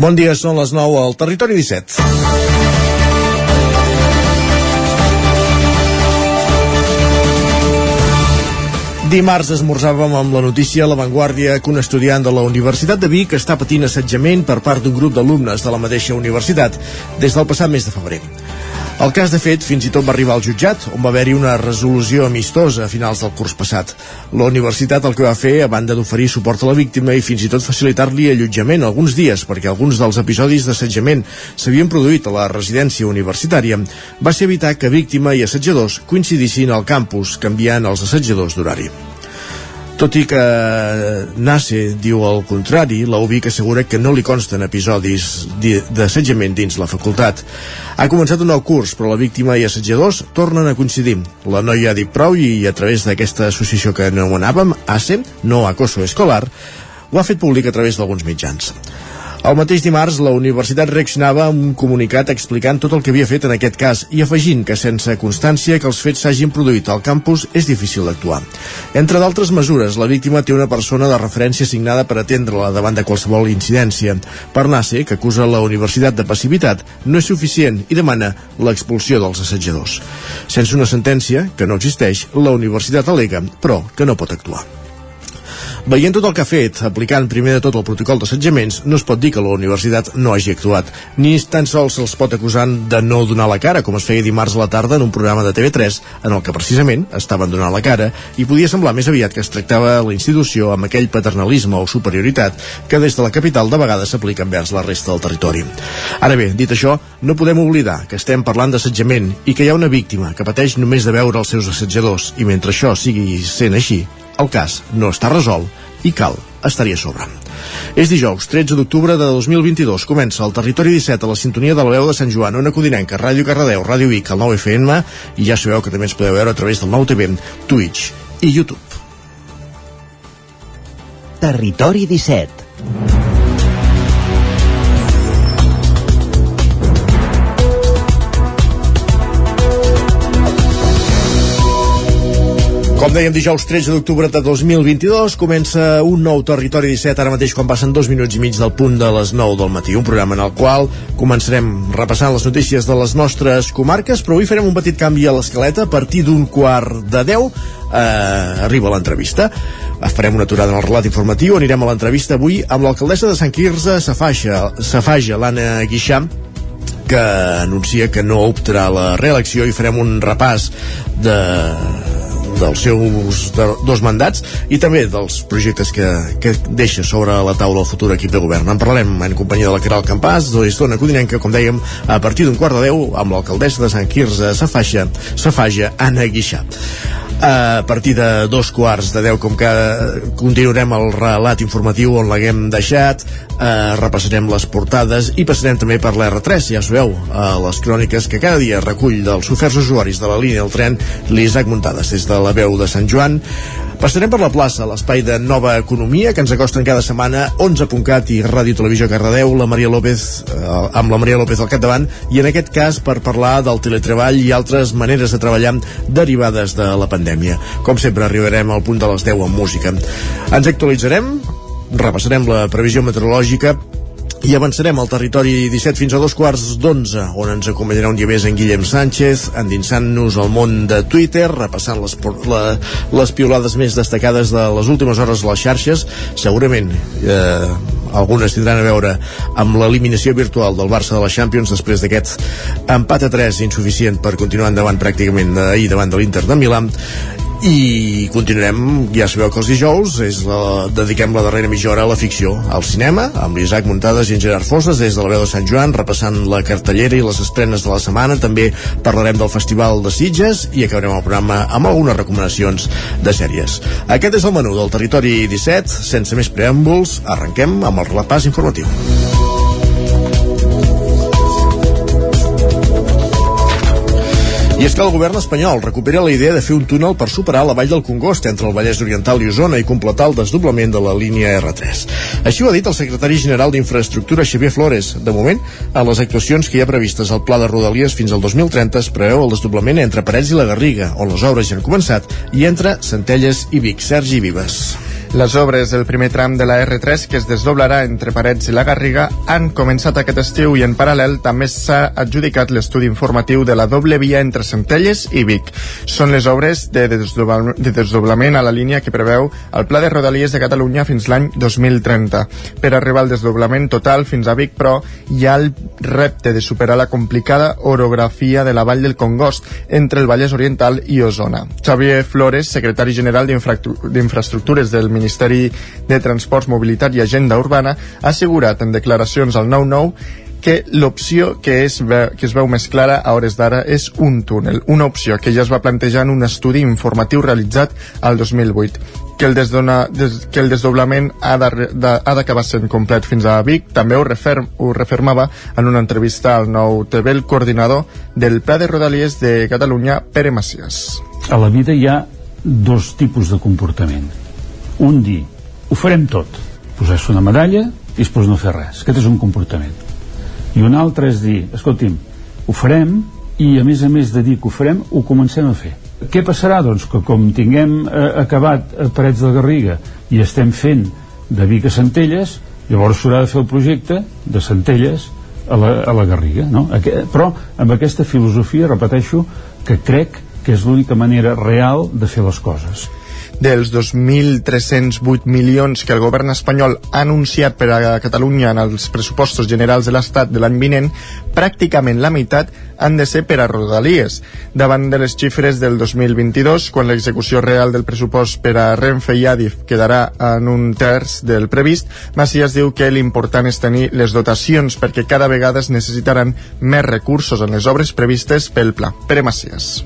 Bon dia, són les 9 al Territori 17. Dimarts esmorzàvem amb la notícia a La Vanguardia que un estudiant de la Universitat de Vic està patint assetjament per part d'un grup d'alumnes de la mateixa universitat des del passat mes de febrer. El cas, de fet, fins i tot va arribar al jutjat, on va haver-hi una resolució amistosa a finals del curs passat. La universitat el que va fer, a banda d'oferir suport a la víctima i fins i tot facilitar-li allotjament alguns dies, perquè alguns dels episodis d'assetjament s'havien produït a la residència universitària, va ser evitar que víctima i assetjadors coincidissin al campus, canviant els assetjadors d'horari. Tot i que NACE diu el contrari, la UBIC assegura que no li consten episodis d'assetjament dins la facultat. Ha començat un nou curs, però la víctima i assetjadors tornen a coincidir. La noia ha dit prou i a través d'aquesta associació que anomenàvem, ASE, no Acoso Escolar, ho ha fet públic a través d'alguns mitjans. El mateix dimarts, la universitat reaccionava amb un comunicat explicant tot el que havia fet en aquest cas i afegint que sense constància que els fets s'hagin produït al campus és difícil d'actuar. Entre d'altres mesures, la víctima té una persona de referència signada per atendre-la davant de qualsevol incidència. Per NACE, que acusa la universitat de passivitat, no és suficient i demana l'expulsió dels assetjadors. Sense una sentència, que no existeix, la universitat alega, però que no pot actuar. Veient tot el que ha fet, aplicant primer de tot el protocol d'assetjaments, no es pot dir que la universitat no hagi actuat, ni tan sols se'ls pot acusar de no donar la cara, com es feia dimarts a la tarda en un programa de TV3, en el que precisament estaven donant la cara, i podia semblar més aviat que es tractava la institució amb aquell paternalisme o superioritat que des de la capital de vegades s'aplica envers la resta del territori. Ara bé, dit això, no podem oblidar que estem parlant d'assetjament i que hi ha una víctima que pateix només de veure els seus assetjadors, i mentre això sigui sent així, el cas no està resolt i cal estar-hi a sobre. És dijous, 13 d'octubre de 2022. Comença el Territori 17 a la sintonia de la veu de Sant Joan, Ona Codinenca, Ràdio Cardedeu, Ràdio Vic, el 9 FM, i ja sabeu que també ens podeu veure a través del nou TV, Twitch i YouTube. Territori 17 Com dèiem, dijous 13 d'octubre de 2022 comença un nou Territori 17, ara mateix quan passen dos minuts i mig del punt de les 9 del matí. Un programa en el qual començarem repassant les notícies de les nostres comarques, però avui farem un petit canvi a l'escaleta. A partir d'un quart de 10 eh, arriba l'entrevista. Farem una aturada en el relat informatiu, anirem a l'entrevista avui amb l'alcaldessa de Sant Quirze, Safaja, Safaja l'Anna Guixam, que anuncia que no optarà a la reelecció i farem un repàs de dels seus de, dos mandats i també dels projectes que, que deixa sobre la taula el futur equip de govern. En parlarem en companyia de la Caral Campàs, de l'Estona Codinenca, com dèiem, a partir d'un quart de deu amb l'alcaldessa de Sant Quirze, Safaja, Safaja, Anna Guixà. A partir de dos quarts de deu, com que continuarem el relat informatiu on l'haguem deixat, eh, repassarem les portades i passarem també per l'R3, ja sabeu, a les cròniques que cada dia recull dels oferts usuaris de la línia del tren l'Isaac Muntades des de la veu de Sant Joan. Passarem per la plaça, l'espai de nova economia que ens acosten cada setmana 11.cat i Ràdio Televisió Cardedeu, la Maria López, eh, amb la Maria López al capdavant, i en aquest cas per parlar del teletreball i altres maneres de treballar derivades de la pandèmia. Com sempre arribarem al punt de les 10 amb música. Ens actualitzarem, repassarem la previsió meteorològica i avançarem al territori 17 fins a dos quarts d'onze, on ens acompanyarà un dia més en Guillem Sánchez, endinsant-nos al món de Twitter, repassant les, la, les piolades més destacades de les últimes hores a les xarxes. Segurament eh, algunes tindran a veure amb l'eliminació virtual del Barça de la Champions després d'aquest empat a 3 insuficient per continuar endavant pràcticament ahir davant de l'Inter de Milà i continuarem, ja sabeu que els dijous és la, dediquem la darrera mitja hora a la ficció, al cinema, amb l'Isaac Muntades i en Gerard Fosses des de la veu de Sant Joan, repassant la cartellera i les estrenes de la setmana, també parlarem del Festival de Sitges i acabarem el programa amb algunes recomanacions de sèries. Aquest és el menú del Territori 17, sense més preàmbuls, arrenquem amb el repàs informatiu. I és que el govern espanyol recupera la idea de fer un túnel per superar la vall del Congost entre el Vallès Oriental i Osona i completar el desdoblament de la línia R3. Així ho ha dit el secretari general d'Infraestructura Xavier Flores. De moment, en les actuacions que hi ha previstes al pla de Rodalies fins al 2030 es preveu el desdoblament entre Parets i la Garriga, on les obres ja han començat, i entre Centelles i Vic. Sergi Vives. Les obres del primer tram de la R3, que es desdoblarà entre Parets i la Garriga, han començat aquest estiu i en paral·lel també s'ha adjudicat l'estudi informatiu de la doble via entre Centelles i Vic. Són les obres de, desdoblament, de desdoblament a la línia que preveu el Pla de Rodalies de Catalunya fins l'any 2030. Per arribar al desdoblament total fins a Vic, però, hi ha el repte de superar la complicada orografia de la Vall del Congost entre el Vallès Oriental i Osona. Xavier Flores, secretari general d'Infraestructures del Ministeri de Transports, Mobilitat i Agenda Urbana, ha assegurat en declaracions al 9-9 que l'opció que, és, que es veu més clara a hores d'ara és un túnel, una opció que ja es va plantejar en un estudi informatiu realitzat al 2008 que el, desdona, des, que el desdoblament ha d'acabar sent complet fins a Vic. També ho, referm, ho refermava en una entrevista al nou TV el coordinador del Pla de Rodalies de Catalunya, Pere Macias. A la vida hi ha dos tipus de comportament. Un dir, ho farem tot, posar-se una medalla i després no fer res. Aquest és un comportament. I un altre és dir, escolti'm, ho farem i a més a més de dir que ho farem, ho comencem a fer. Què passarà? Doncs que com tinguem eh, acabat a Parets de Garriga i estem fent de Vic a Centelles, llavors s'haurà de fer el projecte de Centelles a la, a la Garriga, no? Aquest, però amb aquesta filosofia, repeteixo, que crec que és l'única manera real de fer les coses dels 2.308 milions que el govern espanyol ha anunciat per a Catalunya en els pressupostos generals de l'Estat de l'any vinent, pràcticament la meitat han de ser per a Rodalies. Davant de les xifres del 2022, quan l'execució real del pressupost per a Renfe i Adif quedarà en un terç del previst, Macias diu que l'important és tenir les dotacions perquè cada vegada es necessitaran més recursos en les obres previstes pel pla. Pere Macias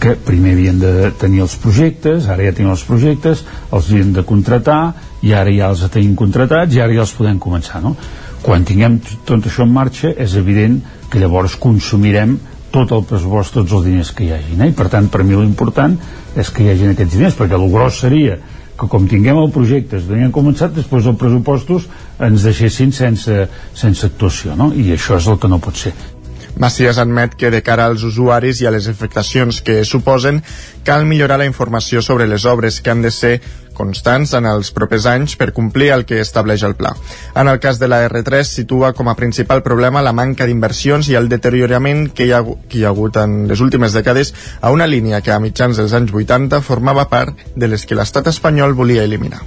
que primer havien de tenir els projectes, ara ja tenen els projectes, els havien de contratar, i ara ja els tenim contratats i ara ja els podem començar, no? Quan tinguem tot això en marxa, és evident que llavors consumirem tot el pressupost, tots els diners que hi hagi. Eh? I per tant, per mi l'important és que hi hagin aquests diners, perquè el gros seria que com tinguem el projecte, es tenien començat, després els pressupostos ens deixessin sense, sense actuació, no? I això és el que no pot ser. Macias admet que de cara als usuaris i a les afectacions que suposen, cal millorar la informació sobre les obres que han de ser constants en els propers anys per complir el que estableix el pla. En el cas de la R3 situa com a principal problema la manca d'inversions i el deteriorament que hi, ha, que hi ha hagut en les últimes dècades a una línia que a mitjans dels anys 80 formava part de les que l'estat espanyol volia eliminar.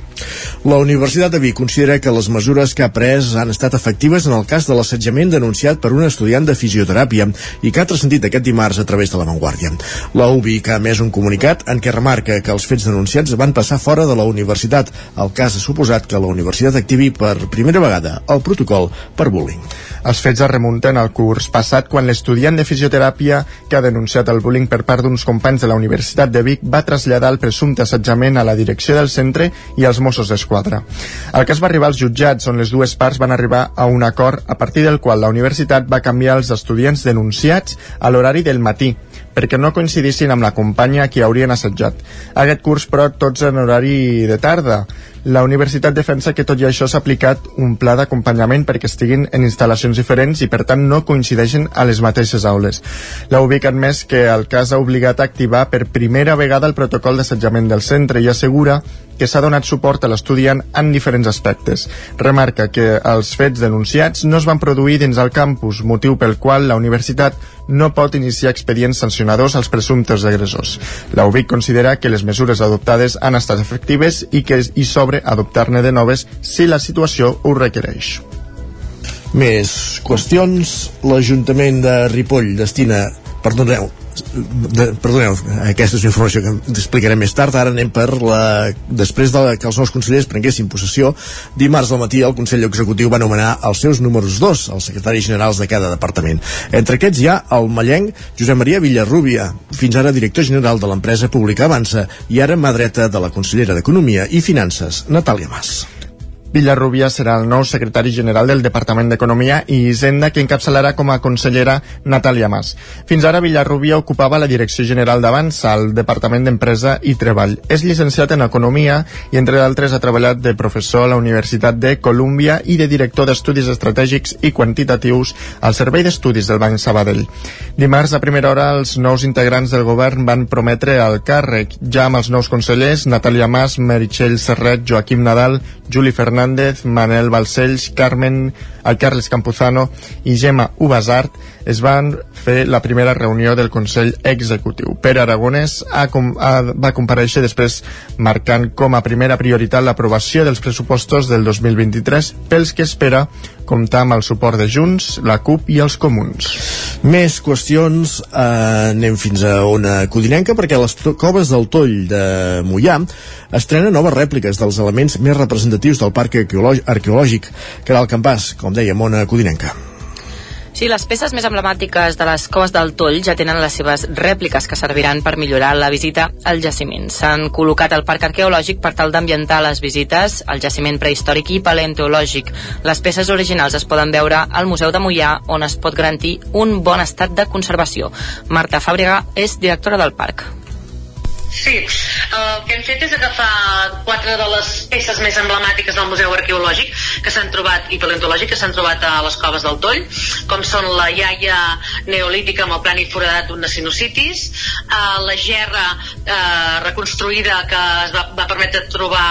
La Universitat de Vic considera que les mesures que ha pres han estat efectives en el cas de l'assetjament denunciat per un estudiant de fisioteràpia i que ha transcendit aquest dimarts a través de la Vanguardia. La UBIC ha emès un comunicat en què remarca que els fets denunciats van passar fora de la universitat. El cas ha suposat que la universitat activi per primera vegada el protocol per bullying. Els fets es remunten al curs passat quan l'estudiant de fisioteràpia que ha denunciat el bullying per part d'uns companys de la Universitat de Vic va traslladar el presumpte assetjament a la direcció del centre i als Mossos d'Esquadra. El cas va arribar als jutjats on les dues parts van arribar a un acord a partir del qual la universitat va canviar els estudiants denunciats a l'horari del matí perquè no coincidissin amb la companya a qui haurien assetjat. Aquest curs, però, tots en horari de tarda. La universitat defensa que tot i això s'ha aplicat un pla d'acompanyament perquè estiguin en instal·lacions diferents i per tant no coincideixen a les mateixes aules. La UBIC ha admès que el cas ha obligat a activar per primera vegada el protocol d'assetjament del centre i assegura que s'ha donat suport a l'estudiant en diferents aspectes. Remarca que els fets denunciats no es van produir dins el campus, motiu pel qual la universitat no pot iniciar expedients sancionadors als presumptes agressors. La UBIC considera que les mesures adoptades han estat efectives i que hi sobre adoptar-ne de noves si la situació ho requereix. Més qüestions. L'Ajuntament de Ripoll destina, perdoneu, de, perdoneu, aquesta és una informació que explicaré més tard, ara anem per la... després de que els nous consellers prenguessin possessió, dimarts al matí el Consell Executiu va anomenar els seus números dos, els secretaris generals de cada departament. Entre aquests hi ha el mallenc Josep Maria Villarrubia, fins ara director general de l'empresa pública Avança i ara mà dreta de la consellera d'Economia i Finances, Natàlia Mas. Villarrubia serà el nou secretari general del Departament d'Economia i Hisenda que encapçalarà com a consellera Natàlia Mas. Fins ara Villarrubia ocupava la direcció general d'abans al Departament d'Empresa i Treball. És llicenciat en Economia i entre d'altres ha treballat de professor a la Universitat de Colúmbia i de director d'Estudis Estratègics i Quantitatius al Servei d'Estudis del Banc Sabadell. Dimarts a primera hora els nous integrants del govern van prometre el càrrec, ja amb els nous consellers Natàlia Mas, Meritxell Serret, Joaquim Nadal, Juli Fernández, Manel Balcells, Carmen, el Carles Campuzano i Gemma Ubasart es van fer la primera reunió del Consell Executiu. Pere Aragonès ha, ha, va compareixer després marcant com a primera prioritat l'aprovació dels pressupostos del 2023 pels que espera comptar amb el suport de Junts, la CUP i els Comuns. Més qüestions, eh, anem fins a una codinenca perquè les coves del Toll de Mollà estrena noves rèpliques dels elements més representatius del parc arqueològic, que era el campàs, com dèiem, una codinenca. Sí, les peces més emblemàtiques de les coves del Toll ja tenen les seves rèpliques que serviran per millorar la visita al jaciment. S'han col·locat al parc arqueològic per tal d'ambientar les visites al jaciment prehistòric i paleontològic. Les peces originals es poden veure al Museu de Mollà, on es pot garantir un bon estat de conservació. Marta Fàbrega és directora del parc. Sí, el que hem fet és agafar quatre de les peces més emblemàtiques del Museu Arqueològic que s'han trobat, i paleontològic, que s'han trobat a les coves del Toll, com són la iaia neolítica amb el plani foradat d'un sinucitis, eh, la gerra eh, reconstruïda que es va, va permetre trobar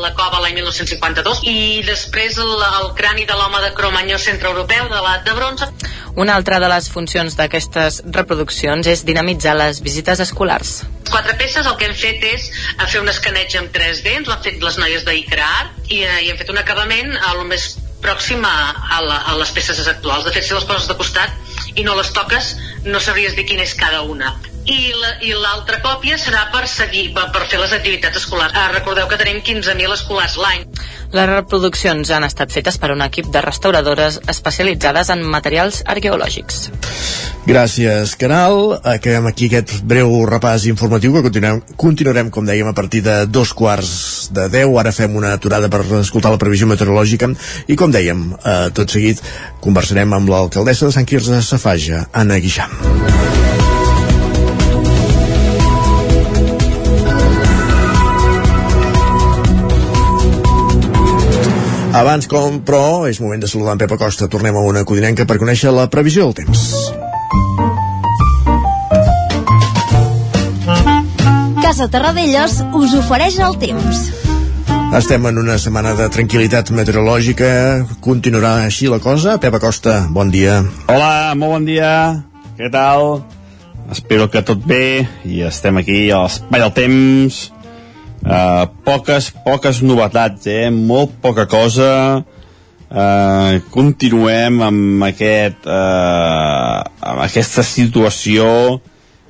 la cova l'any 1952, i després el, el crani de l'home de Cromanyó centreeuropeu de l'edat de bronze. Una altra de les funcions d'aquestes reproduccions és dinamitzar les visites escolars. Quatre peces el que hem fet és fer un escaneig amb 3D, ens ho han fet les noies d'Icrar i, eh, i hem fet un acabament a lo més pròxim a, a, la, a les peces actuals. De fet, si les poses de costat i no les toques, no sabries dir quina és cada una i l'altra còpia serà per seguir per fer les activitats escolars. Ah, recordeu que tenim 15.000 escolars l'any. Les reproduccions han estat fetes per un equip de restauradores especialitzades en materials arqueològics. Gràcies, Caral. Acabem aquí aquest breu repàs informatiu que continuem, continuarem, com dèiem, a partir de dos quarts de deu. Ara fem una aturada per escoltar la previsió meteorològica i, com dèiem, eh, tot seguit conversarem amb l'alcaldessa de Sant Quirze de Safaja, Anna Guixam. Abans, com, però, és moment de saludar en Pep Acosta. Tornem a una codinenca per conèixer la previsió del temps. Casa Terradellos us ofereix el temps. Estem en una setmana de tranquil·litat meteorològica. Continuarà així la cosa? Pep Acosta, bon dia. Hola, molt bon dia. Què tal? Espero que tot bé i estem aquí a l'espai del temps Uh, poques, poques novetats, eh? Molt poca cosa. Uh, continuem amb, aquest, uh, amb aquesta situació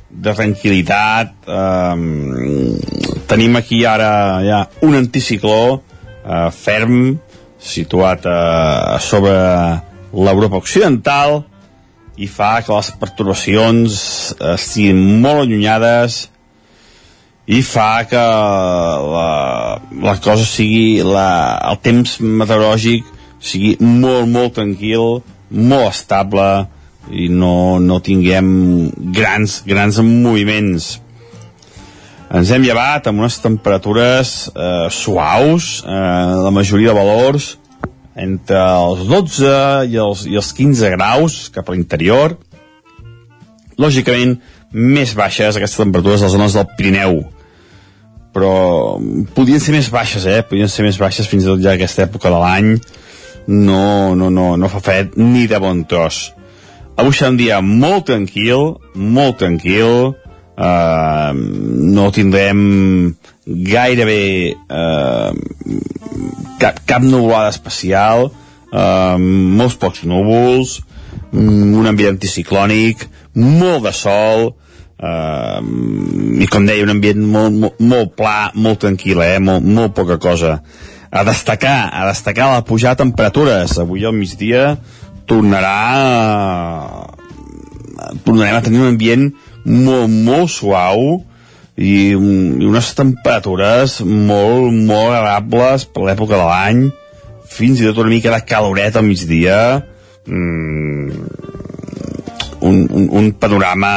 de tranquil·litat. Uh, tenim aquí ara ja un anticicló uh, ferm situat uh, a sobre l'Europa Occidental i fa que les perturbacions estiguin molt allunyades i fa que la, la cosa sigui la, el temps meteorològic sigui molt, molt tranquil molt estable i no, no tinguem grans, grans moviments. Ens hem llevat amb unes temperatures eh, suaus eh, la majoria de valors entre els 12 i els, i els 15 graus cap a l'interior. Lògicament més baixes aquestes temperatures a les zones del Pirineu però podien ser més baixes, eh? Podien ser més baixes fins i tot ja aquesta època de l'any. No, no, no, no fa fred ni de bon tros. Avui serà un dia molt tranquil, molt tranquil, uh, no tindrem gairebé uh, cap, cap nuvolada especial, uh, molts pocs núvols, un ambient anticiclònic, molt de sol, Uh, i com deia, un ambient molt, molt, molt pla, molt tranquil, eh? molt, molt poca cosa. A destacar, a destacar la pujada de temperatures. Avui al migdia tornarà tornarem a tenir un ambient molt, molt suau i, i unes temperatures molt, molt agradables per l'època de l'any fins i tot una mica de caloret al migdia mm, un, un, un panorama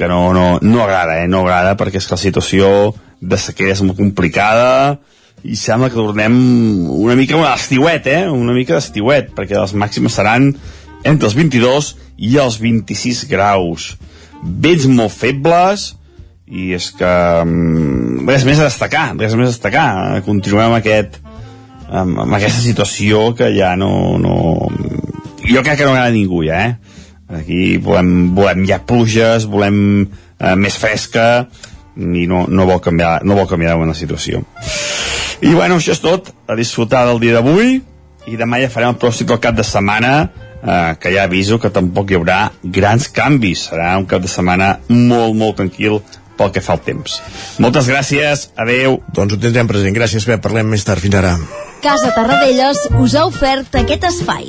que no, no, no agrada, eh? no agrada perquè és que la situació de sequera és molt complicada i sembla que tornem una mica a l'estiuet, eh? una mica d'estiuet, perquè les màximes seran entre els 22 i els 26 graus. Vents molt febles, i és que um, res més a destacar, res més a destacar. Continuem amb, aquest, amb, amb aquesta situació que ja no, no... Jo crec que no agrada a ningú, ja, eh? Aquí volem, volem ja pluges, volem eh, més fresca i no, no, vol canviar, no vol canviar la situació. I bueno, això és tot. A disfrutar del dia d'avui i demà ja farem el pròstic del cap de setmana eh, que ja aviso que tampoc hi haurà grans canvis. Serà un cap de setmana molt, molt tranquil pel que fa el temps. Moltes gràcies, adeu. Doncs ho tindrem present. Gràcies, Pep. Parlem més tard. Fins ara. Casa Tarradellas us ha ofert aquest espai.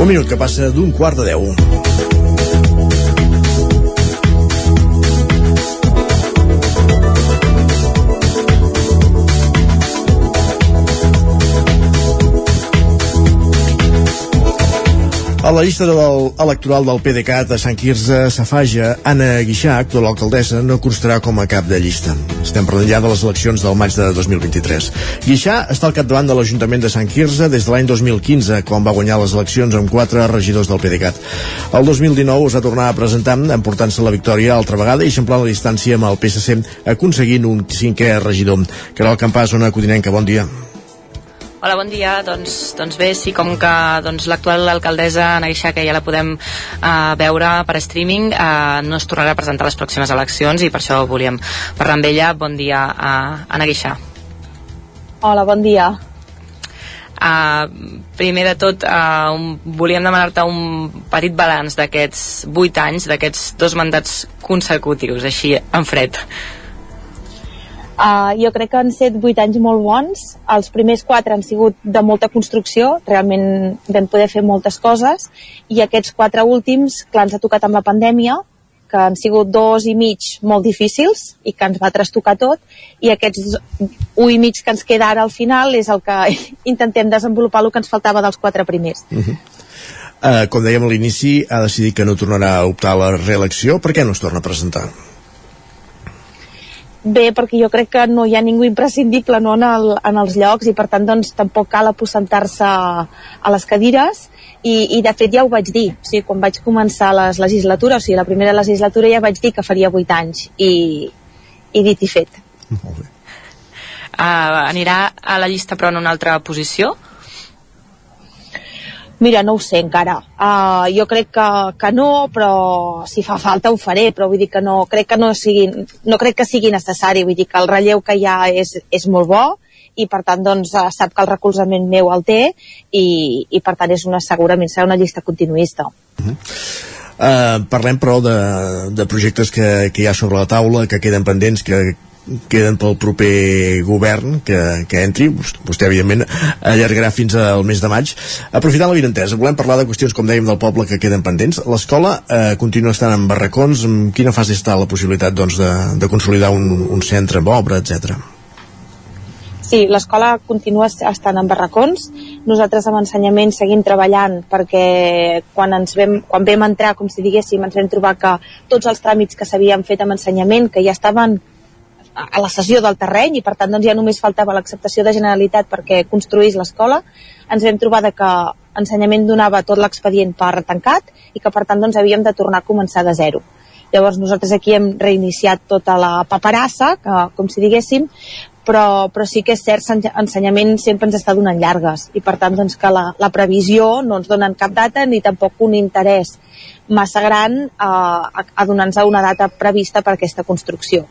Un minut que passa d'un quart de deu. A la llista del, electoral del PDeCAT a Sant Quirze s'afaja Anna Guixà, actual alcaldessa, no constarà com a cap de llista. Estem parlant ja de les eleccions del maig de 2023. Guixà està al capdavant de l'Ajuntament de Sant Quirze des de l'any 2015, quan va guanyar les eleccions amb quatre regidors del PDeCAT. El 2019 es va tornar a presentar, emportant-se la victòria altra vegada i eixamplant la distància amb el PSC, aconseguint un cinquè regidor. Caral Campàs, zona codinenca, bon dia. Hola, bon dia. Doncs, doncs bé, sí, com que doncs, l'actual alcaldessa Ana Guixà, que ja la podem uh, veure per streaming, uh, no es tornarà a presentar a les pròximes eleccions i per això volíem parlar amb ella. Bon dia, uh, Ana Guixà. Hola, bon dia. Uh, primer de tot, uh, un, volíem demanar-te un petit balanç d'aquests vuit anys, d'aquests dos mandats consecutius, així en fred. Uh, jo crec que han set vuit anys molt bons. Els primers quatre han sigut de molta construcció, realment vam poder fer moltes coses, i aquests quatre últims, clar, ens ha tocat amb la pandèmia, que han sigut dos i mig molt difícils i que ens va trastocar tot, i aquests un i mig que ens queda ara al final és el que intentem desenvolupar el que ens faltava dels quatre primers. Uh -huh. uh, com dèiem a l'inici, ha decidit que no tornarà a optar a la reelecció. Per què no es torna a presentar? Bé perquè jo crec que no hi ha ningú imprescindible no, en, el, en els llocs i per tant doncs, tampoc cal aposentar-se a les cadires i, i de fet ja ho vaig dir o sigui, quan vaig començar les legislatures o sigui, la primera legislatura ja vaig dir que faria 8 anys i, i dit i fet Molt bé. Uh, anirà a la llista però en una altra posició? Mira, no ho sé encara. Uh, jo crec que, que no, però si fa falta ho faré, però vull dir que no crec que no sigui, no crec que sigui necessari, vull dir que el relleu que hi ha és, és molt bo i per tant doncs, uh, sap que el recolzament meu el té i, i per tant és una, segurament serà una llista continuista. Uh -huh. Uh, parlem però de, de projectes que, que hi ha sobre la taula, que queden pendents, que queden pel proper govern que, que entri, vostè evidentment allargarà fins al mes de maig aprofitant la vinentesa, volem parlar de qüestions com dèiem del poble que queden pendents, l'escola eh, continua estant en barracons, en quina fase està la possibilitat doncs, de, de consolidar un, un centre amb obra, etc. Sí, l'escola continua estant en barracons. Nosaltres amb ensenyament seguim treballant perquè quan ens vam, quan vam entrar, com si diguéssim, ens vam trobar que tots els tràmits que s'havien fet amb ensenyament, que ja estaven a la cessió del terreny i per tant doncs, ja només faltava l'acceptació de Generalitat perquè construís l'escola. Ens vam trobar de que ensenyament donava tot l'expedient per tancat i que per tant doncs, havíem de tornar a començar de zero. Llavors nosaltres aquí hem reiniciat tota la paperassa que, com si diguéssim però, però sí que és cert ensenyament sempre ens està donant llargues i per tant doncs, que la, la previsió no ens donen cap data ni tampoc un interès massa gran a, a donar-nos una data prevista per aquesta construcció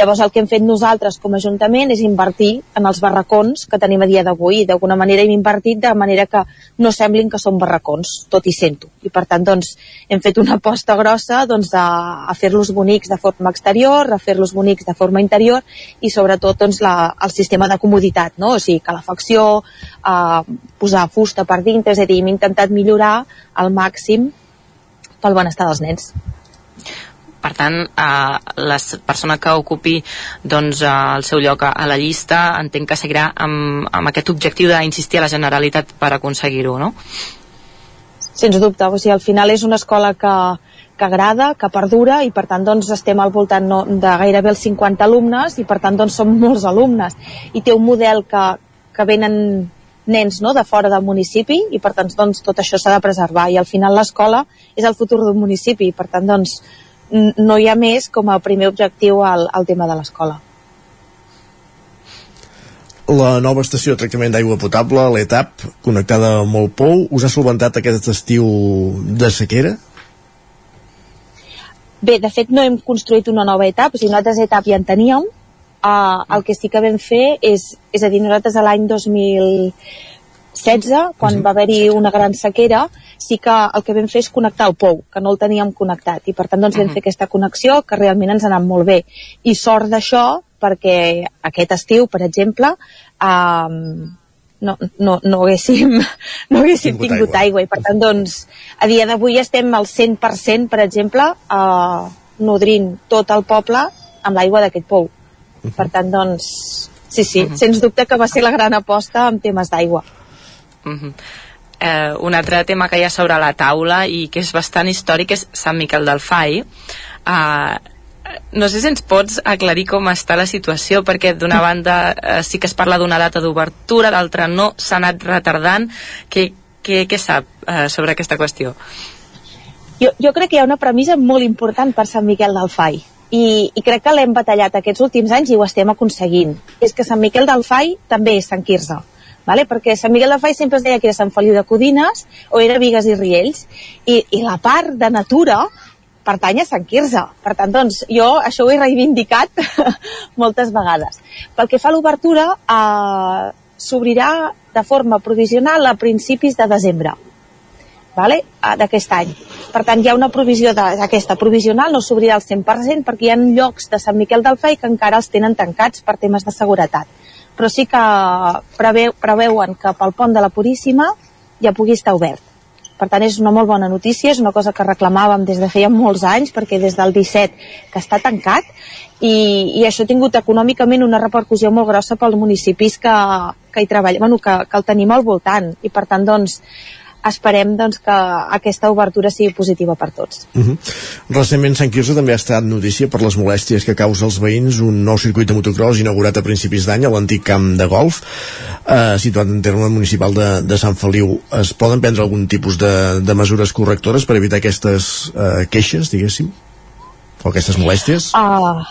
Llavors el que hem fet nosaltres com a Ajuntament és invertir en els barracons que tenim a dia d'avui. D'alguna manera hem invertit de manera que no semblin que són barracons, tot i sento. I per tant doncs, hem fet una aposta grossa doncs, a, a fer-los bonics de forma exterior, a fer-los bonics de forma interior i sobretot doncs, la, el sistema de comoditat, no? o sigui, calefacció, eh, posar fusta per dintre, és a dir, hem intentat millorar al màxim pel benestar dels nens per tant, eh, la persona que ocupi doncs, eh, el seu lloc a, a la llista entenc que seguirà amb, amb aquest objectiu d'insistir a la Generalitat per aconseguir-ho, no? Sens dubte, o sigui, al final és una escola que, que agrada, que perdura i per tant doncs, estem al voltant no, de gairebé els 50 alumnes i per tant doncs, som molts alumnes i té un model que, que venen nens no, de fora del municipi i per tant doncs, tot això s'ha de preservar i al final l'escola és el futur d'un municipi i per tant doncs, no hi ha més com a primer objectiu al, al tema de l'escola. La nova estació de tractament d'aigua potable, l'ETAP, connectada amb el POU, us ha solventat aquest estiu de sequera? Bé, de fet no hem construït una nova etapa, o sigui, nosaltres etap ja en teníem, uh, el que sí que vam fer és, és a dir, nosaltres l'any 2000 16, quan uh -huh. va haver-hi una gran sequera, sí que el que vam fer és connectar el POU, que no el teníem connectat, i per tant doncs, vam uh -huh. fer aquesta connexió que realment ens ha anat molt bé. I sort d'això, perquè aquest estiu, per exemple, eh, no, no, no haguéssim, no haguéssim tingut, tingut aigua. aigua. I per tant, doncs, a dia d'avui estem al 100%, per exemple, eh, nodrint tot el poble amb l'aigua d'aquest pou. Uh -huh. Per tant, doncs, sí, sí, uh -huh. sens dubte que va ser la gran aposta en temes d'aigua. Uh -huh. eh, un altre tema que hi ha sobre la taula i que és bastant històric és Sant Miquel del Fai. Eh, no sé si ens pots aclarir com està la situació perquè d'una banda eh, sí que es parla d'una data d'obertura, d'altra no s'ha anat retardant. Què, què, què sap eh, sobre aquesta qüestió? Jo, jo crec que hi ha una premissa molt important per Sant Miquel del Fai i, i crec que l'hem batallat aquests últims anys i ho estem aconseguint. És que Sant Miquel del Fai també és Sant Quirze vale? perquè Sant Miguel de Fai sempre es deia que era Sant Feliu de Codines o era Vigues i Riells i, i la part de natura pertany a Sant Quirze. Per tant, doncs, jo això ho he reivindicat moltes vegades. Pel que fa a l'obertura, eh, s'obrirà de forma provisional a principis de desembre vale? Eh, d'aquest any. Per tant, hi ha una provisió d'aquesta provisional, no s'obrirà al 100% perquè hi ha llocs de Sant Miquel del Fai que encara els tenen tancats per temes de seguretat però sí que preveu, preveuen que pel pont de la Puríssima ja pugui estar obert. Per tant, és una molt bona notícia, és una cosa que reclamàvem des de feia molts anys, perquè des del 17 que està tancat, i, i això ha tingut econòmicament una repercussió molt grossa pels municipis que, que hi treballen, bueno, que, que el tenim al voltant, i per tant, doncs, esperem doncs, que aquesta obertura sigui positiva per tots. Uh -huh. Recentment Sant Quirze també ha estat notícia per les molèsties que causa als veïns un nou circuit de motocross inaugurat a principis d'any a l'antic camp de golf eh, situat en terme municipal de, de Sant Feliu. Es poden prendre algun tipus de, de mesures correctores per evitar aquestes eh, queixes, diguéssim? O aquestes molèsties? Uh,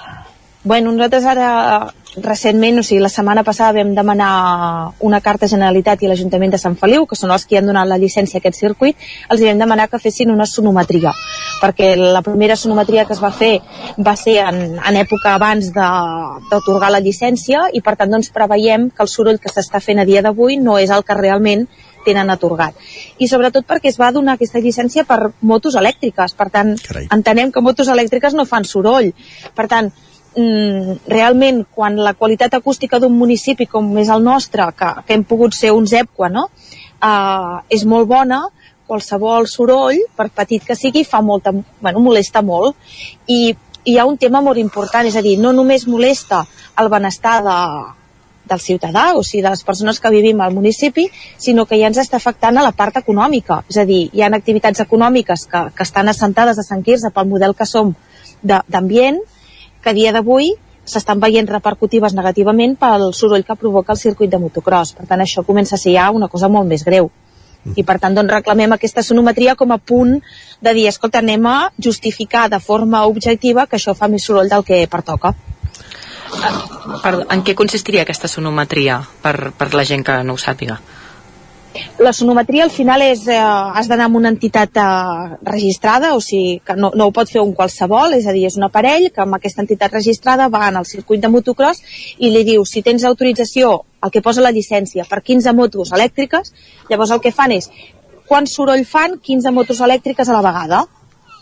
bueno, nosaltres ara recentment, o sigui, la setmana passada vam demanar una carta a Generalitat i a l'Ajuntament de Sant Feliu, que són els que han donat la llicència a aquest circuit, els vam demanar que fessin una sonometria, perquè la primera sonometria que es va fer va ser en, en època abans d'atorgar la llicència i per tant doncs preveiem que el soroll que s'està fent a dia d'avui no és el que realment tenen atorgat. I sobretot perquè es va donar aquesta llicència per motos elèctriques, per tant, Carai. entenem que motos elèctriques no fan soroll. Per tant, realment quan la qualitat acústica d'un municipi com és el nostre, que, que hem pogut ser un zèpqua, no? Uh, és molt bona, qualsevol soroll, per petit que sigui, fa molta, bueno, molesta molt. I, I hi ha un tema molt important, és a dir, no només molesta el benestar de, del ciutadà, o sigui, de les persones que vivim al municipi, sinó que ja ens està afectant a la part econòmica. És a dir, hi ha activitats econòmiques que, que estan assentades a Sant Quirze pel model que som d'ambient, que a dia d'avui s'estan veient repercutives negativament pel soroll que provoca el circuit de motocross. Per tant, això comença a ser ja una cosa molt més greu. I per tant, doncs, reclamem aquesta sonometria com a punt de dir, escolta, anem a justificar de forma objectiva que això fa més soroll del que pertoca. Perdó, en què consistiria aquesta sonometria per, per la gent que no ho sàpiga? La sonometria al final és, eh, has d'anar amb una entitat eh, registrada, o sigui que no, no ho pot fer un qualsevol, és a dir, és un aparell que amb aquesta entitat registrada va en el circuit de motocross i li diu si tens autorització, el que posa la llicència, per 15 motos elèctriques, llavors el que fan és quan soroll fan 15 motos elèctriques a la vegada.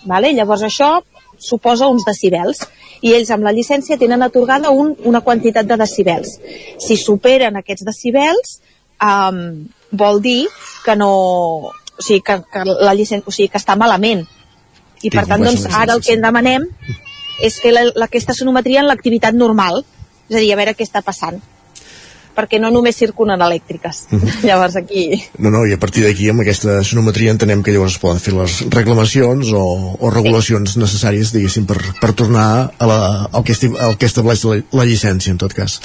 Vale? Llavors això suposa uns decibels i ells amb la llicència tenen atorgada un, una quantitat de decibels. Si superen aquests decibels, um, vol dir que no... O sigui, que, que la llicència, o sigui, que està malament. I per tant, doncs, ara el que en demanem és fer la, aquesta sonometria en l'activitat normal, és a dir, a veure què està passant perquè no només circulen elèctriques. Mm -hmm. Llavors aquí... No, no, i a partir d'aquí amb aquesta sonometria entenem que llavors es poden fer les reclamacions o, o regulacions sí. necessàries, diguéssim, per, per tornar a la, al, que al que estableix la, la llicència, en tot cas.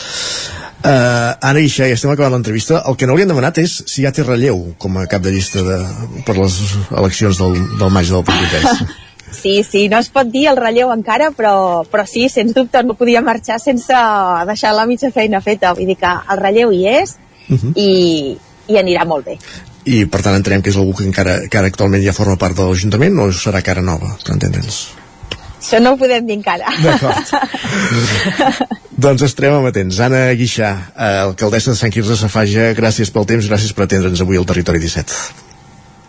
Uh, Anna Ixa, ja estem acabant l'entrevista. El que no li han demanat és si ja té relleu com a cap de llista de, per les eleccions del, del maig del proper Sí, sí, no es pot dir el relleu encara, però, però sí, sens dubte no podia marxar sense deixar la mitja feina feta. Vull dir que el relleu hi és uh mhm. -huh. i, i anirà molt bé. I per tant entenem que és algú que encara, que ara actualment ja forma part de l'Ajuntament o serà cara nova, per entendre'ns? Això no ho podem dir encara. D'acord. doncs estarem amatents. Anna Guixà, eh, alcaldessa de Sant Quirze Safaja, gràcies pel temps, gràcies per atendre'ns avui al Territori 17.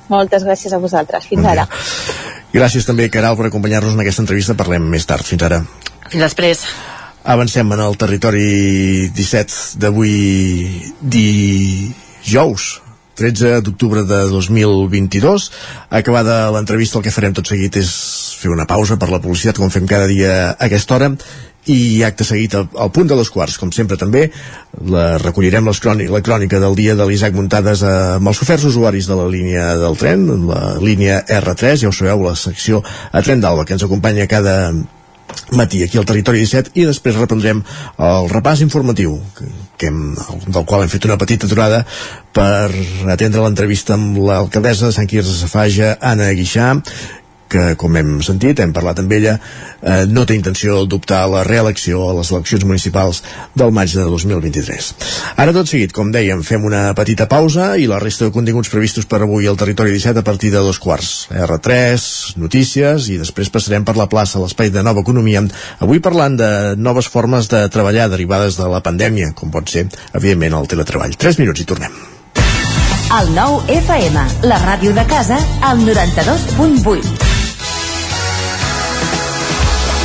Moltes gràcies a vosaltres. Fins bon ara. Gràcies també, Caral, per acompanyar-nos en aquesta entrevista. Parlem més tard. Fins ara. Fins després. Avancem en el territori 17 d'avui dijous 13 d'octubre de 2022. Acabada l'entrevista, el que farem tot seguit és fer una pausa per la publicitat, com fem cada dia a aquesta hora, i acte seguit al, al punt de les quarts, com sempre també la recollirem les crònic, la crònica del dia de l'Isaac Muntades eh, amb els oferts usuaris de la línia del tren la línia R3, ja ho sabeu la secció a Tren d'Alba que ens acompanya cada matí aquí al Territori 17 i després reprendrem el repàs informatiu que, que hem, del qual hem fet una petita aturada per atendre l'entrevista amb l'alcaldessa de Sant Quirze Safaja, Anna Guixà que, com hem sentit, hem parlat amb ella, eh, no té intenció d'optar la reelecció a les eleccions municipals del maig de 2023. Ara tot seguit, com dèiem, fem una petita pausa i la resta de continguts previstos per avui al Territori 17 a partir de dos quarts. R3, notícies i després passarem per la plaça, l'espai de nova economia, avui parlant de noves formes de treballar derivades de la pandèmia, com pot ser, evidentment, el teletreball. 3 minuts i tornem. El nou FM, la ràdio de casa, al 92.8.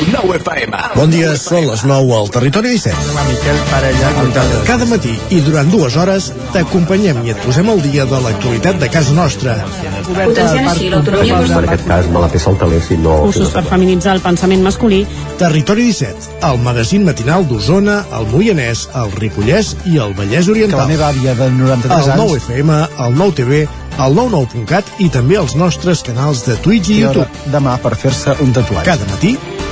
Bon dia, són les 9 al Territori 17. Cada matí i durant dues hores t'acompanyem i et posem al dia de l'actualitat de casa nostra. Potenciant així l'autonomia... Per aquest cas me la peça el taler si no... Cursos per feminitzar el pensament masculí. Territori 17, el magazín matinal d'Osona, el Moianès, el Ripollès i el Vallès Oriental. Que la meva àvia de 93 anys... El 9 FM, el 9 TV, al 99.cat i també els nostres canals de Twitch i YouTube. Demà per fer-se un tatuatge. Cada matí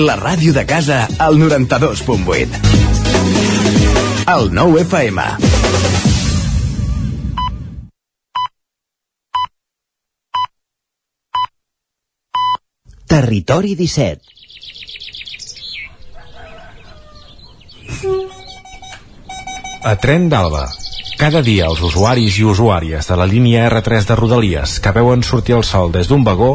La ràdio de casa al 92.8. El 9 FM. Territori 17. A Tren d'Alba. Cada dia els usuaris i usuàries de la línia R3 de Rodalies que veuen sortir el sol des d'un vagó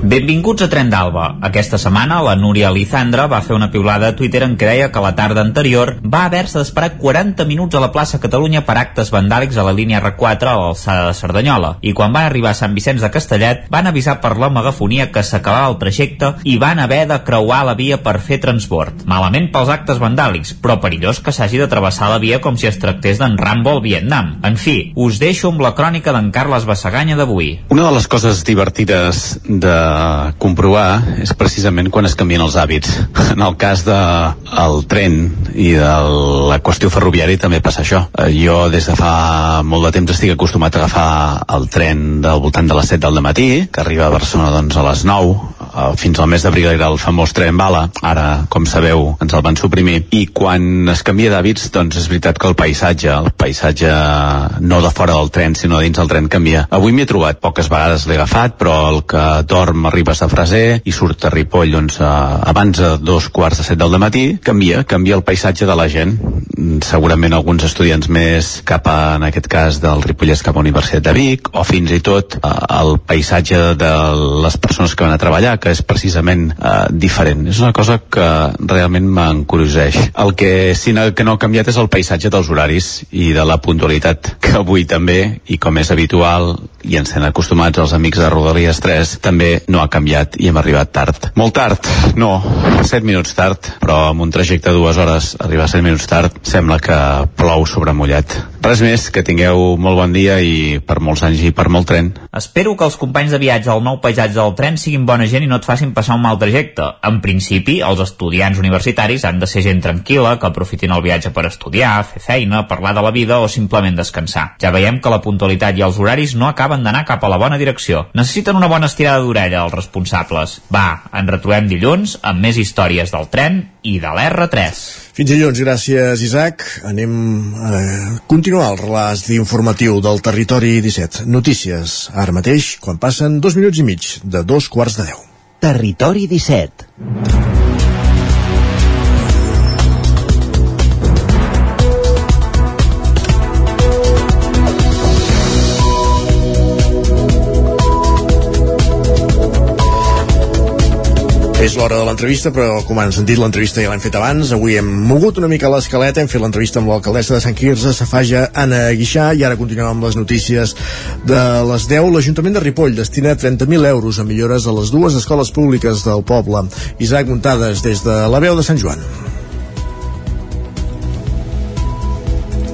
Benvinguts a Tren d'Alba. Aquesta setmana la Núria Lizandra va fer una piulada a Twitter en què deia que la tarda anterior va haver-se d'esperar 40 minuts a la plaça Catalunya per actes vandàlics a la línia R4 a l'alçada de Cerdanyola. I quan van arribar a Sant Vicenç de Castellet van avisar per la megafonia que s'acabava el trajecte i van haver de creuar la via per fer transport. Malament pels actes vandàlics, però perillós que s'hagi de travessar la via com si es tractés d'en Rambo al Vietnam. En fi, us deixo amb la crònica d'en Carles Bassaganya d'avui. Una de les coses divertides de comprovar és precisament quan es canvien els hàbits. En el cas del de tren i de la qüestió ferroviària també passa això. Eh, Jo des de fa molt de temps estic acostumat a agafar el tren del voltant de les 7 del matí, que arriba a Barcelona doncs, a les 9, eh, fins al mes d'abril era el famós tren bala, ara, com sabeu, ens el van suprimir, i quan es canvia d'hàbits, doncs és veritat que el paisatge, el paisatge no de fora del tren, sinó dins del tren canvia. Avui m'hi he trobat, poques vegades l'he agafat, però el que dorm a Freser i surt a Ripoll doncs, a, abans de dos quarts de set del matí, canvia, canvia el paisatge de la gent. Mm, Segurament alguns estudiants més cap a, en aquest cas, del Ripollès cap a la Universitat de Vic, o fins i tot eh, el paisatge de les persones que van a treballar, que és precisament eh, diferent. És una cosa que realment m'encurioseix. El que sí que no ha canviat és el paisatge dels horaris i de la puntualitat, que avui també, i com és habitual, i ens tenen acostumats els amics de Rodalies 3, també no ha canviat i hem arribat tard. Molt tard, no, 7 minuts tard, però amb un trajecte de dues hores arribar 7 minuts tard sembla que plou sobre mullat. Res més, que tingueu molt bon dia i per molts anys i per molt tren. Espero que els companys de viatge al nou paisatge del tren siguin bona gent i no et facin passar un mal trajecte. En principi, els estudiants universitaris han de ser gent tranquil·la, que aprofitin el viatge per estudiar, fer feina, parlar de la vida o simplement descansar. Ja veiem que la puntualitat i els horaris no acaben d'anar cap a la bona direcció. Necessiten una bona estirada d'orella els responsables. Va, ens retrobem dilluns amb més històries del tren i de l'R3. Fins dilluns, gràcies Isaac. Anem a continuar el relàs informatiu del territori 17. Notícies, ara mateix, quan passen dos minuts i mig de dos quarts de deu. Territori 17. És l'hora de l'entrevista, però com han sentit, l'entrevista ja l'hem fet abans. Avui hem mogut una mica l'escaleta, hem fet l'entrevista amb l'alcaldessa de Sant Quirze, Safaja, Anna Guixà, i ara continuem amb les notícies de les 10. L'Ajuntament de Ripoll destina 30.000 euros a millores a les dues escoles públiques del poble. Isaac Muntades, des de la veu de Sant Joan.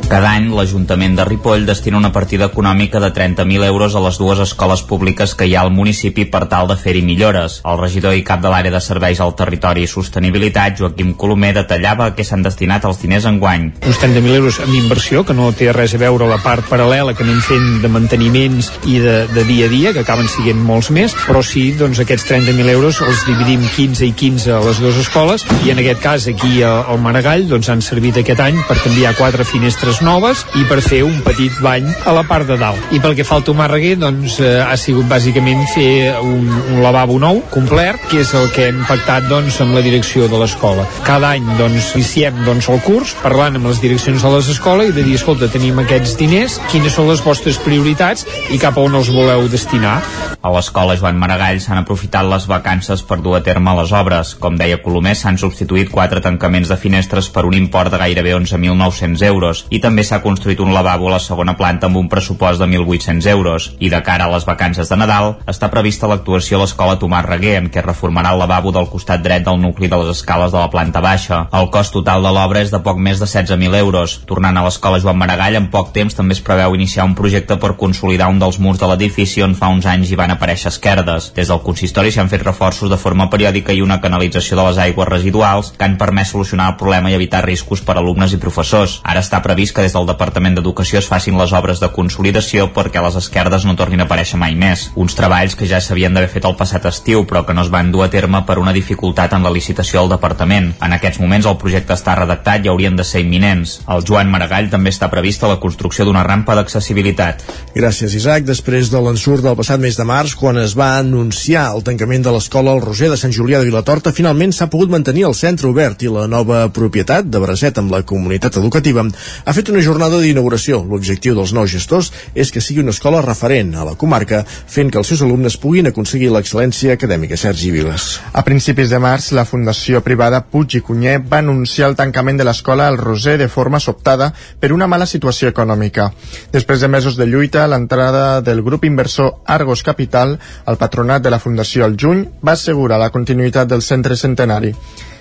Cada any l'Ajuntament de Ripoll destina una partida econòmica de 30.000 euros a les dues escoles públiques que hi ha al municipi per tal de fer-hi millores. El regidor i cap de l'àrea de serveis al territori i sostenibilitat, Joaquim Colomer, detallava a què s'han destinat els diners enguany. Uns 30.000 euros en inversió, que no té res a veure la part paral·lela que anem fent de manteniments i de, de dia a dia, que acaben siguent molts més, però sí, doncs aquests 30.000 euros els dividim 15 i 15 a les dues escoles i en aquest cas aquí al Maragall doncs han servit aquest any per canviar quatre finestres coses noves i per fer un petit bany a la part de dalt. I pel que fa al Tomàrreguer, doncs eh, ha sigut bàsicament fer un, un lavabo nou, complet, que és el que hem pactat doncs, amb la direcció de l'escola. Cada any doncs, iniciem doncs, el curs parlant amb les direccions de les escoles i de dir, escolta, tenim aquests diners, quines són les vostres prioritats i cap a on els voleu destinar. A l'escola Joan Maragall s'han aprofitat les vacances per dur a terme les obres. Com deia Colomer, s'han substituït quatre tancaments de finestres per un import de gairebé 11.900 euros i també s'ha construït un lavabo a la segona planta amb un pressupost de 1.800 euros. I de cara a les vacances de Nadal, està prevista l'actuació a l'escola Tomàs Reguer, en què reformarà el lavabo del costat dret del nucli de les escales de la planta baixa. El cost total de l'obra és de poc més de 16.000 euros. Tornant a l'escola Joan Maragall, en poc temps també es preveu iniciar un projecte per consolidar un dels murs de l'edifici on fa uns anys hi van aparèixer esquerdes. Des del consistori s'han fet reforços de forma periòdica i una canalització de les aigües residuals que han permès solucionar el problema i evitar riscos per alumnes i professors. Ara està previst que des del Departament d'Educació es facin les obres de consolidació perquè les esquerdes no tornin a aparèixer mai més. Uns treballs que ja s'havien d'haver fet el passat estiu però que no es van dur a terme per una dificultat en la licitació del departament. En aquests moments el projecte està redactat i haurien de ser imminents. El Joan Maragall també està prevista la construcció d'una rampa d'accessibilitat. Gràcies, Isaac. Després de l'ensurt del passat mes de març, quan es va anunciar el tancament de l'escola El Roser de Sant Julià de Vilatorta, finalment s'ha pogut mantenir el centre obert i la nova propietat de Bracet amb la comunitat educativa ha fet una jornada d'inauguració. L'objectiu dels nous gestors és que sigui una escola referent a la comarca, fent que els seus alumnes puguin aconseguir l'excel·lència acadèmica. Sergi Viles. A principis de març, la Fundació Privada Puig i Cunyer va anunciar el tancament de l'escola El Roser de forma sobtada per una mala situació econòmica. Després de mesos de lluita, l'entrada del grup inversor Argos Capital, el patronat de la Fundació al juny, va assegurar la continuïtat del centre centenari.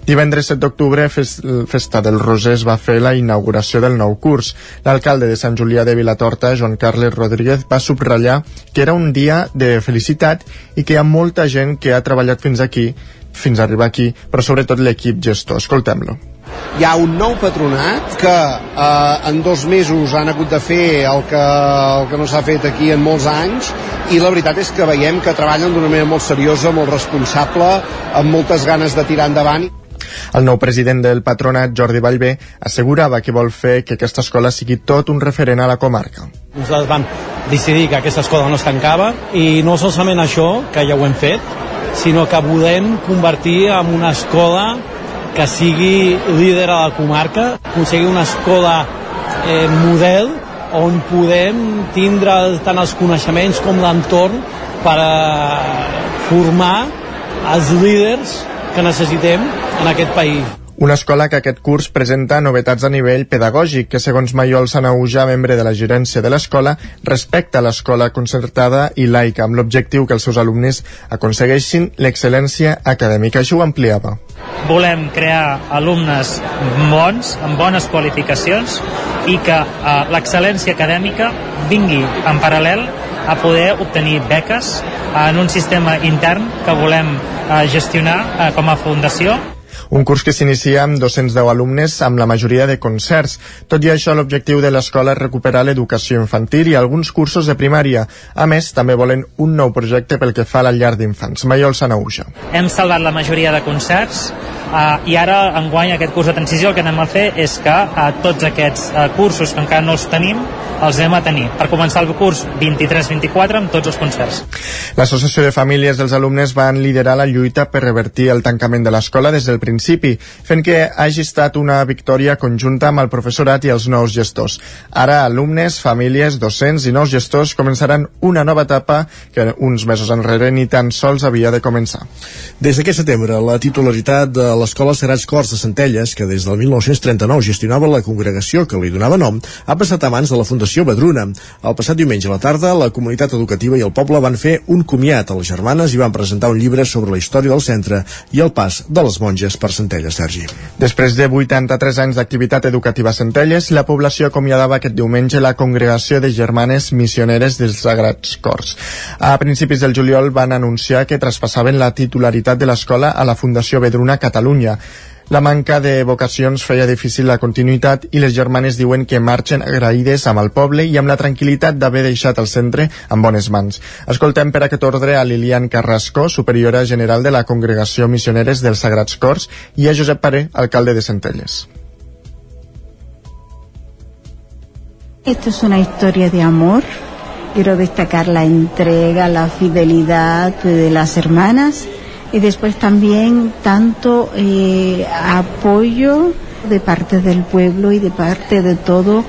Divendres 7 d'octubre, Festa del Roser es va fer la inauguració del nou curs. L'alcalde de Sant Julià de Vilatorta, Joan Carles Rodríguez, va subratllar que era un dia de felicitat i que hi ha molta gent que ha treballat fins aquí, fins a arribar aquí, però sobretot l'equip gestor. Escoltem-lo hi ha un nou patronat que eh, en dos mesos han hagut de fer el que, el que no s'ha fet aquí en molts anys i la veritat és que veiem que treballen d'una manera molt seriosa, molt responsable, amb moltes ganes de tirar endavant. El nou president del patronat, Jordi Vallvé, assegurava que vol fer que aquesta escola sigui tot un referent a la comarca. Nosaltres vam decidir que aquesta escola no es tancava i no solament això, que ja ho hem fet, sinó que volem convertir en una escola que sigui líder a la comarca, aconseguir una escola eh, model on podem tindre tant els coneixements com l'entorn per a formar els líders que necessitem en aquest país. Una escola que aquest curs presenta novetats a nivell pedagògic, que segons Mayol Sanauja, membre de la gerència de l'escola, respecta l'escola concertada i laica, amb l'objectiu que els seus alumnes aconsegueixin l'excel·lència acadèmica. Això ho ampliava. Volem crear alumnes bons, amb bones qualificacions, i que eh, l'excel·lència acadèmica vingui en paral·lel a poder obtenir beques en un sistema intern que volem eh, gestionar eh, com a fundació un curs que s'inicia amb 210 alumnes amb la majoria de concerts. Tot i això, l'objectiu de l'escola és recuperar l'educació infantil i alguns cursos de primària. A més, també volen un nou projecte pel que fa a la llar d'infants. Maiol Sanauja. Hem salvat la majoria de concerts uh, i ara, enguany, aquest curs de transició, el que anem a fer és que uh, tots aquests uh, cursos que encara no els tenim, els anem a tenir per començar el curs 23-24 amb tots els concerts. L'Associació de Famílies dels alumnes van liderar la lluita per revertir el tancament de l'escola des del principi, fent que hagi estat una victòria conjunta amb el professorat i els nous gestors. Ara alumnes, famílies, docents i nous gestors començaran una nova etapa que uns mesos enrere ni tan sols havia de començar. Des d'aquest setembre, la titularitat de l'Escola Serats Cors de Centelles, que des del 1939 gestionava la congregació que li donava nom, ha passat a mans de la Fundació Badruna. El passat diumenge a la tarda, la comunitat educativa i el poble van fer un comiat a les germanes i van presentar un llibre sobre la història del centre i el pas de les monges per Centelles, Sergi. Després de 83 anys d'activitat educativa a Centelles, la població acomiadava aquest diumenge la congregació de germanes missioneres dels Sagrats Cors. A principis del juliol van anunciar que traspassaven la titularitat de l'escola a la Fundació Vedruna Catalunya. La manca de vocacions feia difícil la continuïtat i les germanes diuen que marxen agraïdes amb el poble i amb la tranquil·litat d'haver deixat el centre en bones mans. Escoltem per aquest ordre a Lilian Carrasco, superiora general de la Congregació Missioneres dels Sagrats Cors, i a Josep Paré, alcalde de Centelles. Esto es una historia de amor. Quiero destacar la entrega, la fidelidad de las hermanas y después también tanto eh, apoyo de parte del pueblo y de parte de todo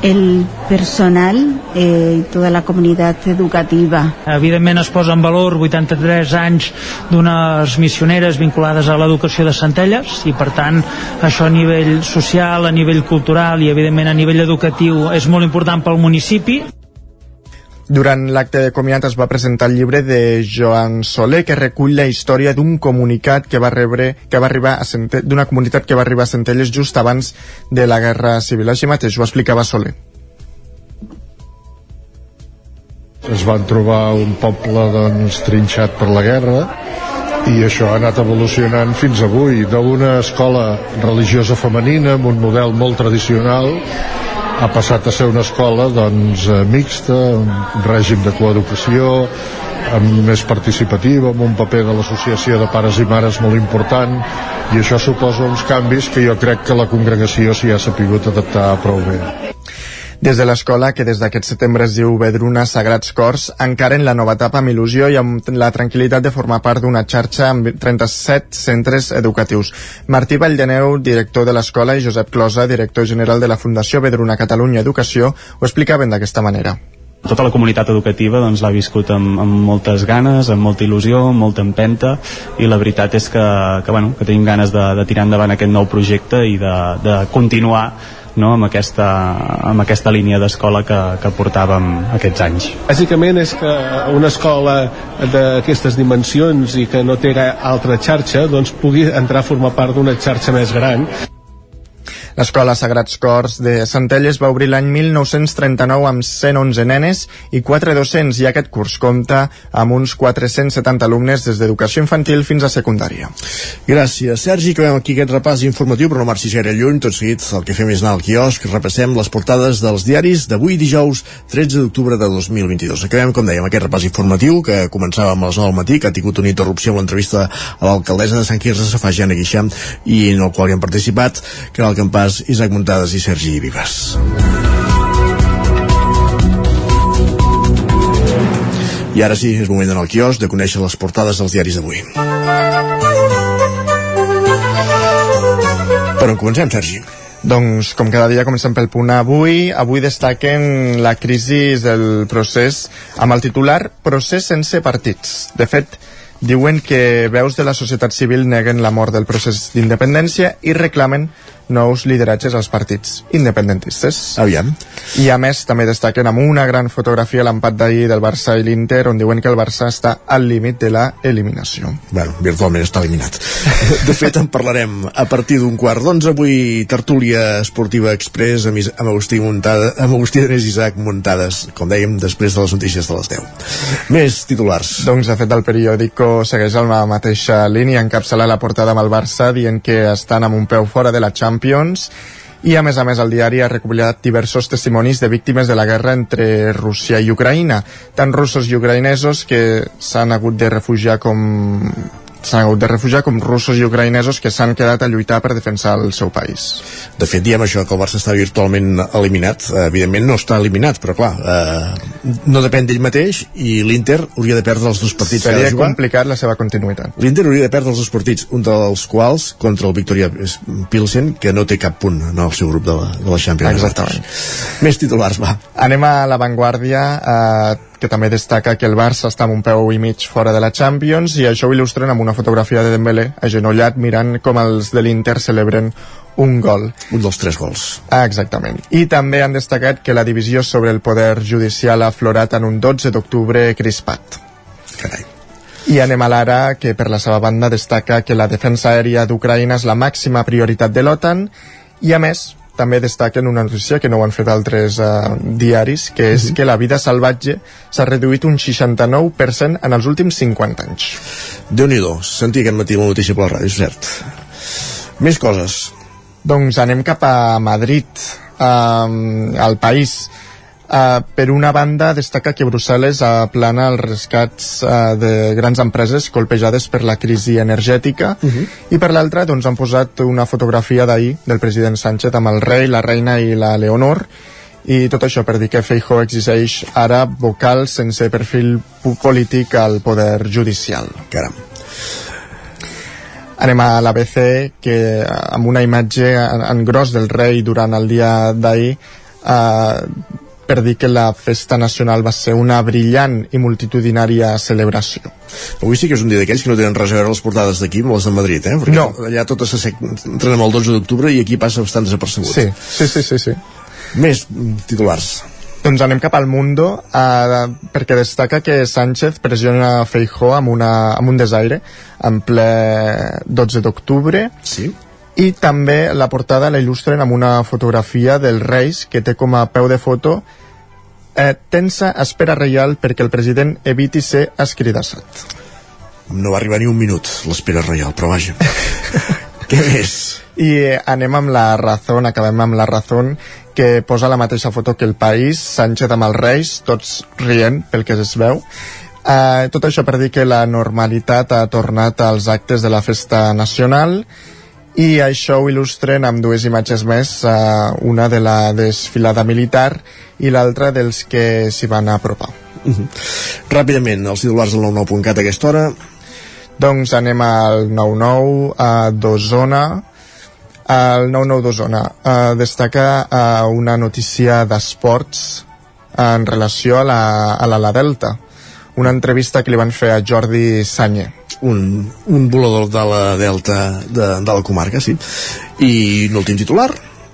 el personal eh, y toda la comunitat educativa. Evidentment es posa en valor 83 anys d'unes missioneres vinculades a l'educació de Centelles i per tant això a nivell social, a nivell cultural i evidentment a nivell educatiu és molt important pel municipi. Durant l'acte de comiat es va presentar el llibre de Joan Soler que recull la història d'un comunicat que va rebre que va arribar a d'una comunitat que va arribar a Centelles just abans de la Guerra Civil. Així mateix ho explicava Soler. Es van trobar un poble doncs, trinxat per la guerra i això ha anat evolucionant fins avui d'una escola religiosa femenina amb un model molt tradicional ha passat a ser una escola doncs, eh, mixta, un règim de coeducació, amb més participativa, amb un paper de l'associació de pares i mares molt important, i això suposa uns canvis que jo crec que la congregació s'hi ha sapigut adaptar prou bé. Des de l'escola, que des d'aquest setembre es diu Vedruna Sagrats Cors, encaren la nova etapa amb il·lusió i amb la tranquil·litat de formar part d'una xarxa amb 37 centres educatius. Martí Valldeneu, director de l'escola, i Josep Closa, director general de la Fundació Vedruna Catalunya Educació, ho explicaven d'aquesta manera tota la comunitat educativa doncs, l'ha viscut amb, amb moltes ganes, amb molta il·lusió, amb molta empenta i la veritat és que, que, bueno, que tenim ganes de, de tirar endavant aquest nou projecte i de, de continuar no, amb, aquesta, amb aquesta línia d'escola que, que portàvem aquests anys. Bàsicament és que una escola d'aquestes dimensions i que no té altra xarxa doncs pugui entrar a formar part d'una xarxa més gran L'escola Sagrats Cors de Centelles va obrir l'any 1939 amb 111 nenes i 4 docents i aquest curs compta amb uns 470 alumnes des d'educació infantil fins a secundària. Gràcies, Sergi. Acabem aquí aquest repàs informatiu, però no marxis gaire lluny. Tot seguit, el que fem és anar al quiosc, repassem les portades dels diaris d'avui dijous 13 d'octubre de 2022. Acabem, com dèiem, aquest repàs informatiu que començava amb les 9 del matí, que ha tingut una interrupció amb l'entrevista a l'alcaldessa de Sant Quirze, Safà Jana Guixam, i en el qual hi han participat, que era el campà Mas, Isaac Muntades i Sergi Vives. I ara sí, és moment d'anar al quios de conèixer les portades dels diaris d'avui. Per on comencem, Sergi? Doncs, com cada dia, comencem pel punt avui. Avui destaquen la crisi del procés amb el titular Procés sense partits. De fet, diuen que veus de la societat civil neguen la mort del procés d'independència i reclamen nous lideratges als partits independentistes. Aviam. I a més també destaquen amb una gran fotografia l'empat d'ahir del Barça i l'Inter on diuen que el Barça està al límit de la eliminació. Bueno, virtualment està eliminat. De fet, en parlarem a partir d'un quart d'onze avui tertúlia esportiva express amb, amb Agustí Muntada, amb Agustí Denés Isaac muntades, com dèiem, després de les notícies de les 10. Més titulars. Doncs, de fet, el periòdico segueix la mateixa línia, encapçala la portada amb el Barça dient que estan amb un peu fora de la Champions Champions i a més a més el diari ha recuperat diversos testimonis de víctimes de la guerra entre Rússia i Ucraïna, tant russos i ucraïnesos que s'han hagut de refugiar com s'han hagut de refugiar com russos i ucraïnesos que s'han quedat a lluitar per defensar el seu país. De fet, diem això, que el Barça està virtualment eliminat. Eh, evidentment no està eliminat, però clar, eh, no depèn d'ell mateix i l'Inter hauria de perdre els dos partits Seria que complicat la seva continuïtat. L'Inter hauria de perdre els dos partits, un dels quals contra el Victoria Pilsen, que no té cap punt en el seu grup de la, de la Champions. Exactament. Més titulars, va. Anem a l'avantguàrdia. Eh, que també destaca que el Barça està amb un peu i mig fora de la Champions i això ho il·lustren amb una fotografia de Dembélé agenollat mirant com els de l'Inter celebren un gol. Un dels tres gols. Ah, exactament. I també han destacat que la divisió sobre el poder judicial ha aflorat en un 12 d'octubre crispat. Carai. I anem a l'ara, que per la seva banda destaca que la defensa aèria d'Ucraïna és la màxima prioritat de l'OTAN i a més també destaquen una notícia que no ho han fet altres uh, diaris, que és uh -huh. que la vida salvatge s'ha reduït un 69% en els últims 50 anys. déu nhi sentir aquest matí la notícia per la ràdio, és cert. Més coses. Doncs anem cap a Madrid, um, al país Uh, per una banda, destaca que Brussel·les aplana els rescats uh, de grans empreses colpejades per la crisi energètica uh -huh. i per l'altra doncs, han posat una fotografia d'ahir del president Sánchez amb el rei, la reina i la Leonor i tot això per dir que Feijó exigeix ara vocal sense perfil polític al poder judicial. Caram. anem a l'ABC que amb una imatge en, en gros del rei durant el dia d'ahir eh, per dir que la festa nacional va ser una brillant i multitudinària celebració. Avui sí que és un dia d'aquells que no tenen res a veure les portades d'aquí amb les de Madrid, eh? Perquè no. allà tot s'entren el 12 d'octubre i aquí passa bastant desapercebut. Sí, sí, sí, sí, sí. Més titulars. Doncs anem cap al Mundo eh, perquè destaca que Sánchez pressiona Feijó amb, una, amb un desaire en ple 12 d'octubre sí. I també la portada la il·lustren amb una fotografia del Reis que té com a peu de foto eh, tensa espera reial perquè el president eviti ser escridassat. No va arribar ni un minut l'espera reial, però vaja. Què més? I eh, anem amb la Razón, acabem amb la Razón, que posa la mateixa foto que el País, Sánchez amb els Reis, tots rient pel que es veu. Uh, tot això per dir que la normalitat ha tornat als actes de la festa nacional i això ho il·lustren amb dues imatges més, uh, una de la desfilada militar i l'altra dels que s'hi van apropar. Uh -huh. Ràpidament, els titulars del 99.cat a aquesta hora. Doncs anem al 99, a Dosona, el 99 d'Osona uh, destaca uh, una notícia d'esports en relació a la, a la, la Delta una entrevista que li van fer a Jordi Sanyer un, un volador de la Delta de, de la comarca, sí i l'últim titular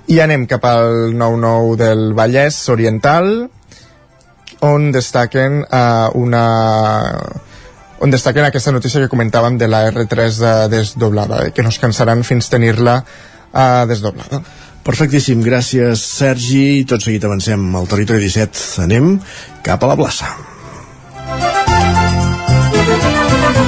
i anem cap al 99 del Vallès Oriental on destaquen uh, una on destaquen aquesta notícia que comentàvem de la R3 de desdoblada, eh, que no es cansaran fins tenir-la uh, desdoblada. Perfectíssim, gràcies Sergi. Tot seguit avancem al territori 17. Anem cap a la plaça.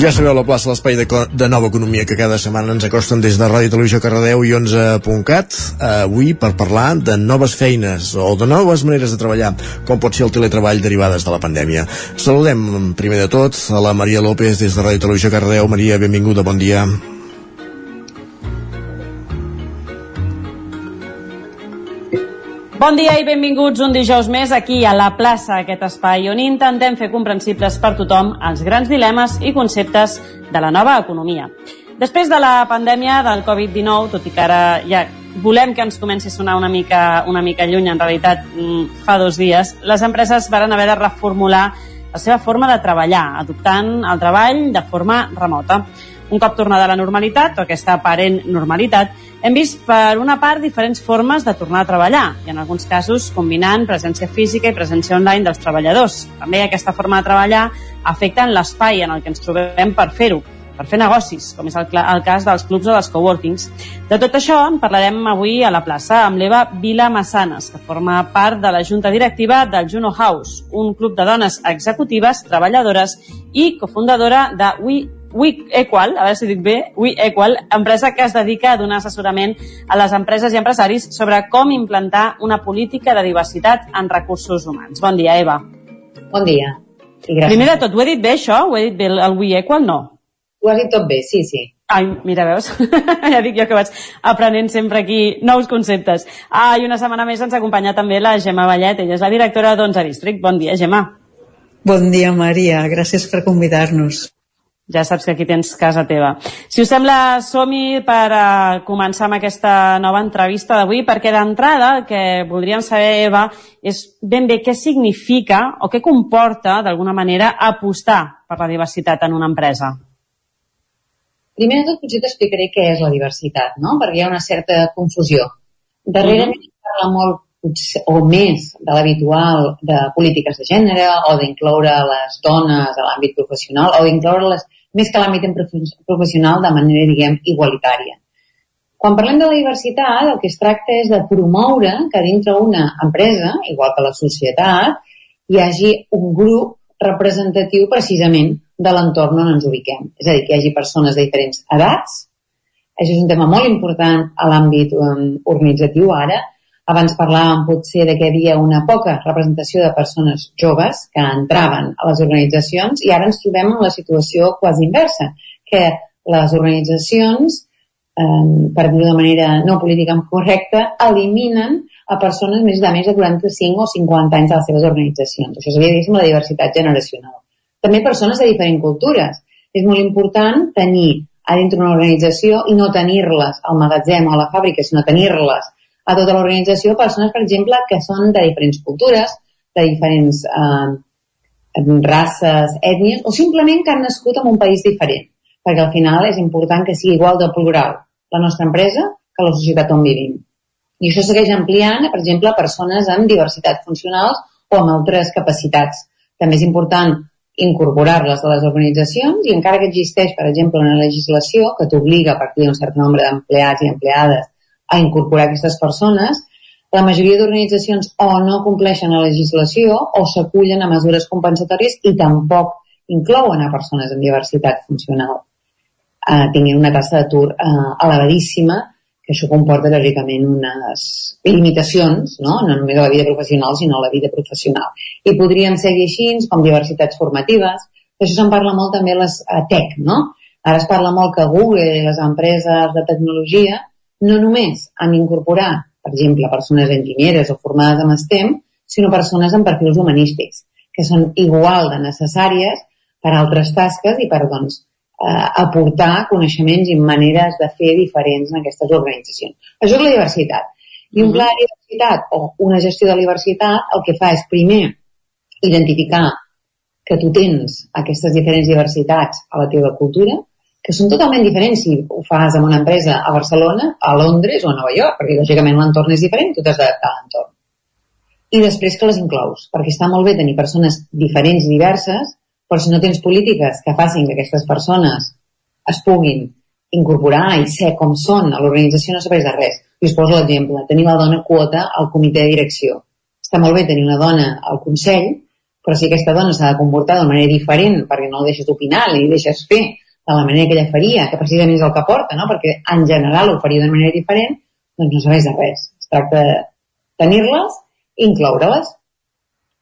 Ja sabeu la plaça l'espai de, de nova economia que cada setmana ens acosten des de Ràdio Televisió Cardedeu i 11.cat avui per parlar de noves feines o de noves maneres de treballar com pot ser el teletreball derivades de la pandèmia. Saludem primer de tot a la Maria López des de Ràdio Televisió Cardedeu. Maria, benvinguda, bon dia. Bon dia i benvinguts un dijous més aquí a la plaça, aquest espai on intentem fer comprensibles per tothom els grans dilemes i conceptes de la nova economia. Després de la pandèmia del Covid-19, tot i que ara ja volem que ens comenci a sonar una mica, una mica lluny, en realitat mm, fa dos dies, les empreses varen haver de reformular la seva forma de treballar, adoptant el treball de forma remota. Un cop tornada a la normalitat, o aquesta aparent normalitat, hem vist, per una part, diferents formes de tornar a treballar, i en alguns casos combinant presència física i presència online dels treballadors. També aquesta forma de treballar afecta en l'espai en el que ens trobem per fer-ho, per fer negocis, com és el, el cas dels clubs o dels coworkings. De tot això en parlarem avui a la plaça amb l'Eva Vila Massanes, que forma part de la junta directiva del Juno House, un club de dones executives, treballadores i cofundadora de We We Equal, a veure si dic bé, We Equal, empresa que es dedica a donar assessorament a les empreses i empresaris sobre com implantar una política de diversitat en recursos humans. Bon dia, Eva. Bon dia. I gràcies. Primer de tot, ho he dit bé, això? Ho he dit bé, el We Equal? No. Ho has dit tot bé, sí, sí. Ai, mira, veus? ja dic jo que vaig aprenent sempre aquí nous conceptes. Ah, i una setmana més ens acompanya també la Gemma Vallet, ella és la directora d'Onze District. Bon dia, Gemma. Bon dia, Maria. Gràcies per convidar-nos ja saps que aquí tens casa teva. Si us sembla, som-hi per uh, començar amb aquesta nova entrevista d'avui, perquè d'entrada el que voldríem saber, Eva, és ben bé què significa o què comporta, d'alguna manera, apostar per la diversitat en una empresa. Primer de tot, potser t'explicaré què és la diversitat, no? perquè hi ha una certa confusió. Darrerament mm -hmm. parla molt o més de l'habitual de polítiques de gènere o d'incloure les dones a l'àmbit professional o d'incloure les més que l'àmbit professional de manera, diguem, igualitària. Quan parlem de la diversitat, el que es tracta és de promoure que dintre una empresa, igual que la societat, hi hagi un grup representatiu precisament de l'entorn on ens ubiquem. És a dir, que hi hagi persones de diferents edats, això és un tema molt important a l'àmbit um, organitzatiu ara, abans parlàvem potser de que hi havia una poca representació de persones joves que entraven a les organitzacions i ara ens trobem en la situació quasi inversa, que les organitzacions, eh, per dir-ho de manera no política correcta, eliminen a persones més de més de 45 o 50 anys de les seves organitzacions. Això seria, diguéssim, la diversitat generacional. També persones de diferents cultures. És molt important tenir a dintre una organització i no tenir-les al magatzem o a la fàbrica, sinó tenir-les a tota l'organització persones, per exemple, que són de diferents cultures, de diferents eh, races, ètnies, o simplement que han nascut en un país diferent, perquè al final és important que sigui igual de plural la nostra empresa que la societat on vivim. I això segueix ampliant, per exemple, persones amb diversitat funcionals o amb altres capacitats. També és important incorporar-les a les organitzacions i encara que existeix, per exemple, una legislació que t'obliga a partir d'un cert nombre d'empleats i empleades a incorporar aquestes persones, la majoria d'organitzacions o no compleixen la legislació o s'acullen a mesures compensatòries i tampoc inclouen a persones amb diversitat funcional. Eh, tinguin una tassa d'atur eh, elevadíssima, que això comporta lògicament unes limitacions, no? no només a la vida professional, sinó a la vida professional. I podríem seguir així, com diversitats formatives, això se'n parla molt també a les a tech, no? Ara es parla molt que Google i les empreses de tecnologia no només han d'incorporar, per exemple, persones enginyeres o formades amb STEM, sinó persones amb perfils humanístics, que són igual de necessàries per a altres tasques i per doncs, eh, aportar coneixements i maneres de fer diferents en aquestes organitzacions. Això és la diversitat. I un pla de diversitat o una gestió de la diversitat el que fa és primer identificar que tu tens aquestes diferents diversitats a la teva cultura, que són totalment diferents si ho fas en una empresa a Barcelona, a Londres o a Nova York, perquè lògicament l'entorn és diferent, tu t'has d'adaptar a l'entorn. I després que les inclous, perquè està molt bé tenir persones diferents i diverses, però si no tens polítiques que facin que aquestes persones es puguin incorporar i ser com són a l'organització no serveix de res. I us poso l'exemple, tenir la dona quota al comitè de direcció. Està molt bé tenir una dona al Consell, però si aquesta dona s'ha de comportar d'una manera diferent perquè no la deixes opinar, li deixes fer de la manera que ella faria, que precisament és el que porta, no? perquè en general ho faria d'una manera diferent, doncs no serveix de res. Es tracta de tenir-les i incloure-les.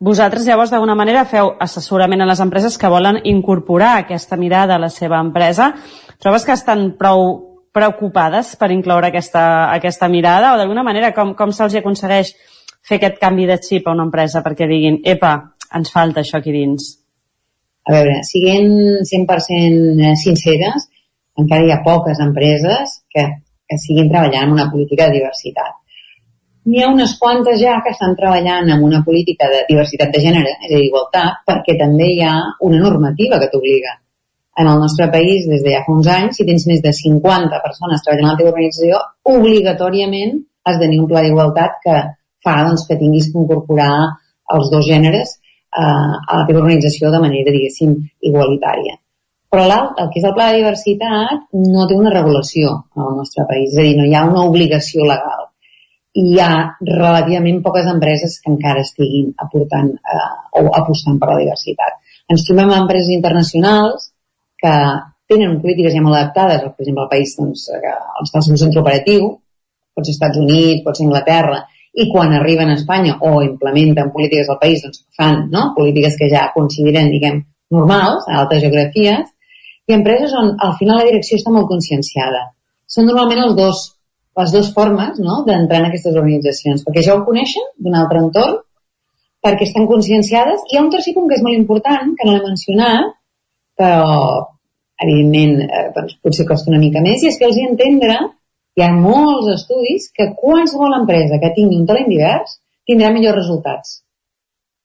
Vosaltres llavors d'alguna manera feu assessorament a les empreses que volen incorporar aquesta mirada a la seva empresa. Trobes que estan prou preocupades per incloure aquesta, aquesta mirada o d'alguna manera com, com se'ls aconsegueix fer aquest canvi de xip a una empresa perquè diguin, epa, ens falta això aquí dins? A veure, siguent 100% sinceres, encara hi ha poques empreses que, que siguin treballant en una política de diversitat. N'hi ha unes quantes ja que estan treballant en una política de diversitat de gènere, és a dir, igualtat, perquè també hi ha una normativa que t'obliga. En el nostre país, des de ja fa uns anys, si tens més de 50 persones treballant a la teva organització, obligatòriament has de tenir un pla d'igualtat que fa doncs, que tinguis que incorporar els dos gèneres eh, a la teva organització de manera, diguéssim, igualitària. Però el que és el pla de diversitat no té una regulació al nostre país, és a dir, no hi ha una obligació legal. I hi ha relativament poques empreses que encara estiguin aportant eh, o apostant per la diversitat. Ens trobem amb empreses internacionals que tenen polítiques ja molt adaptades, per exemple, al país doncs, que està seu centre operatiu, pot ser Estats Units, pot ser Anglaterra, i quan arriben a Espanya o implementen polítiques al país, doncs fan no? polítiques que ja consideren, diguem, normals a altres geografies, i empreses on al final la direcció està molt conscienciada. Són normalment els dos, les dues formes no? d'entrar en aquestes organitzacions, perquè ja ho coneixen d'un altre entorn, perquè estan conscienciades, i hi ha un tercer punt que és molt important, que no l'he mencionat, però evidentment eh, doncs, potser costa una mica més, i és que els hi entendre hi ha molts estudis que qualsevol empresa que tingui un talent divers tindrà millors resultats.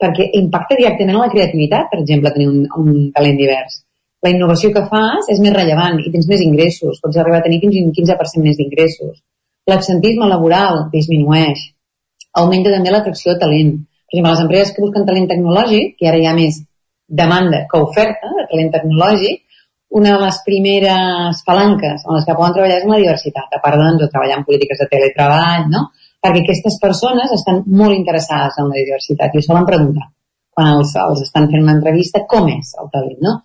Perquè impacta directament la creativitat, per exemple, tenir un, un talent divers. La innovació que fas és més rellevant i tens més ingressos, pots arribar a tenir fins un 15% més d'ingressos. L'absentisme laboral disminueix. Augmenta també l'atracció de talent. Per exemple, les empreses que busquen talent tecnològic, que ara hi ha més demanda que oferta de talent tecnològic, una de les primeres palanques en les que poden treballar és la diversitat, a part doncs, de treballar en polítiques de teletreball, no? perquè aquestes persones estan molt interessades en la diversitat i solen preguntar quan els, els estan fent una entrevista com és el talent, no?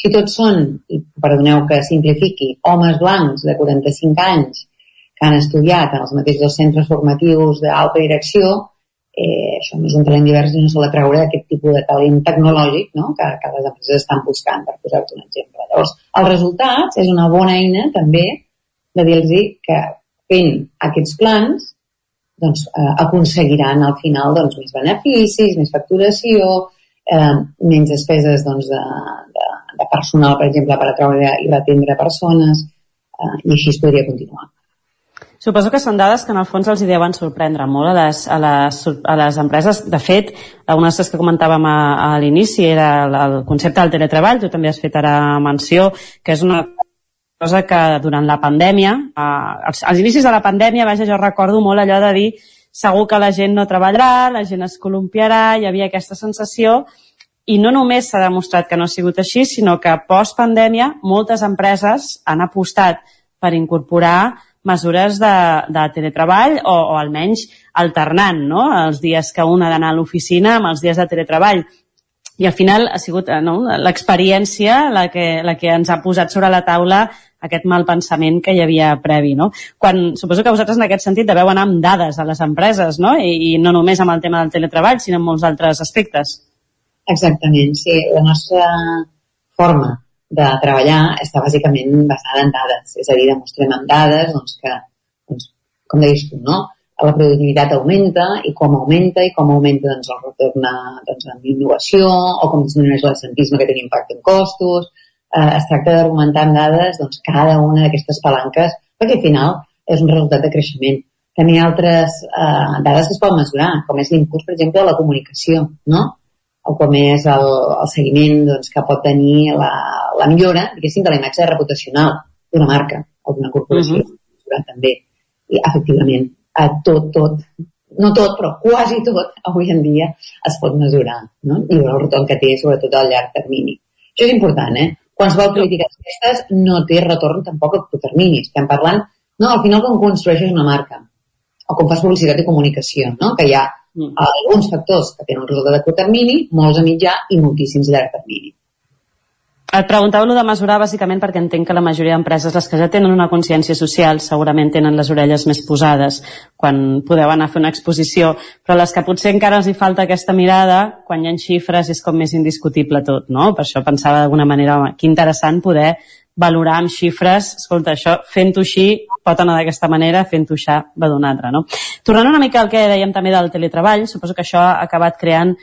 Si tots són, i perdoneu que simplifiqui, homes blancs de 45 anys que han estudiat en els mateixos centres formatius d'alta direcció, eh, no és un talent divers i no s'ha de treure aquest tipus de talent tecnològic no? que, que les empreses estan buscant, per posar-vos un exemple. Llavors, els resultats és una bona eina també de dir-los que fent aquests plans doncs, eh, aconseguiran al final doncs, més beneficis, més facturació, eh, menys despeses doncs, de, de, de personal, per exemple, per treballar i retendre persones, eh, i així es podria continuar. Suposo que són dades que en el fons els deuen sorprendre molt a les, a les, a les empreses. De fet, una de les que comentàvem a, a l'inici era el, el concepte del teletreball, tu també has fet ara menció, que és una cosa que durant la pandèmia, eh, als, als inicis de la pandèmia, vaja, jo recordo molt allò de dir segur que la gent no treballarà, la gent es columpiarà, hi havia aquesta sensació i no només s'ha demostrat que no ha sigut així, sinó que post-pandèmia moltes empreses han apostat per incorporar mesures de, de teletreball o, o almenys alternant no? els dies que un ha d'anar a l'oficina amb els dies de teletreball. I al final ha sigut eh, no, l'experiència la que, la que ens ha posat sobre la taula aquest mal pensament que hi havia previ. No? Quan, suposo que vosaltres en aquest sentit deveu anar amb dades a les empreses no? I, i no només amb el tema del teletreball, sinó en molts altres aspectes. Exactament, sí. La nostra forma de treballar està bàsicament basada en dades. És a dir, demostrem amb dades doncs, que, doncs, com deies tu, no? la productivitat augmenta i com augmenta i com augmenta doncs, el retorn doncs, en innovació o com disminueix l'assentisme que té impacte en costos. Eh, es tracta d'argumentar amb dades doncs, cada una d'aquestes palanques perquè al final és un resultat de creixement. També hi ha altres eh, dades que es poden mesurar, com és l'impuls, per exemple, de la comunicació, no? O com és el, el seguiment doncs, que pot tenir la, la millora, diguéssim, de la imatge reputacional d'una marca o d'una corporació. Uh -huh. també. I, efectivament, a tot, tot, no tot, però quasi tot, avui en dia es pot mesurar, no? I el retorn que té, sobretot al llarg termini. Això és important, eh? Qualsevol política d'aquestes no té retorn tampoc a curt termini. Estem parlant, no, al final com construeixes una marca o com fas publicitat i comunicació, no? Que hi ha mm. alguns factors que tenen un resultat de curt termini, molts a mitjà i moltíssims a llarg termini. Et preguntava lo de mesurar bàsicament perquè entenc que la majoria d'empreses, les que ja tenen una consciència social, segurament tenen les orelles més posades quan podeu anar a fer una exposició, però les que potser encara els hi falta aquesta mirada, quan hi ha xifres és com més indiscutible tot, no? Per això pensava d'alguna manera, home, que interessant poder valorar amb xifres, escolta, això fent-ho així pot anar d'aquesta manera, fent-ho així va d'una altra, no? Tornant una mica al que dèiem també del teletreball, suposo que això ha acabat creant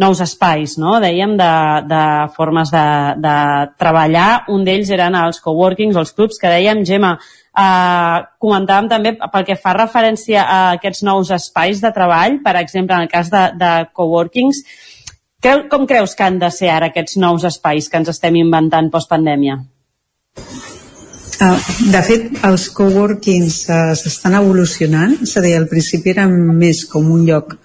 nous espais, no? dèiem, de, de formes de, de treballar. Un d'ells eren els coworkings, els clubs, que dèiem, Gemma, eh, comentàvem també pel que fa referència a aquests nous espais de treball, per exemple, en el cas de, de coworkings, creu, com creus que han de ser ara aquests nous espais que ens estem inventant postpandèmia? Uh, de fet, els coworkings uh, s'estan evolucionant, és a dir, al principi eren més com un lloc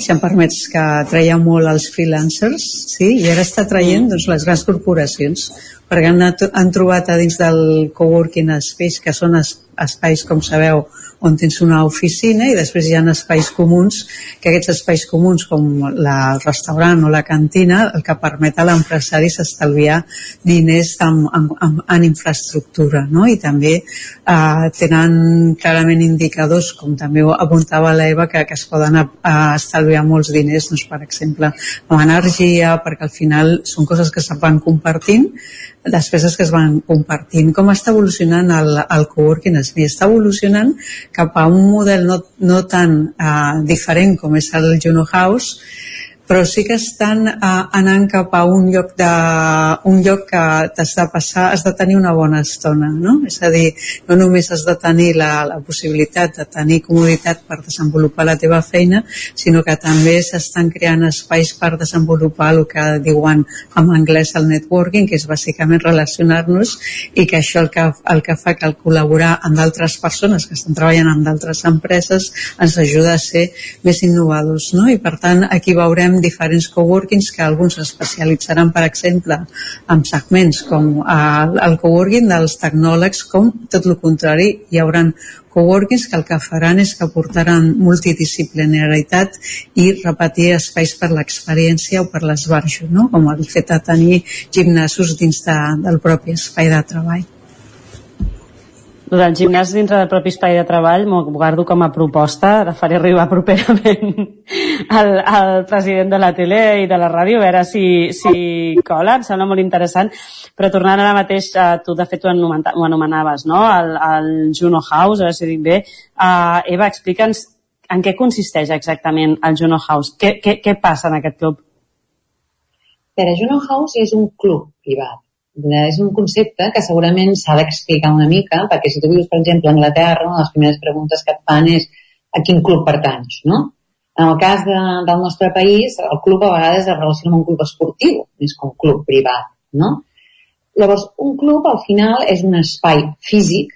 si em permets, que treia molt els freelancers, sí? i ara està traient doncs, les grans corporacions, perquè han, han trobat a dins del coworking space, que són es, espais, com sabeu, on tens una oficina i després hi ha espais comuns, que aquests espais comuns com la, el restaurant o la cantina el que permet a l'empresari s'estalviar diners en, en, en, en infraestructura no? i també eh, tenen clarament indicadors com també ho apuntava l'Eva que, que es poden a, a estalviar molts diners doncs, per exemple amb energia perquè al final són coses que se van compartint despeses que es van compartint. Com està evolucionant el, el coworking? Està evolucionant cap a un model no, no tan uh, diferent com és el Juno House, però sí que estan uh, anant cap a un lloc, de, un lloc que t'has de passar, has de tenir una bona estona, no? És a dir, no només has de tenir la, la possibilitat de tenir comoditat per desenvolupar la teva feina, sinó que també s'estan creant espais per desenvolupar el que diuen en anglès el networking, que és bàsicament relacionar-nos i que això el que, el que fa que el col·laborar amb d'altres persones que estan treballant amb d'altres empreses ens ajuda a ser més innovadors, no? I per tant, aquí veurem diferents coworkings que alguns especialitzaran, per exemple, en segments com el, el coworking dels tecnòlegs, com tot el contrari, hi haurà coworkings que el que faran és que portaran multidisciplinaritat i repetir espais per l'experiència o per l'esbarjo, no? com el fet de tenir gimnasos dins de, del propi espai de treball. El del gimnàs dintre del propi espai de treball m'ho guardo com a proposta, la faré arribar properament al, al president de la tele i de la ràdio, a veure si, si cola, em sembla molt interessant. Però tornant ara mateix, uh, tu de fet ho, anomen, ho anomenaves, no?, el, el Juno House, a veure si dic bé. Uh, Eva, explica'ns en què consisteix exactament el Juno House. Què, què, què passa en aquest club? Però Juno House és un club privat és un concepte que segurament s'ha d'explicar una mica, perquè si tu vius, per exemple, a Anglaterra, una de les primeres preguntes que et fan és a quin club pertanys, no? En el cas de, del nostre país, el club a vegades es relaciona amb un club esportiu, més que un club privat, no? Llavors, un club, al final, és un espai físic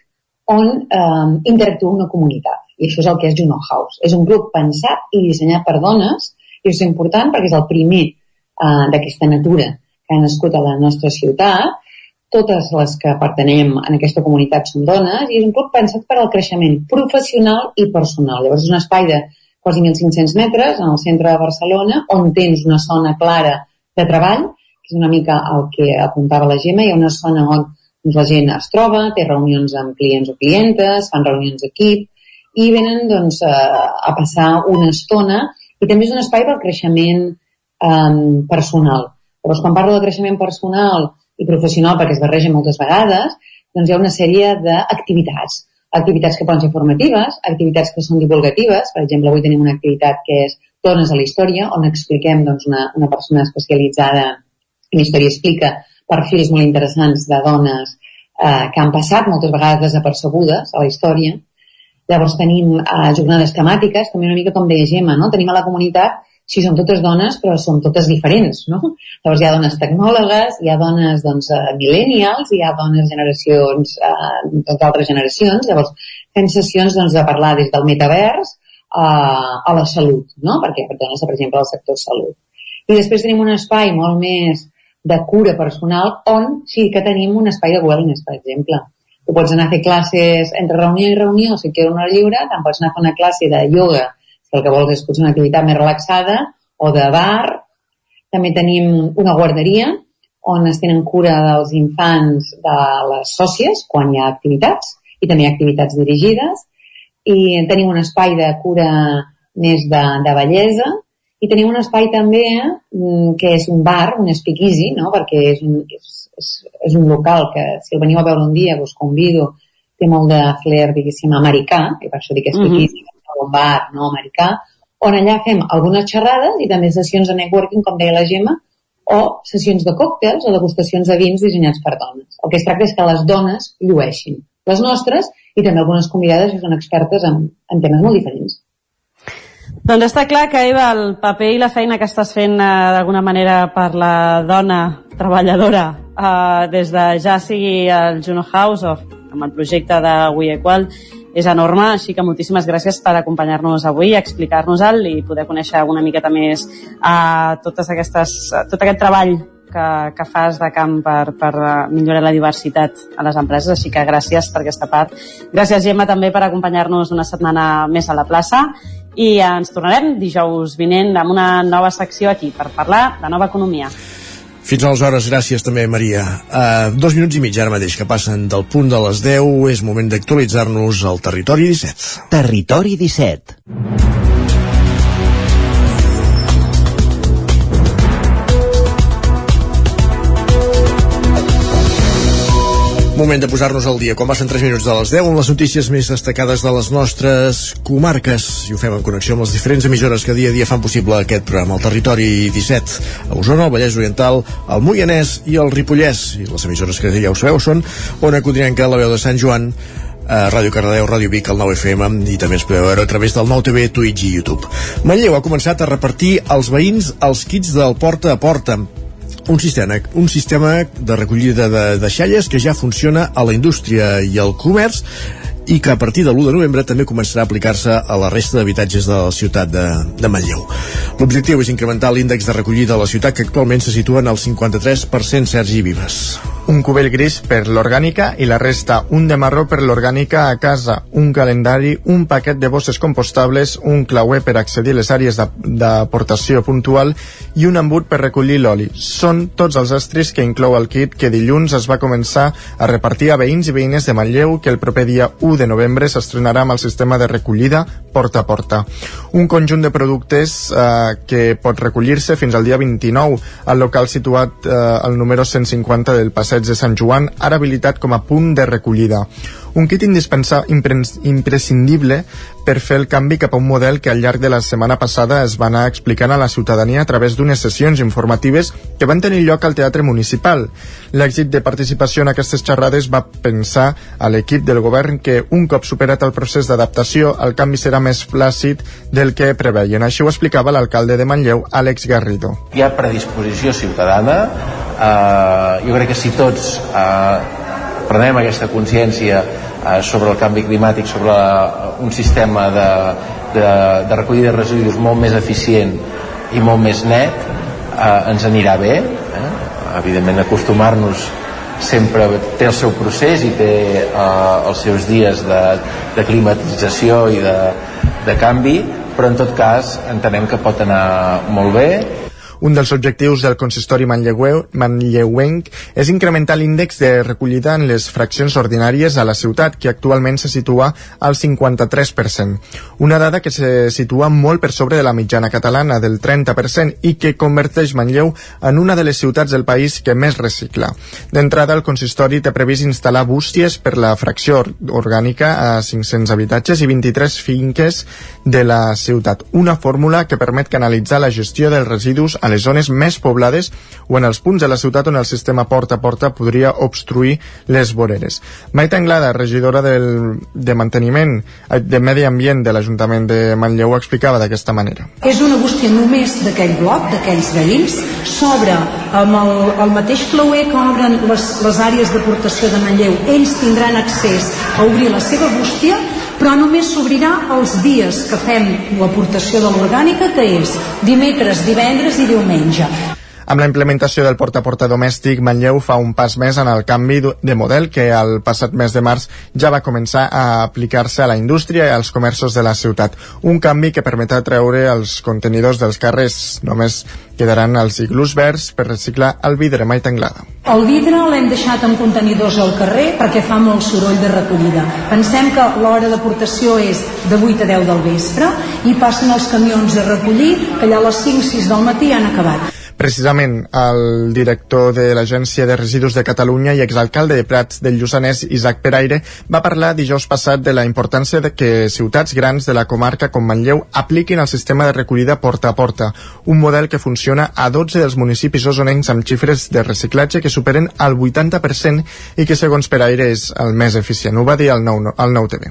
on eh, interactua una comunitat. I això és el que és Juno House. És un club pensat i dissenyat per dones, i és important perquè és el primer eh, d'aquesta natura que han nascut a la nostra ciutat, totes les que pertenem en aquesta comunitat són dones i és un club pensat per al creixement professional i personal. Llavors és un espai de quasi 1.500 metres en el centre de Barcelona on tens una zona clara de treball, que és una mica el que apuntava la Gemma, hi ha una zona on doncs, la gent es troba, té reunions amb clients o clientes, fan reunions d'equip i venen doncs, a, a passar una estona. I també és un espai pel creixement eh, personal Llavors, quan parlo de creixement personal i professional, perquè es barreja moltes vegades, doncs hi ha una sèrie d'activitats. Activitats que poden ser formatives, activitats que són divulgatives. Per exemple, avui tenim una activitat que és Dones a la història, on expliquem doncs, una, una persona especialitzada en història explica perfils molt interessants de dones eh, que han passat moltes vegades desapercebudes a la història. Llavors tenim eh, jornades temàtiques, també una mica com deia Gemma, no? tenim a la comunitat sí, són totes dones, però són totes diferents, no? Llavors hi ha dones tecnòlogues, hi ha dones, doncs, uh, millennials, hi ha dones generacions, uh, d'altres generacions, llavors fem sessions, doncs, de parlar des del metavers uh, a la salut, no? Perquè dones, per exemple, al sector salut. I després tenim un espai molt més de cura personal on sí que tenim un espai de wellness, per exemple. Tu pots anar a fer classes entre reunió i reunió, si queda una hora lliure, te'n pots anar a fer una classe de ioga si el que vols és potser una activitat més relaxada, o de bar. També tenim una guarderia on es tenen cura dels infants de les sòcies quan hi ha activitats i també hi ha activitats dirigides. I tenim un espai de cura més de, de bellesa. I tenim un espai també mm, que és un bar, un speakeasy, no? perquè és un, és, és, és un local que si el veniu a veure un dia us convido, té molt de flair, diguéssim, americà, i per això dic speakeasy, mm -hmm un bar no, americà, on allà fem algunes xerrades i també sessions de networking, com deia la Gemma, o sessions de còctels o degustacions de vins dissenyats per dones. El que es tracta és que les dones llueixin. Les nostres i també algunes convidades que són expertes en, en temes molt diferents. Doncs està clar que, Eva, el paper i la feina que estàs fent eh, d'alguna manera per la dona treballadora eh, des de ja sigui el Juno House o amb el projecte de We Equal és enorme, així que moltíssimes gràcies per acompanyar-nos avui, explicar-nos-el i poder conèixer una miqueta més a totes aquestes, a tot aquest treball que, que fas de camp per, per millorar la diversitat a les empreses, així que gràcies per aquesta part. Gràcies, Gemma, també per acompanyar-nos una setmana més a la plaça i ens tornarem dijous vinent amb una nova secció aquí per parlar de nova economia. Fins aleshores, gràcies també, Maria. Uh, dos minuts i mig ara mateix que passen del punt de les 10. És moment d'actualitzar-nos al Territori 17. Territori 17. Moment de posar-nos al dia, quan passen 3 minuts de les 10, amb les notícies més destacades de les nostres comarques. I ho fem en connexió amb les diferents emissores que dia a dia fan possible aquest programa. El territori 17, a Osona, el Vallès Oriental, el Moianès i el Ripollès. I les emissores que ja ho sabeu són Ona Codinenca, la veu de Sant Joan, a Ràdio Cardedeu, Ràdio Vic, el 9FM i també es podeu veure a través del 9TV, Twitch i YouTube. Manlleu ha començat a repartir als veïns els kits del porta a porta un sistema, un sistema de recollida de deixalles que ja funciona a la indústria i al comerç i que a partir de l'1 de novembre també començarà a aplicar-se a la resta d'habitatges de la ciutat de, de Manlleu. L'objectiu és incrementar l'índex de recollida a la ciutat que actualment se situa en el 53% Sergi Vives. Un cubell gris per l'orgànica i la resta un de marró per l'orgànica a casa, un calendari, un paquet de bosses compostables, un clauer per accedir a les àrees d'aportació puntual i un embut per recollir l'oli. Són tots els estris que inclou el kit que dilluns es va començar a repartir a veïns i veïnes de Manlleu que el proper dia 1 de novembre s'estrenarà amb el sistema de recollida porta a porta. Un conjunt de productes eh, que pot recollir-se fins al dia 29 al local situat eh, al número 150 del passeig de Sant Joan, ara habilitat com a punt de recollida. Un kit imprescindible per fer el canvi cap a un model que al llarg de la setmana passada es va anar explicant a la ciutadania a través d'unes sessions informatives que van tenir lloc al Teatre Municipal. L'èxit de participació en aquestes xerrades va pensar a l'equip del govern que un cop superat el procés d'adaptació el canvi serà més plàcid del que preveien. Així ho explicava l'alcalde de Manlleu, Àlex Garrido. Hi ha predisposició ciutadana, eh, jo crec que si tots eh, prenem aquesta consciència eh, sobre el canvi climàtic, sobre la, un sistema de, de, de recollida de residus molt més eficient i molt més net, eh, ens anirà bé. Eh? Evidentment, acostumar-nos sempre té el seu procés i té eh, els seus dies de, de climatització i de, de canvi, però en tot cas entenem que pot anar molt bé un dels objectius del consistori manlleuenc és incrementar l'índex de recollida en les fraccions ordinàries a la ciutat, que actualment se situa al 53%. Una dada que se situa molt per sobre de la mitjana catalana del 30% i que converteix Manlleu en una de les ciutats del país que més recicla. D'entrada, el consistori té previst instal·lar bústies per la fracció orgànica a 500 habitatges i 23 finques de la ciutat. Una fórmula que permet canalitzar la gestió dels residus a les zones més poblades o en els punts de la ciutat on el sistema porta a porta podria obstruir les voreres. Maita Anglada, regidora del, de manteniment eh, de medi ambient de l'Ajuntament de Manlleu, ho explicava d'aquesta manera. És una bústia només d'aquell bloc, d'aquells veïns, s'obre amb el, el mateix clauer que obren les, les àrees d'aportació de Manlleu. Ells tindran accés a obrir la seva bústia però només s'obrirà els dies que fem l'aportació de l'orgànica, que és dimecres, divendres i diumenge. Amb la implementació del porta a porta domèstic, Manlleu fa un pas més en el canvi de model que el passat mes de març ja va començar a aplicar-se a la indústria i als comerços de la ciutat. Un canvi que permetrà treure els contenidors dels carrers. Només quedaran els iglús verds per reciclar el vidre mai tanglada. El vidre l'hem deixat en contenidors al carrer perquè fa molt soroll de recollida. Pensem que l'hora d'aportació és de 8 a 10 del vespre i passen els camions a recollir que allà a les 5-6 del matí han acabat. Precisament, el director de l'Agència de Residus de Catalunya i exalcalde de Prats del Lluçanès, Isaac Peraire, va parlar dijous passat de la importància de que ciutats grans de la comarca com Manlleu apliquin el sistema de recollida porta a porta, un model que funciona a 12 dels municipis osonencs amb xifres de reciclatge que superen el 80% i que, segons Peraire, és el més eficient. Ho va dir al nou, al nou TV.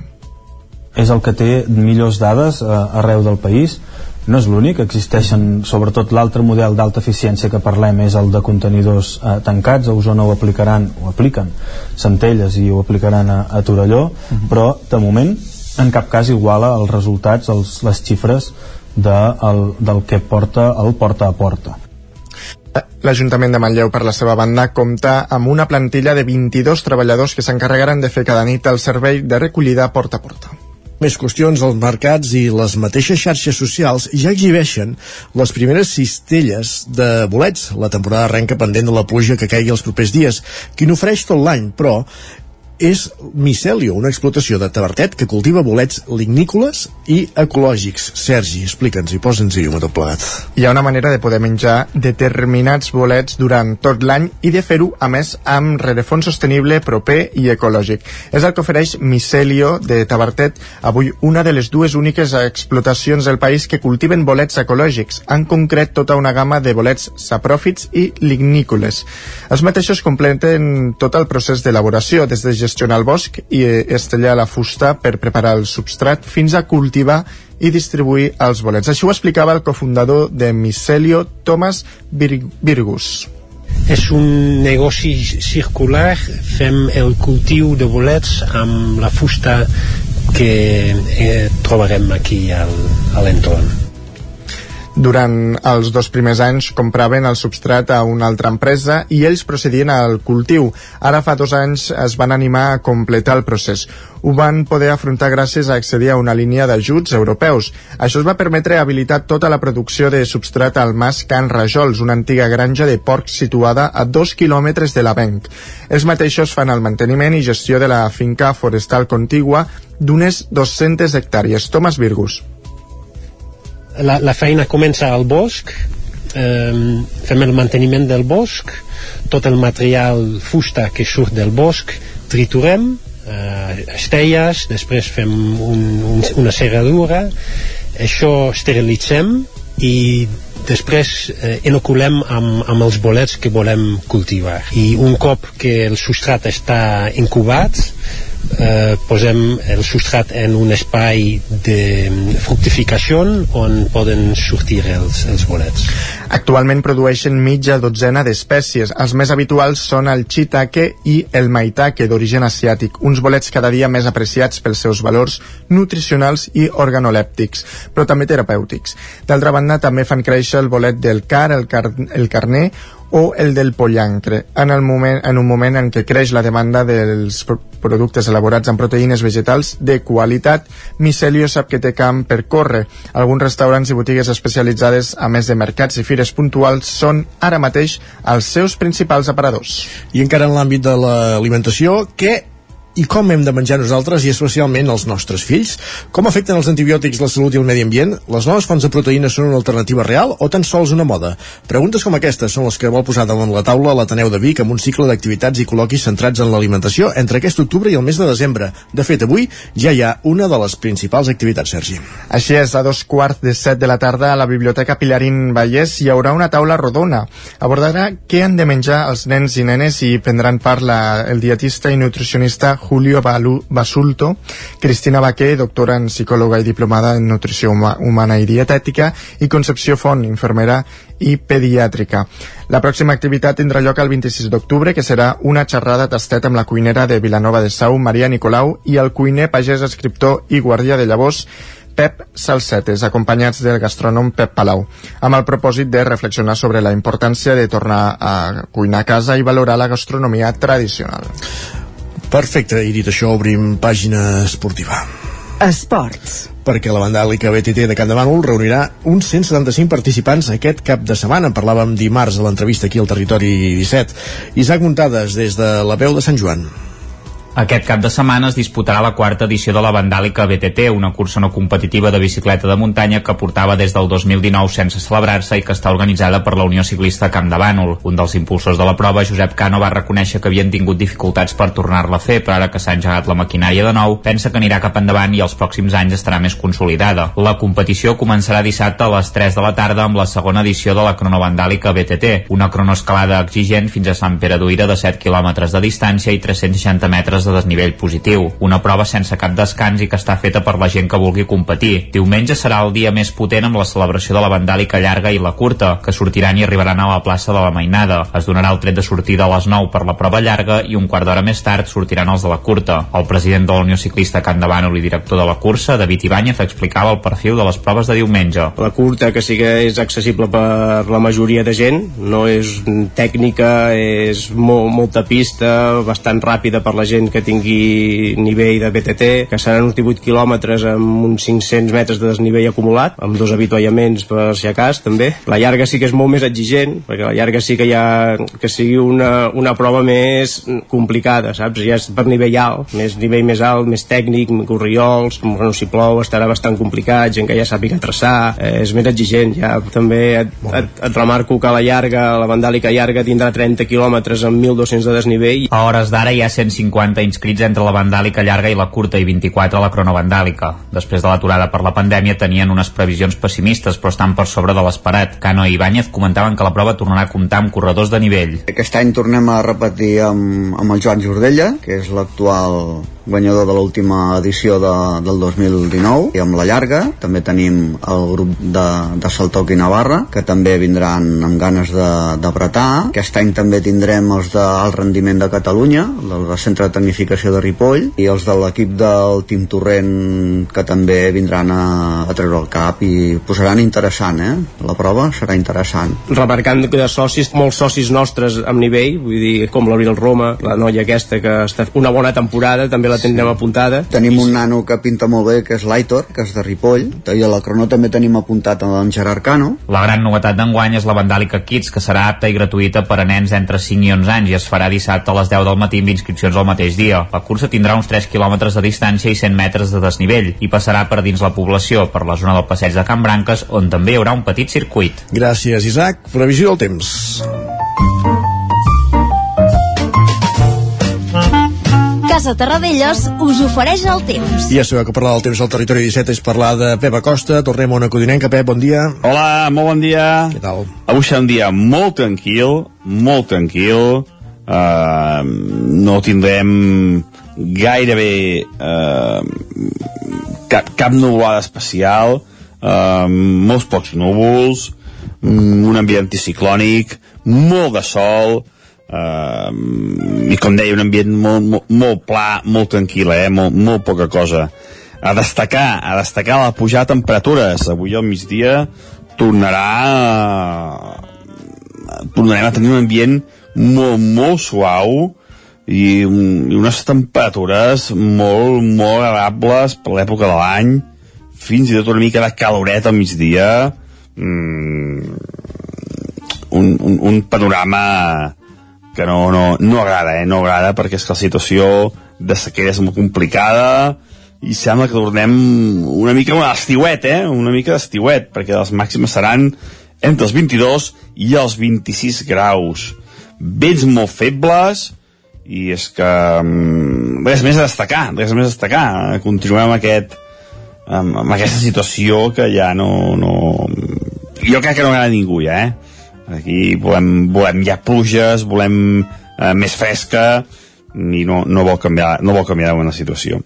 És el que té millors dades eh, arreu del país no és l'únic, existeixen sobretot l'altre model d'alta eficiència que parlem és el de contenidors eh, tancats, a Osona ho aplicaran o apliquen Centelles i ho aplicaran a, a Torelló uh mhm. -huh. però de moment en cap cas iguala els resultats, els, les xifres de, el, del que porta el porta a porta L'Ajuntament de Manlleu, per la seva banda, compta amb una plantilla de 22 treballadors que s'encarregaran de fer cada nit el servei de recollida porta a porta. Més qüestions, els mercats i les mateixes xarxes socials ja exhibeixen les primeres cistelles de bolets. La temporada arrenca pendent de la pluja que caigui els propers dies. Qui n'ofereix tot l'any, però, és Micelio, una explotació de tabertet que cultiva bolets lignícoles i ecològics. Sergi, explica'ns i posa'ns-hi un tot plegat. Hi ha una manera de poder menjar determinats bolets durant tot l'any i de fer-ho, a més, amb rerefons sostenible, proper i ecològic. És el que ofereix Micelio de Tabertet, avui una de les dues úniques explotacions del país que cultiven bolets ecològics, en concret tota una gamma de bolets sapròfits i lignícoles. Els mateixos completen tot el procés d'elaboració, des de gestionar el bosc i estellar la fusta per preparar el substrat fins a cultivar i distribuir els bolets. Això ho explicava el cofundador de Micelio, Thomas Bir Virgus. És un negoci circular, fem el cultiu de bolets amb la fusta que eh, trobarem aquí al, a l'entorn. Durant els dos primers anys compraven el substrat a una altra empresa i ells procedien al cultiu. Ara fa dos anys es van animar a completar el procés. Ho van poder afrontar gràcies a accedir a una línia d'ajuts europeus. Això es va permetre habilitar tota la producció de substrat al Mas Can Rajols, una antiga granja de porcs situada a dos quilòmetres de la Benc. Els mateixos fan el manteniment i gestió de la finca forestal contigua d'unes 200 hectàrees. Thomas Virgus la, la feina comença al bosc eh, fem el manteniment del bosc tot el material fusta que surt del bosc triturem eh, estelles després fem un, un, una serradura això esterilitzem i després eh, inoculem amb, amb els bolets que volem cultivar. I un cop que el substrat està incubat eh, posem el substrat en un espai de fructificació on poden sortir els, els bolets. Actualment produeixen mitja dotzena d'espècies. Els més habituals són el chitake i el maitake d'origen asiàtic, uns bolets cada dia més apreciats pels seus valors nutricionals i organolèptics, però també terapèutics. D'altra banda, també fan créixer el bolet del car, el, car el carner o el del pollancre, en, el moment, en un moment en què creix la demanda dels productes elaborats amb proteïnes vegetals de qualitat, Micelio sap que té camp per córrer. Alguns restaurants i botigues especialitzades, a més de mercats i fires puntuals, són ara mateix els seus principals aparadors. I encara en l'àmbit de l'alimentació, què i com hem de menjar nosaltres i especialment els nostres fills? Com afecten els antibiòtics la salut i el medi ambient? Les noves fonts de proteïnes són una alternativa real o tan sols una moda? Preguntes com aquestes són les que vol posar damunt la taula l'Ateneu de Vic amb un cicle d'activitats i col·loquis centrats en l'alimentació entre aquest octubre i el mes de desembre. De fet, avui ja hi ha una de les principals activitats, Sergi. Així és, a dos quarts de set de la tarda a la Biblioteca Pilarín Vallès hi haurà una taula rodona. Abordarà què han de menjar els nens i nenes i prendran part la, el dietista i nutricionista Julio Basulto, Cristina Baquer, doctora en psicòloga i diplomada en nutrició humana i dietètica, i Concepció Font, infermera i pediàtrica. La pròxima activitat tindrà lloc el 26 d'octubre, que serà una xerrada tastet amb la cuinera de Vilanova de Sau, Maria Nicolau, i el cuiner, pagès, escriptor i guardià de llavors, Pep Salsetes, acompanyats del gastrònom Pep Palau, amb el propòsit de reflexionar sobre la importància de tornar a cuinar a casa i valorar la gastronomia tradicional. Perfecte, i dit això, obrim pàgina esportiva. Esports. Perquè la bandàlica BTT de Can de Bànol reunirà uns 175 participants aquest cap de setmana. En parlàvem dimarts a l'entrevista aquí al Territori 17. Isaac Muntades, des de la veu de Sant Joan. Aquest cap de setmana es disputarà la quarta edició de la Vandàlica BTT, una cursa no competitiva de bicicleta de muntanya que portava des del 2019 sense celebrar-se i que està organitzada per la Unió Ciclista Camp de Bànol. Un dels impulsors de la prova, Josep Cano, va reconèixer que havien tingut dificultats per tornar-la a fer, però ara que s'ha engegat la maquinària de nou, pensa que anirà cap endavant i els pròxims anys estarà més consolidada. La competició començarà dissabte a les 3 de la tarda amb la segona edició de la cronovandàlica BTT, una cronoescalada exigent fins a Sant Pere d'Uira de 7 km de distància i 360 metres de desnivell positiu. Una prova sense cap descans i que està feta per la gent que vulgui competir. Diumenge serà el dia més potent amb la celebració de la vandàlica llarga i la curta, que sortiran i arribaran a la plaça de la Mainada. Es donarà el tret de sortida a les 9 per la prova llarga i un quart d'hora més tard sortiran els de la curta. El president de la Unió Ciclista Can de Bànol i director de la cursa, David Ibáñez, explicava el perfil de les proves de diumenge. La curta, que sí que és accessible per la majoria de gent, no és tècnica, és molt, molta pista, bastant ràpida per la gent que tingui nivell de BTT, que seran uns 18 quilòmetres amb uns 500 metres de desnivell acumulat, amb dos avituallaments per si a cas també. La llarga sí que és molt més exigent, perquè la llarga sí que hi ha que sigui una, una prova més complicada, saps? Ja és per nivell alt, més nivell més alt, més tècnic, corriols, no si plou estarà bastant complicat, gent que ja sàpiga traçar, eh, és més exigent. Ja també et, et, et remarco que la llarga, la vandàlica llarga tindrà 30 quilòmetres amb 1.200 de desnivell. A hores d'ara hi ha 150 inscrits entre la vandàlica llarga i la curta i 24 a la cronovandàlica. Després de l'aturada per la pandèmia tenien unes previsions pessimistes però estan per sobre de l'esperat. Cano i Ibáñez comentaven que la prova tornarà a comptar amb corredors de nivell. Aquest any tornem a repetir amb, amb el Joan Jordella, que és l'actual guanyador de l'última edició de, del 2019, i amb la llarga. També tenim el grup de, de Saltoc i Navarra, que també vindran amb ganes d'apretar. Aquest any també tindrem els del rendiment de Catalunya, del Centre de Tecnificació de Ripoll, i els de l'equip del Team Torrent, que també vindran a, a treure el cap i posaran interessant, eh? La prova serà interessant. Remarcant que de socis, molts socis nostres amb nivell, vull dir, com l'Abril Roma, la noia aquesta que està una bona temporada, també la tindrem sí. apuntada. Tenim un nano que pinta molt bé, que és l'Aitor, que és de Ripoll, i a la crono també tenim apuntat en Gerard Cano. La gran novetat d'enguany és la Vandàlica Kids, que serà apta i gratuïta per a nens entre 5 i 11 anys i es farà dissabte a les 10 del matí amb inscripcions al mateix dia. La cursa tindrà uns 3 quilòmetres de distància i 100 metres de desnivell i passarà per dins la població, per la zona del passeig de Can Branques, on també hi haurà un petit circuit. Gràcies, Isaac. Previsió del temps. Casa Terradellos us ofereix el temps. I ja sabeu que parlar del temps al territori 17 és parlar de Pep Acosta. Tornem a una codinenca. Pep, bon dia. Hola, molt bon dia. Què tal? Avui serà un dia molt tranquil, molt tranquil. Uh, no tindrem gairebé uh, cap, cap nuvolada especial, uh, molts pocs núvols, um, un ambient anticiclònic, molt de sol, Uh, i com deia un ambient molt, molt, molt pla, molt tranquil eh? molt, molt poca cosa. A destacar, a destacar la pujada de temperatures. Avui al migdia tornarà tornarem a tenir un ambient molt, molt suau i, i unes temperatures molt, molt agradables per l'època de l'any. Fins i tot una mica de caloret al migdia. Mm, un, un, un panorama que no, no, no agrada, eh? no agrada perquè és que la situació de sequera és molt complicada i sembla que tornem una mica a estiuet, eh? una mica d'estiuet, perquè les màximes seran entre els 22 i els 26 graus. Vents molt febles i és que um, res més a destacar, res més a destacar. Continuem aquest, amb, amb aquesta situació que ja no, no... Jo crec que no agrada a ningú, ja, eh? Aquí volem, volem ja pluges, volem eh, més fresca i no, no, vol canviar, no vol canviar una situació.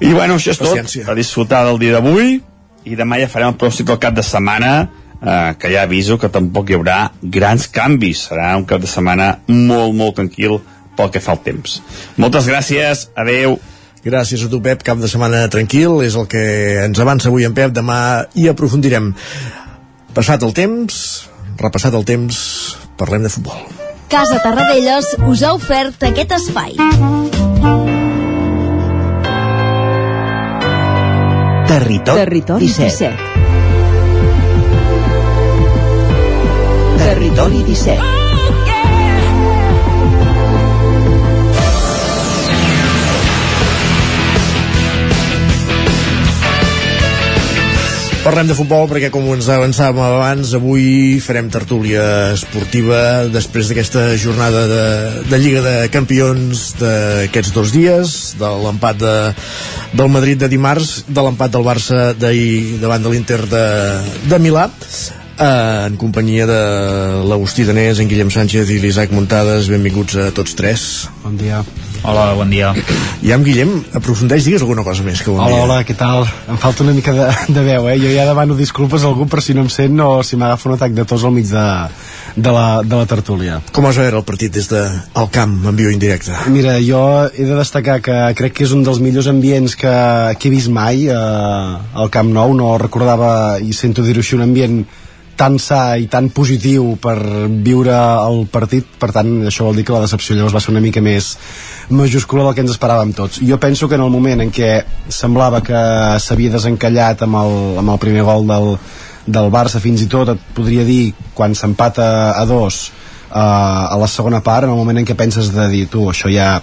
I bueno, això és Paciència. tot. A disfrutar del dia d'avui i demà ja farem el pròstic del cap de setmana eh, que ja aviso que tampoc hi haurà grans canvis. Serà un cap de setmana molt, molt tranquil pel que fa al temps. Moltes gràcies, adeu. Gràcies a tu, Pep. Cap de setmana tranquil és el que ens avança avui en Pep. Demà hi aprofundirem. Passat el temps, repassat el temps, parlem de futbol. Casa Tarradellas us ha ofert aquest espai. Territori, Territori 17. 17. Territori 17. Parlem de futbol perquè, com ens avançàvem abans, avui farem tertúlia esportiva després d'aquesta jornada de, de Lliga de Campions d'aquests dos dies, de l'empat de, del Madrid de dimarts, de l'empat del Barça d'ahir davant de l'Inter de, de Milà, eh, en companyia de l'Agustí Danés, en Guillem Sánchez i l'Isaac Muntades. Benvinguts a tots tres. Bon dia. Hola, bon dia. I amb Guillem, aprofundeix, digues alguna cosa més que bon hola, dia. Hola, què tal? Em falta una mica de, de veu, eh? Jo ja demano disculpes a algú per si no em sent o si m'agafa un atac de tos al mig de, de, la, de la tertúlia. Com vas veure el partit des del de, camp, en viu indirecte? Mira, jo he de destacar que crec que és un dels millors ambients que, que he vist mai eh, al Camp Nou. No recordava, i sento dir-ho així, un ambient tan sa i tan positiu per viure el partit, per tant això vol dir que la decepció llavors va ser una mica més majúscula del que ens esperàvem tots. Jo penso que en el moment en què semblava que s'havia desencallat amb el, amb el primer gol del, del Barça, fins i tot et podria dir, quan s'empata a dos uh, a la segona part, en el moment en què penses de dir, tu, això ja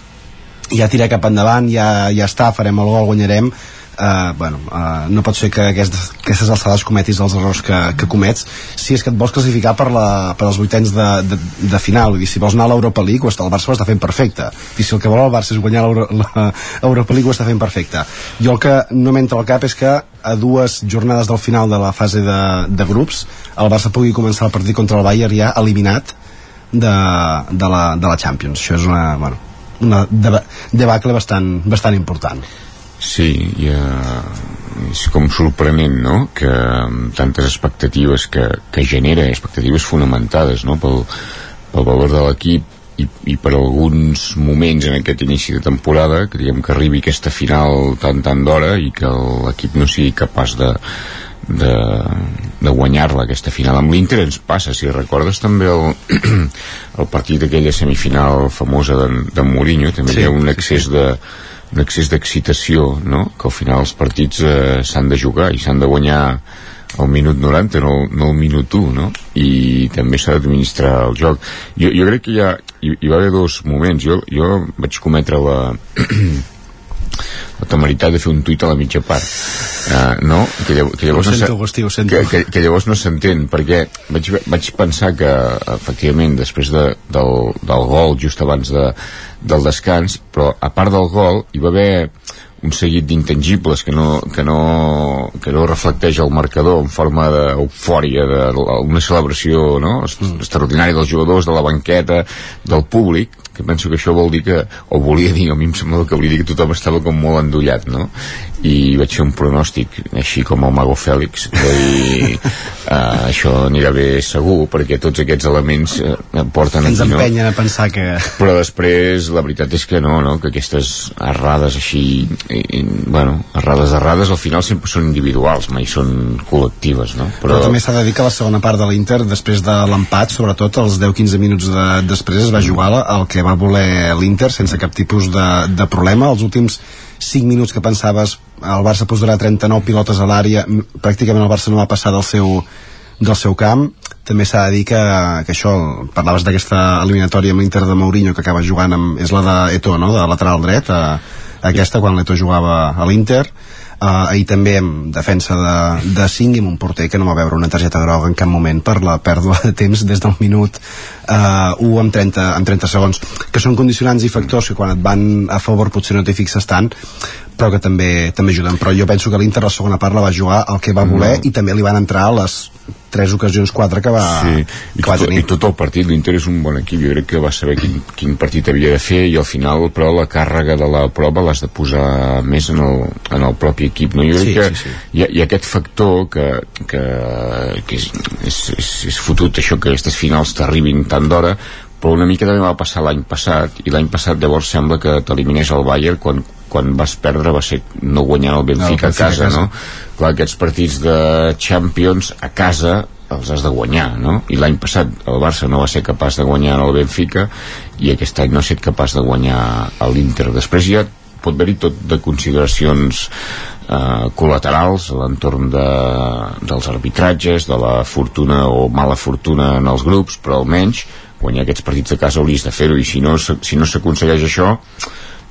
ja tira cap endavant, ja, ja està, farem el gol, guanyarem, uh, bueno, uh, no pot ser que aquestes, aquestes alçades cometis els errors que, que comets. Si és que et vols classificar per, la, per als vuitens de, de, de final. Dir, si vols anar a l'Europa League el Barça ho està fent perfecte. I si el que vol el Barça és guanyar l'Europa League ho està fent perfecte. Jo el que no m'entra al cap és que a dues jornades del final de la fase de, de grups el Barça pugui començar el partit contra el Bayern ja eliminat de, de, la, de la Champions. Això és una, bueno, una deba debacle bastant, bastant important. Sí, i, uh, és com sorprenent, no?, que tantes expectatives que, que genera, expectatives fonamentades, no?, pel, pel valor de l'equip i, i per alguns moments en aquest inici de temporada, que diguem que arribi aquesta final tan tant d'hora i que l'equip no sigui capaç de, de, de guanyar-la aquesta final amb l'Inter ens passa, si recordes també el, el partit d'aquella semifinal famosa de, de Mourinho també sí, hi ha un excés de un excés d'excitació, no? que al final els partits eh, s'han de jugar i s'han de guanyar al minut 90, no, no al minut 1, no? I també s'ha d'administrar el joc. Jo, jo crec que hi, ha, hi, hi va haver dos moments. Jo, jo vaig cometre la, la temeritat de fer un tuit a la mitja part uh, no? que, llavors, que llavors ho sento, no ho sento. Que, que, que llavors no s'entén perquè vaig, vaig pensar que efectivament després de, del, del gol just abans de, del descans però a part del gol hi va haver un seguit d'intangibles que no, que, no, que no reflecteix el marcador en forma d'eufòria, d'una celebració no? Mm. extraordinària dels jugadors, de la banqueta, del públic, que penso que això vol dir que, o volia dir, a mi em sembla que volia dir que tothom estava com molt endollat, no? I vaig fer un pronòstic, així com el Mago Fèlix, i uh, això anirà bé segur, perquè tots aquests elements uh, porten Ens aquí, no? empenyen a pensar que... Però després, la veritat és que no, no? Que aquestes errades així, i, i, bueno, errades errades al final sempre són individuals, mai són col·lectives, no? Però, Però també s'ha de dir que la segona part de l'Inter, després de l'empat, sobretot els 10-15 minuts de, després es va jugar el que va voler l'Inter sense cap tipus de, de problema els últims 5 minuts que pensaves el Barça posarà 39 pilotes a l'àrea pràcticament el Barça no va passar del seu, del seu camp també s'ha de dir que, que això parlaves d'aquesta eliminatòria amb l'Inter de Mourinho que acaba jugant amb, és la d'Eto no? de lateral dret a, aquesta quan l'Eto jugava a l'Inter Uh, ahir també en defensa de, de 5 i amb un porter que no va veure una targeta groga en cap moment per la pèrdua de temps des del minut uh, 1 amb 30, amb 30 segons que són condicionants i factors que quan et van a favor potser no t'hi fixes tant però que també també ajuden però jo penso que l'Inter la segona part la va jugar el que va voler no. i també li van entrar les tres ocasions, quatre que va, sí. I, que va tot, i tot el partit, l'Inter és un bon equip jo crec que va saber quin, quin partit havia de fer i al final però la càrrega de la prova l'has de posar més en el, en el propi equip no? jo crec sí, que sí, sí. Hi, ha, hi ha aquest factor que, que, que és, és, és, és fotut això que aquestes finals t'arribin tant d'hora però una mica també va passar l'any passat i l'any passat llavors sembla que t'eliminés el Bayern quan, quan vas perdre va ser no guanyant el Benfica, no, el Benfica a, casa, a casa, no? Clar, aquests partits de Champions a casa els has de guanyar, no? I l'any passat el Barça no va ser capaç de guanyar el Benfica i aquest any no ha estat capaç de guanyar l'Inter. Després ja pot haver-hi tot de consideracions eh, col·laterals a l'entorn de, dels arbitratges, de la fortuna o mala fortuna en els grups, però almenys guanyar aquests partits de casa hauries de fer-ho i si no si no s'aconsegueix això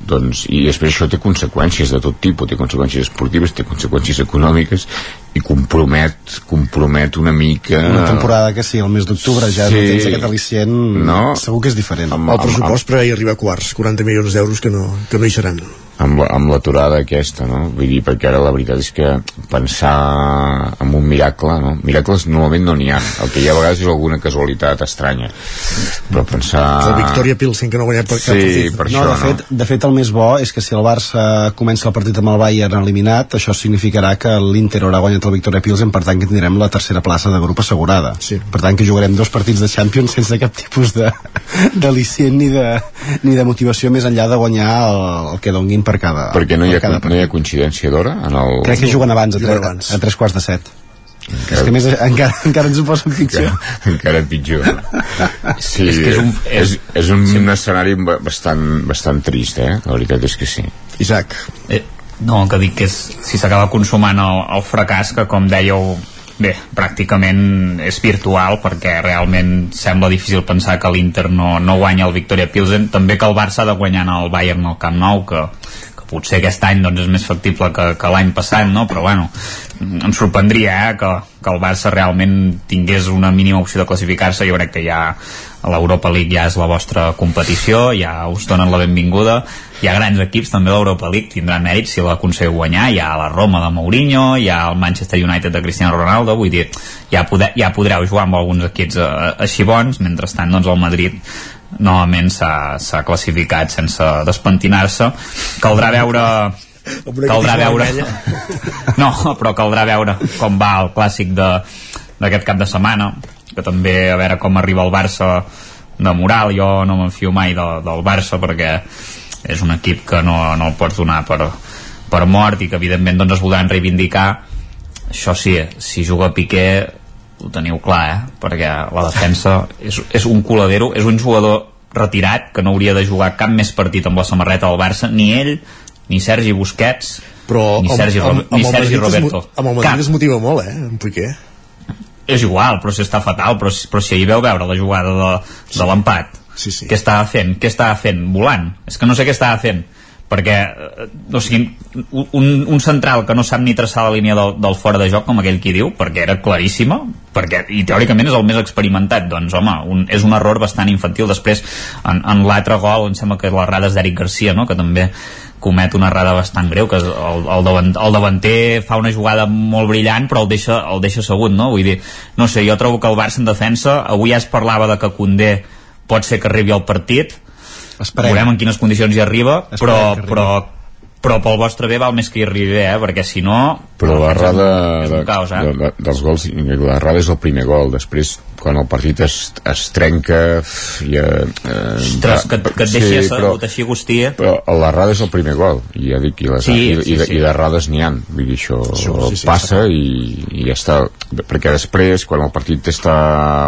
doncs, i després això té conseqüències de tot tipus, té conseqüències esportives, té conseqüències econòmiques i compromet, compromet una mica... Una temporada que sí, el mes d'octubre ja sí, no tens aquest al·licient, no? segur que és diferent. Amb, el pressupost per ahir arriba a quarts, 40 milions d'euros que, no, que no hi seran amb, amb l'aturada aquesta, no? Vull dir, perquè ara la veritat és que pensar en un miracle, no? Miracles normalment no n'hi ha. El que hi ha a vegades és alguna casualitat estranya. Però pensar... La Victòria Pilsen, que no ha guanyat per cap sí, per no, això, de fet, no? de fet, el més bo és que si el Barça comença el partit amb el Bayern eliminat, això significarà que l'Inter haurà guanyat el Victòria Pilsen, per tant que tindrem la tercera plaça de grup assegurada. Sí. Per tant que jugarem dos partits de Champions sense cap tipus de, de licient ni de, ni de motivació més enllà de guanyar el, el que donguin per cada, perquè no hi ha, no hi ha coincidència d'hora en el... crec que juguen abans, a, tre abans. a tres quarts de set encara, és que més encara, encara ens ho posen pitjor encara, encara pitjor sí, és, que és un, és, és un sí. escenari bastant, bastant trist eh? la veritat és que sí Isaac eh, no, que dic que és, si s'acaba consumant el, el fracàs que com dèieu bé, pràcticament és virtual perquè realment sembla difícil pensar que l'Inter no, no guanya el Victoria Pilsen. També que el Barça ha de guanyar el Bayern al Camp Nou que, potser aquest any doncs, és més factible que, que l'any passat, no? però bueno, em sorprendria eh, que, que el Barça realment tingués una mínima opció de classificar-se, jo crec que ja l'Europa League ja és la vostra competició, ja us donen la benvinguda, hi ha grans equips també l'Europa League, tindran mèrit si l'aconsegueu guanyar, hi ha la Roma de Mourinho, hi ha el Manchester United de Cristiano Ronaldo, vull dir, ja, poder, ja podreu jugar amb alguns equips eh, així bons, mentrestant doncs el Madrid novament s'ha classificat sense despentinar-se. Caldrà veure caldrà veure no, però caldrà veure com va el clàssic d'aquest cap de setmana que també a veure com arriba el Barça de moral, jo no m'enfio mai de, del Barça perquè és un equip que no, no el pots donar per, per mort i que evidentment doncs, es voldran reivindicar. Això sí, si juga Piqué ho teniu clar, eh? perquè la defensa és, és un coladero, és un jugador retirat que no hauria de jugar cap més partit amb la samarreta del Barça, ni ell ni Sergi Busquets però ni Sergi, amb, amb, ni Sergi amb Roberto amb el Madrid cap. es motiva molt, eh, en Piqué és igual, però si està fatal però, però si ahir veu veure la jugada de, de l'empat sí, sí. què estava fent? què estava fent? volant? és que no sé què estava fent perquè eh, o sigui, un, un central que no sap ni traçar la línia del, del fora de joc com aquell qui diu, perquè era claríssima perquè, i teòricament és el més experimentat doncs home, un, és un error bastant infantil després en, en l'altre gol em sembla que l'errada és d'Eric Garcia no? que també comet una errada bastant greu que el, el, davant, el davanter fa una jugada molt brillant però el deixa, el deixa segut no? vull dir, no sé, jo trobo que el Barça en defensa avui ja es parlava de que Condé pot ser que arribi al partit Esperem. veurem en quines condicions hi arriba però, però, però pel vostre bé val més que hi arribi bé, eh? perquè si no però l'errada de, caos, eh? de, de, dels gols l'errada és el primer gol després quan el partit es, es trenca i, eh, Ostres, que, que et deixi, sí, però, deixi Agustí eh? però l'errada és el primer gol i ja dic, i, les, sí, i, sí, i, sí. i d'errades n'hi ha vull dir, això, això sí, sí, passa i, i ja està perquè després quan el partit està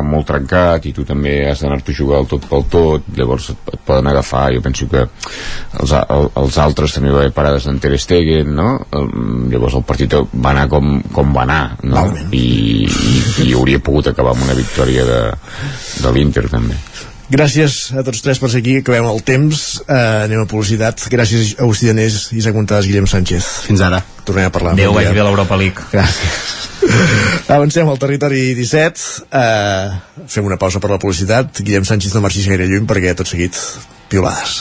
molt trencat i tu també has d'anar-te a jugar el tot pel tot llavors et, et poden agafar jo penso que els, el, els altres també va haver parades d'en Ter Stegen no? llavors el partit va anar com, com va anar no? I, i, i hauria pogut acabar amb una victòria de, de l'Inter també. Gràcies a tots tres per ser aquí, acabem el temps eh, anem a publicitat, gràcies a Agustí Danés Isaac Montades, Guillem Sánchez. Fins ara. Tornem a parlar. Déu vagi bé l'Europa League. Gràcies. Avancem al territori 17 eh, fem una pausa per la publicitat. Guillem Sánchez no marxis gaire lluny perquè tot seguit piolades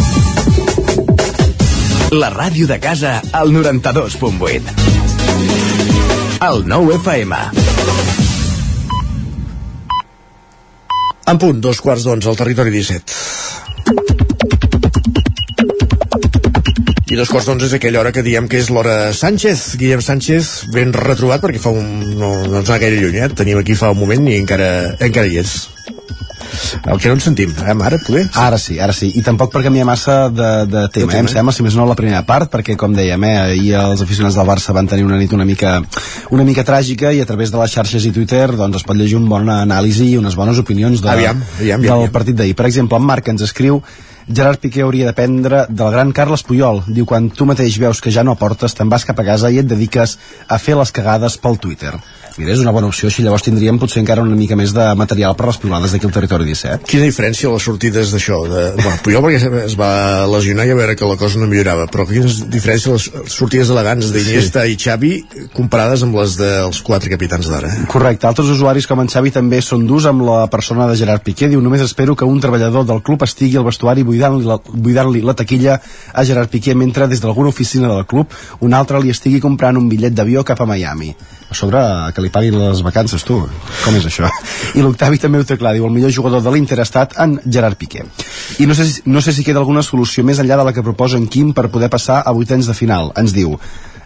La ràdio de casa al 92.8. El 9 FM. En punt, dos quarts d'onze al territori 17. I dos quarts d'onze és aquella hora que diem que és l'hora Sánchez. Guillem Sánchez, ben retrobat perquè fa un... no, no ens anar gaire lluny, eh? Tenim aquí fa un moment i encara, encara hi és. El que no ens sentim, eh, ara, poder? Ara sí, ara sí. I tampoc per canviar massa de, de tema, eh? em sembla, si més no la primera part, perquè com dèiem, eh, ahir els aficionats del Barça van tenir una nit una mica, una mica tràgica i a través de les xarxes i Twitter doncs es pot llegir una bona anàlisi i unes bones opinions de, Aviam, aviam, del aviam. partit d'ahir. Per exemple, en Marc ens escriu Gerard Piqué hauria d'aprendre del gran Carles Puyol. Diu, quan tu mateix veus que ja no aportes, te'n vas cap a casa i et dediques a fer les cagades pel Twitter. Mira, és una bona opció, així llavors tindríem potser encara una mica més de material per les pilades d'aquí al territori 17. Quina diferència les sortides d'això? De... Bueno, Puyol perquè es va lesionar i a veure que la cosa no millorava, però quina diferència les sortides elegants d'Iniesta sí. i Xavi comparades amb les dels quatre capitans d'ara? Correcte, altres usuaris com en Xavi també són durs amb la persona de Gerard Piqué. Diu, només espero que un treballador del club estigui al vestuari buidant-li la, buidant la taquilla a Gerard Piqué mentre des d'alguna oficina del club un altre li estigui comprant un bitllet d'avió cap a Miami. A sobre que li paguin les vacances, tu. Com és això? I l'Octavi també ho té clar, diu, el millor jugador de l'Inter ha estat en Gerard Piqué. I no sé, si, no sé si queda alguna solució més enllà de la que proposa en Quim per poder passar a vuitens de final. Ens diu,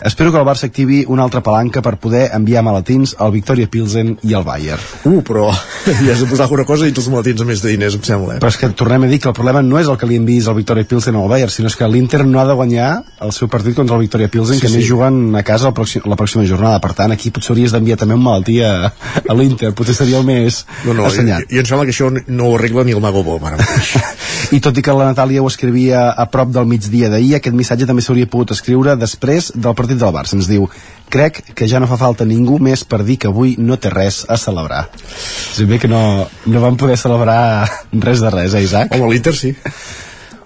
Espero que el Barça activi una altra palanca per poder enviar maletins al Victoria Pilsen i al Bayern. Uh, però ja has de posar alguna cosa i tu els maletins a més de diners, em sembla. Eh? Però és que tornem a dir que el problema no és el que li enviïs al Victoria Pilsen o al Bayern, sinó és que l'Inter no ha de guanyar el seu partit contra el Victoria Pilsen, Sí, que a més sí. juguen a casa el pròxim, la pròxima jornada. Per tant, aquí potser hauries d'enviar també un malaltí a, a l'Inter, potser seria el més No, no, i, assenyat. i em sembla que això no ho arregla ni el Mago Bo, ara mateix. I tot i que la Natàlia ho escrivia a prop del migdia d'ahir, aquest missatge també s'hauria pogut escriure després del partit del Barça. Ens diu, crec que ja no fa falta ningú més per dir que avui no té res a celebrar. És bé que no, no vam poder celebrar res de res, eh, Isaac? Home, l'Inter sí.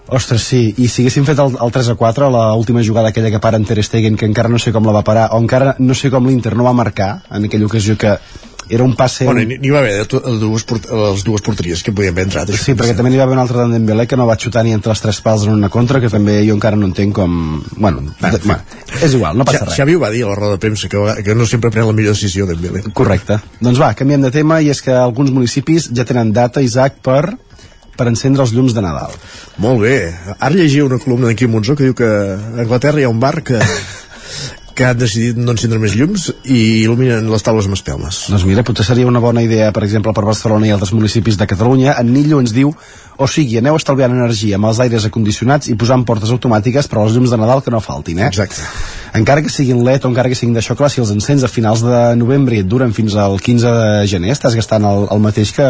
Ostres, sí, i si haguéssim fet el, el 3 a 4, la última jugada aquella que para en Ter Stegen, que encara no sé com la va parar, o encara no sé com l'Inter no va marcar en aquella ocasió que era un passe... Bueno, n'hi va haver de de dues, port- les dues porteries que podien haver entrat. Sí, perquè també n'hi va haver un altre d'en Dembélé que no va xutar ni entre els tres pals en una contra, que també jo encara no entenc com... Bueno, de, bueno és igual, no passa Xa- res. Xavi ho va dir a la roda de premsa, que, que no sempre pren la millor decisió Dembélé. Correcte. Doncs va, canviem de tema i és que alguns municipis ja tenen data, Isaac, per per encendre els llums de Nadal. Molt bé. Ara llegia una columna d'en Quim Monzó que diu que a Anglaterra hi ha un bar que, que han decidit no encendre més llums i il·luminen les taules amb espelmes. Doncs mira, potser seria una bona idea, per exemple, per Barcelona i altres municipis de Catalunya. En Nillo ens diu o sigui, aneu estalviant energia amb els aires acondicionats i posant portes automàtiques per als llums de Nadal que no faltin, eh? Exacte. Encara que siguin LED o encara que siguin d'això, clar, si els encens a finals de novembre i et duren fins al 15 de gener, estàs gastant el, el mateix que,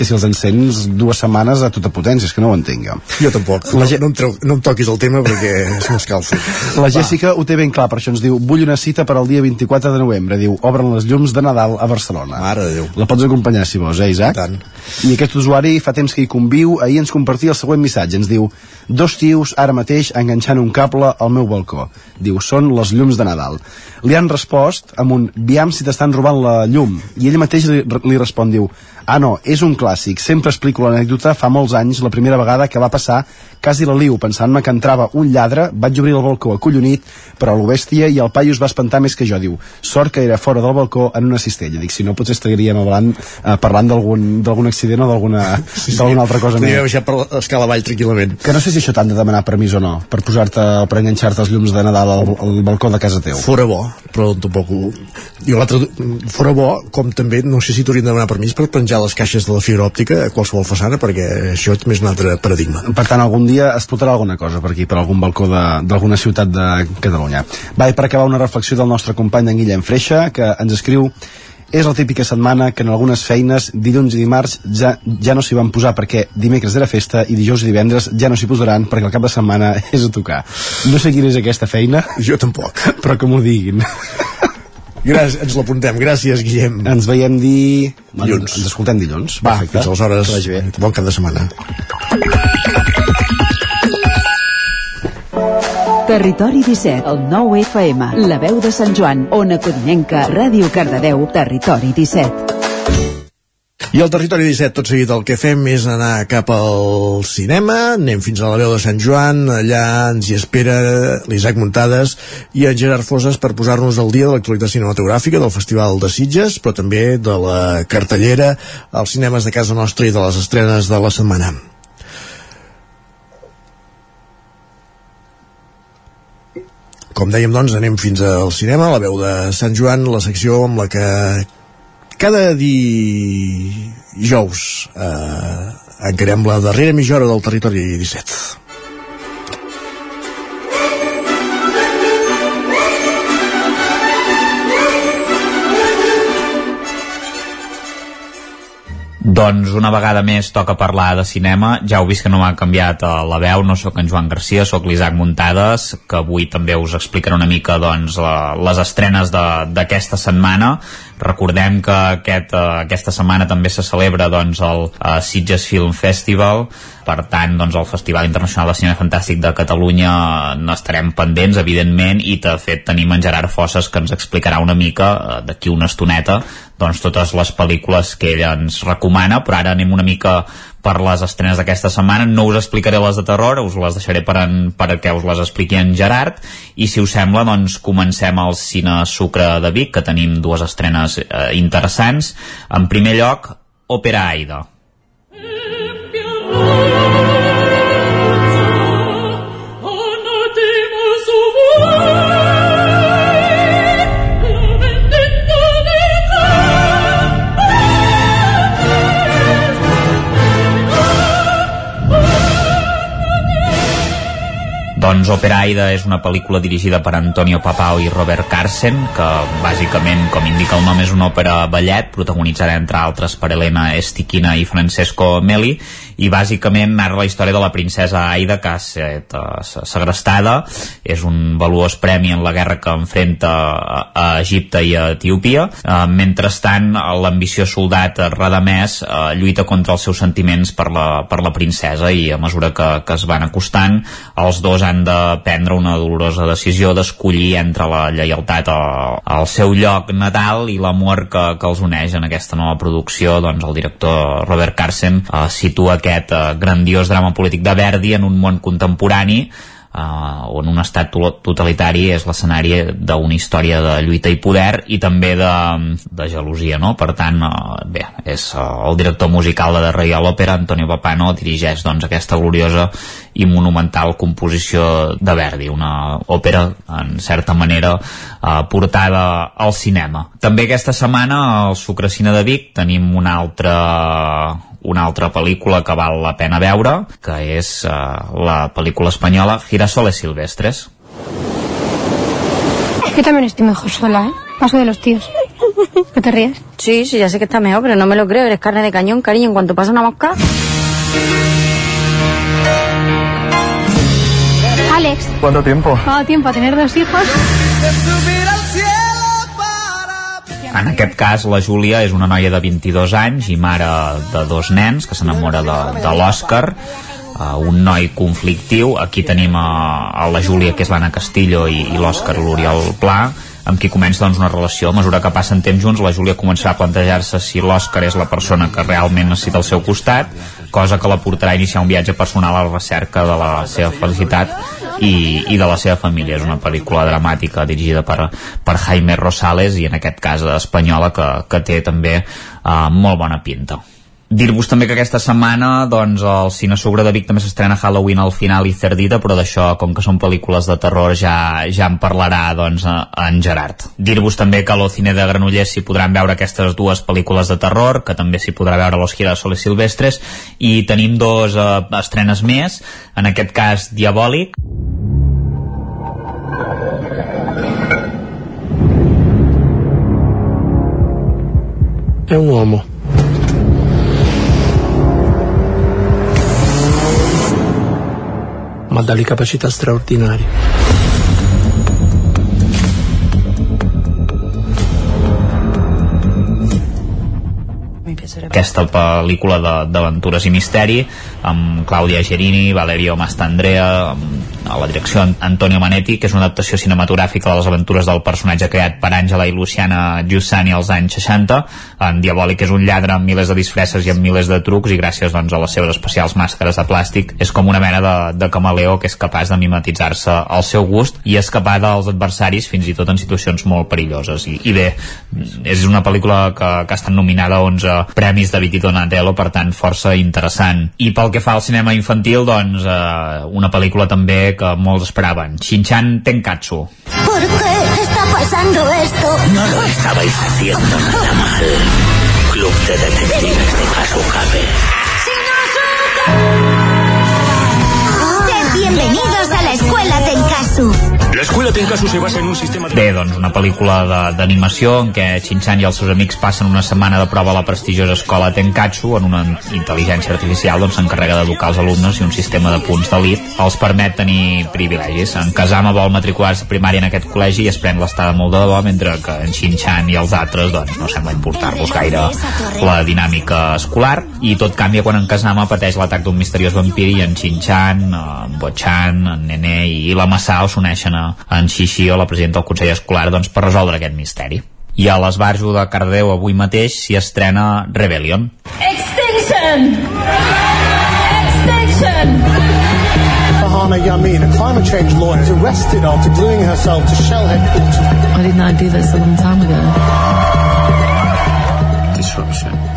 que si els encens dues setmanes a tota potència, és que no ho entenc jo. Jo tampoc. No, no, em treu, no em toquis el tema perquè se m'escalfa. La Jessica ho té ben clar, per això ens diu vull una cita per al dia 24 de novembre. Diu, obren les llums de Nadal a Barcelona. Mare de Déu. La pots acompanyar si vols, eh, Isaac? I tant. I aquest usuari fa temps que hi conviu, ahir ens compartia el següent missatge. Ens diu, dos tios ara mateix enganxant un cable al meu balcó. Diu, són les llums de Nadal. Li han respost amb un, viam si t'estan robant la llum. I ell mateix li, li respon, diu, ah no, és un clàssic. Sempre explico l'anècdota fa molts anys, la primera vegada que va passar quasi la liu, pensant-me que entrava un lladre, vaig obrir el balcó acollonit, però lo bèstia i el paio es va espantar més que jo, diu. Sort que era fora del balcó en una cistella. Dic, si no, potser estaríem parlant, eh, parlant d'algun accident o d'alguna Sí, sí. altra cosa Podria més. baixar per l'escala avall tranquil·lament. Que no sé si això t'han de demanar permís o no, per posar-te per enganxar-te els llums de Nadal al, al balcó de casa teu. Fora bo, però tampoc l'altre, fora bo, com també, no sé si t'haurien de demanar permís per penjar les caixes de la fibra òptica a qualsevol façana, perquè això és més un altre paradigma. Per tant, algun dia explotarà alguna cosa per aquí, per algun balcó de- d'alguna ciutat de Catalunya. Va, i per acabar una reflexió del nostre company en Guillem Freixa, que ens escriu és la típica setmana que en algunes feines dilluns i dimarts ja, ja no s'hi van posar perquè dimecres era festa i dijous i divendres ja no s'hi posaran perquè el cap de setmana és a tocar. No sé quina és aquesta feina. Jo tampoc. Però que m'ho diguin. Gràcies, ens l'apuntem. Gràcies, Guillem. Ens veiem di... Dilluns. Ens escoltem dilluns. Va, Perfecte. fins aleshores. Que vagi bé. Bon cap de setmana. Territori 17, el 9 FM, la veu de Sant Joan, Ona Codinenca, Ràdio Cardedeu, Territori 17. I al territori 17, tot seguit, el que fem és anar cap al cinema, anem fins a la veu de Sant Joan, allà ens hi espera l'Isaac Muntades i en Gerard Foses per posar-nos al dia de l'actualitat cinematogràfica del Festival de Sitges, però també de la cartellera als cinemes de casa nostra i de les estrenes de la setmana. Com dèiem, doncs, anem fins al cinema, la veu de Sant Joan, la secció amb la que cada dijous eh, encarem la darrera mitja hora del territori 17. Doncs una vegada més toca parlar de cinema. Ja heu vist que no m'ha canviat eh, la veu, no sóc en Joan Garcia, sóc l'Isaac Muntades, que avui també us explicaré una mica doncs, les estrenes d'aquesta setmana. Recordem que aquest, uh, aquesta setmana també se celebra doncs, el uh, Sitges Film Festival, per tant, doncs, el Festival Internacional de Cinema Fantàstic de Catalunya n'estarem pendents, evidentment, i de fet tenim en Gerard Fosses que ens explicarà una mica, uh, d'aquí una estoneta, doncs, totes les pel·lícules que ell ens recomana, però ara anem una mica per les estrenes d'aquesta setmana. No us explicaré les de terror, us les deixaré per, en, per que us les expliqui en Gerard, i si us sembla, doncs comencem al Cine Sucre de Vic, que tenim dues estrenes eh, interessants. En primer lloc, Òpera Aida. Doncs Opera Aida és una pel·lícula dirigida per Antonio Papao i Robert Carsen, que bàsicament, com indica el nom, és una òpera ballet, protagonitzada entre altres per Elena Estiquina i Francesco Meli, i bàsicament narra la història de la princesa Aida, que ha estat uh, segrestada, és un valuós premi en la guerra que enfrenta a, a Egipte i a Etiòpia. Uh, mentrestant, l'ambiciós soldat Radamès uh, lluita contra els seus sentiments per la, per la princesa i a mesura que, que es van acostant, els dos han de prendre una dolorosa decisió d'escollir entre la lleialtat al, seu lloc natal i l'amor que, que els uneix en aquesta nova producció doncs el director Robert Carsen uh, situa aquest uh, grandiós drama polític de Verdi en un món contemporani uh, on un estat totalitari és l'escenari d'una història de lluita i poder i també de, de gelosia, no? Per tant, uh, bé, és uh, el director musical de Reial Òpera, Antonio Papano, dirigeix doncs aquesta gloriosa i monumental composició de Verdi, una òpera en certa manera uh, portada al cinema. També aquesta setmana al Sucrecina de Vic tenim una altra una altra pel·lícula que val la pena veure, que és uh, la pel·lícula espanyola Girasoles Silvestres. Es que también estoy mejor sola, ¿eh? Paso de los tíos. ¿Qué te ríes? Sí, sí, ya sé que está mejor, pero no me lo creo. Eres carne de cañón, cariño. En cuanto pasa una mosca... Alex, ¿Cuánto tiempo? ¿cuánto tiempo a tener dos hijos? En aquest cas, la Júlia és una noia de 22 anys i mare de dos nens que s'enamora de, de l'Òscar uh, un noi conflictiu aquí tenim a, a la Júlia que és l'Anna Castillo i, i l'Òscar l'Oriol Pla amb qui comença doncs, una relació. A mesura que passen temps junts, la Júlia començarà a plantejar-se si l'Òscar és la persona que realment necessita al seu costat, cosa que la portarà a iniciar un viatge personal a la recerca de la seva felicitat i, i de la seva família. És una pel·lícula dramàtica dirigida per, per Jaime Rosales i en aquest cas espanyola que, que té també uh, molt bona pinta. Dir-vos també que aquesta setmana doncs, el Cine Sugra de Vic també s'estrena Halloween al final i Cerdita, però d'això, com que són pel·lícules de terror, ja ja en parlarà doncs, en Gerard. Dir-vos també que a l'Ocine de Granollers s'hi podran veure aquestes dues pel·lícules de terror, que també s'hi podrà veure Los Girasoles Silvestres, i tenim dos eh, estrenes més, en aquest cas Diabòlic, è un uomo. Ma dalle capacità straordinarie. aquesta pel·lícula d'aventures i misteri amb Clàudia Gerini, Valerio Mastandrea a la direcció Antonio Manetti que és una adaptació cinematogràfica de les aventures del personatge creat per Àngela i Luciana Giussani als anys 60 en Diabòlic és un lladre amb milers de disfresses i amb milers de trucs i gràcies doncs, a les seves especials màscares de plàstic és com una mena de, de camaleó que és capaç de mimetitzar-se al seu gust i escapar dels adversaris fins i tot en situacions molt perilloses. I, i bé, és una pel·lícula que, que ha estat nominada a 11 premis de Viti Donatello, per tant força interessant. I pel que fa al cinema infantil doncs eh, una pel·lícula també que molts esperaven. Shinchan Tenkatsu. ¿Por qué está pasando esto? No lo estabais haciendo nada mal. Club de Detectives de Kasukabe. Bienvenidos a la escuela Tenkasu. L'escola Tenkasu se basa en un sistema... Bé, doncs una pel·lícula d'animació en què Shin-chan i els seus amics passen una setmana de prova a la prestigiosa escola Tenkatsu on una intel·ligència artificial doncs, s'encarrega doncs, d'educar els alumnes i un sistema de punts d'elit els permet tenir privilegis. En Kazama vol matricular-se primària en aquest col·legi i es pren l'estada molt de debò, mentre que en Shin-chan i els altres doncs, no sembla importar-los gaire la dinàmica escolar i tot canvia quan en Kazama pateix l'atac d'un misteriós vampir i en Shin-chan, en Bo-chan, en Nene i la Masao s'uneixen a en Xixi o la presidenta del Consell Escolar doncs, per resoldre aquest misteri. I a l'Esbarjo de Cardeu avui mateix s'hi estrena Rebellion. Extinction! Extinction! Fahana Yamin, a climate change lawyer, is arrested after gluing herself to Shell headquarters. I did not do this a long time ago.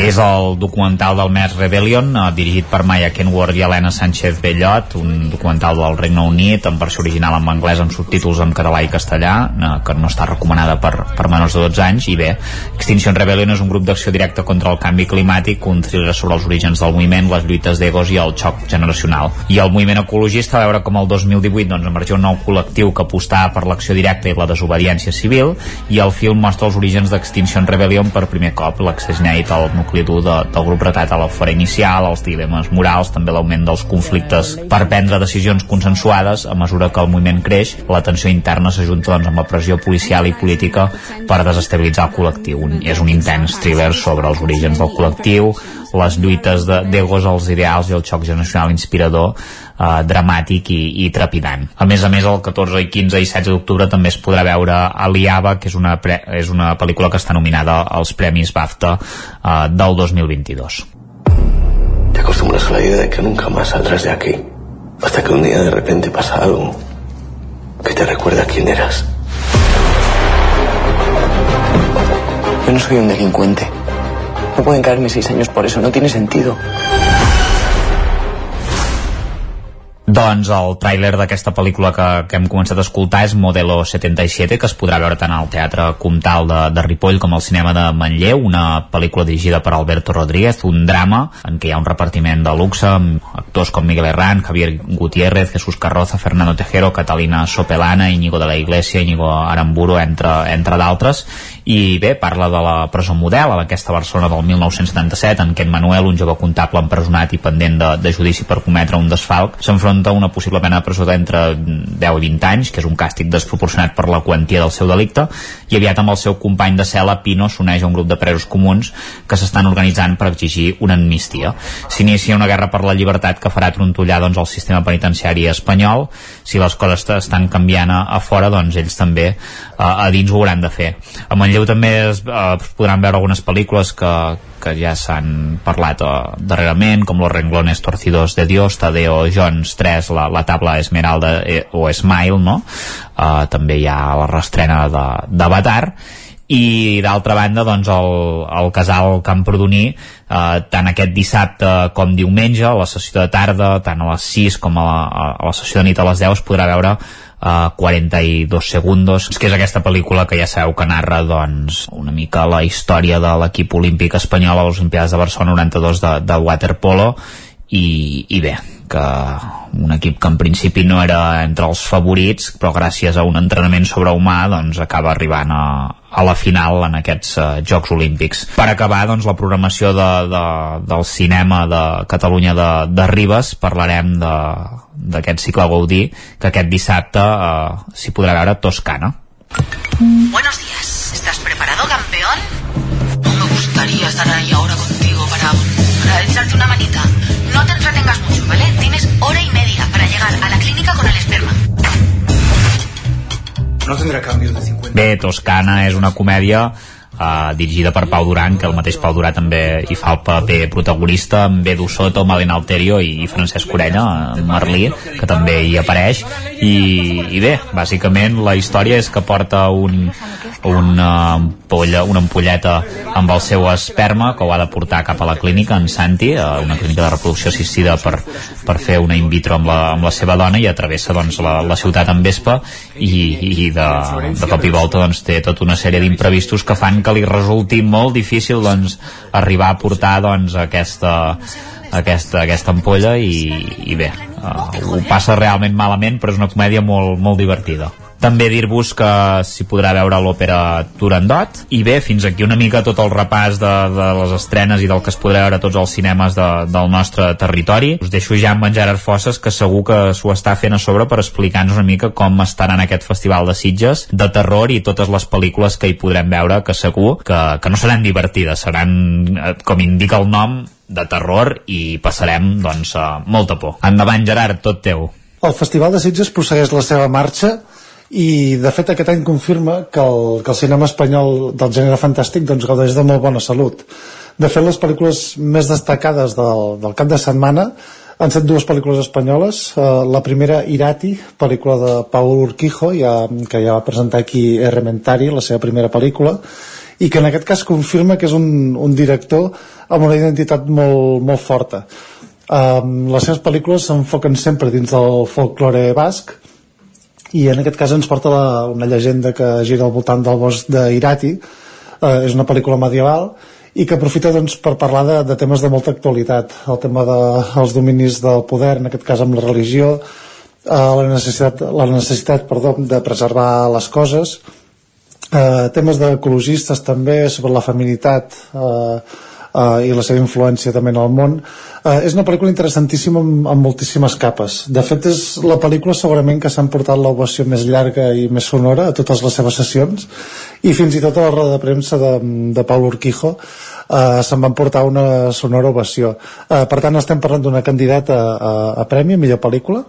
És el documental del mes Rebellion, eh, dirigit per Maya Kenworth i Helena Sánchez Bellot, un documental del Regne Unit en versió original en anglès amb subtítols en català i castellà, eh, que no està recomanada per, per menors de 12 anys, i bé, Extinction Rebellion és un grup d'acció directa contra el canvi climàtic, un thriller sobre els orígens del moviment, les lluites d'egos i el xoc generacional. I el moviment ecologista va veure com el 2018 doncs, emergia un nou col·lectiu que apostava per l'acció directa i la desobediència civil, i el film mostra els orígens d'Extinction Rebellion per primer cop, l'accés inèdit al nucli dur de, del grup retat a la fora inicial, els dilemes morals, també l'augment dels conflictes per prendre decisions consensuades a mesura que el moviment creix, la tensió interna s'ajunta doncs, amb la pressió policial i política per desestabilitzar el col·lectiu. Un, és un intens thriller sobre els orígens del col·lectiu, les lluites d'egos als ideals i el xoc generacional inspirador eh, dramàtic i, i trepidant. A més a més, el 14 i 15 i 16 d'octubre també es podrà veure Aliava, que és una, pre és una pel·lícula que està nominada als Premis BAFTA eh, del 2022. Te acostumbras a la idea de que nunca más saldrás de aquí, hasta que un día de repente pasa algo que te recuerda quién eras. Yo no soy un delincuente. No pueden caerme seis años por eso, no tiene sentido. Doncs el tràiler d'aquesta pel·lícula que, que hem començat a escoltar és Modelo 77, que es podrà veure tant al Teatre Comtal de, de Ripoll com al cinema de Manlleu, una pel·lícula dirigida per Alberto Rodríguez, un drama en què hi ha un repartiment de luxe amb actors com Miguel Herrán, Javier Gutiérrez, Jesús Carroza, Fernando Tejero, Catalina Sopelana, Íñigo de la Iglesia, Íñigo Aramburo, entre, entre d'altres, i bé, parla de la presó model, a aquesta Barcelona del 1977, en què en Manuel, un jove comptable empresonat i pendent de, de judici per cometre un desfalc, s'enfronta a una possible pena de presó d'entre 10 i 20 anys, que és un càstig desproporcionat per la quantia del seu delicte, i aviat amb el seu company de cel·la, Pino, s'uneix a un grup de presos comuns que s'estan organitzant per exigir una amnistia. S'inicia una guerra per la llibertat que farà trontollar doncs, el sistema penitenciari espanyol. Si les coses estan canviant a, a fora, doncs ells també a, a dins ho hauran de fer. A Manlleu també es, eh, podran veure algunes pel·lícules que, que ja s'han parlat eh, darrerament, com Los renglones torcidos de Dios, Tadeo Jones 3, la, la tabla Esmeralda eh, o Smile, no? Eh, també hi ha la restrena d'Avatar, i d'altra banda doncs el, el casal Camprodoní eh, tant aquest dissabte com diumenge a la sessió de tarda, tant a les 6 com a la, a la sessió de nit a les 10 es podrà veure uh, 42 segundos, que és aquesta pel·lícula que ja sabeu que narra doncs, una mica la història de l'equip olímpic espanyol a les Olimpiades de Barcelona 92 de, del waterpolo i, i bé, que un equip que en principi no era entre els favorits però gràcies a un entrenament sobrehumà doncs acaba arribant a, a la final en aquests uh, Jocs Olímpics. Per acabar, doncs, la programació de, de, del cinema de Catalunya de, de Ribes, parlarem d'aquest cicle Gaudí, que aquest dissabte uh, s'hi podrà veure Toscana. Buenos días. ¿Estás preparado, campeón? No me gustaría estar ahí ahora contigo para, para echarte una manita. No te entretengas mucho, ¿vale? Tienes hora y media para llegar a la clínica con el esperma. No tendrá cambio de 50. Bé, Toscana és una comèdia uh, dirigida per Pau Duran, que el mateix Pau Duran també hi fa el paper protagonista, amb Edu Soto, Malena Alterio i, Francesc Orella, Merlí, que també hi apareix. I, I bé, bàsicament la història és que porta un, una, ampolla, una ampolleta amb el seu esperma que ho ha de portar cap a la clínica en Santi, a una clínica de reproducció assistida per, per fer una in vitro amb la, amb la seva dona i atravessa doncs, la, la ciutat en vespa i, i de, de cop i volta doncs, té tota una sèrie d'imprevistos que fan que li resulti molt difícil doncs, arribar a portar doncs, aquesta, aquesta, aquesta ampolla i, i bé, uh, ho passa realment malament però és una comèdia molt, molt divertida també dir-vos que s'hi podrà veure l'òpera Turandot i bé, fins aquí una mica tot el repàs de, de les estrenes i del que es podrà veure a tots els cinemes de, del nostre territori us deixo ja amb en Gerard Fosses que segur que s'ho està fent a sobre per explicar-nos una mica com estarà en aquest festival de Sitges de terror i totes les pel·lícules que hi podrem veure que segur que, que no seran divertides seran, eh, com indica el nom de terror i passarem doncs molta por. Endavant Gerard, tot teu. El Festival de Sitges prossegueix la seva marxa i de fet aquest any confirma que el, que el cinema espanyol del gènere fantàstic doncs, gaudeix de molt bona salut. De fet les pel·lícules més destacades del, del cap de setmana han set dues pel·lícules espanyoles. Uh, la primera Irati, pel·lícula de Paul Urquijo ja, que ja va presentar aquí Errementari, la seva primera pel·lícula i que en aquest cas confirma que és un, un director amb una identitat molt, molt forta. Um, les seves pel·lícules s'enfoquen sempre dins del folklore basc i en aquest cas ens porta la, una llegenda que gira al voltant del bosc d'Irati. Eh, és una pel·lícula medieval i que aprofita doncs, per parlar de, de temes de molta actualitat. El tema dels de, dominis del poder en aquest cas amb la religió eh, la necessitat, la necessitat perdó, de preservar les coses. Eh, temes d'ecologistes també sobre la feminitat eh, eh, i la seva influència també en el món. Eh, és una pel·lícula interessantíssima amb, amb moltíssimes capes. De fet és la pel·lícula segurament que s'ha portat l'ovació més llarga i més sonora a totes les seves sessions. I fins i tot a la roda de premsa de, de Paul Urquijo eh, se'n van portar una sonora ovació. Eh, per tant estem parlant d'una candidata a, a, a Premi, millor pel·lícula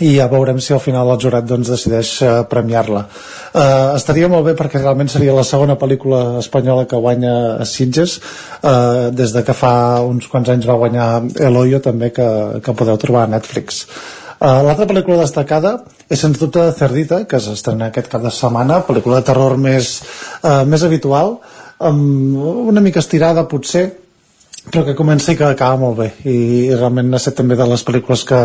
i ja veurem si al final el jurat doncs, decideix uh, premiar-la. Uh, estaria molt bé perquè realment seria la segona pel·lícula espanyola que guanya a Sitges. Uh, des de que fa uns quants anys va guanyar Eloyo també que, que podeu trobar a Netflix. Uh, L'altra pel·lícula destacada és sens dubte Cerdita, que s'estrena aquest cap de setmana, pel·lícula de terror més, uh, més habitual, amb una mica estirada potser, però que comença i que acaba molt bé i, i realment ha estat també de les pel·lícules que,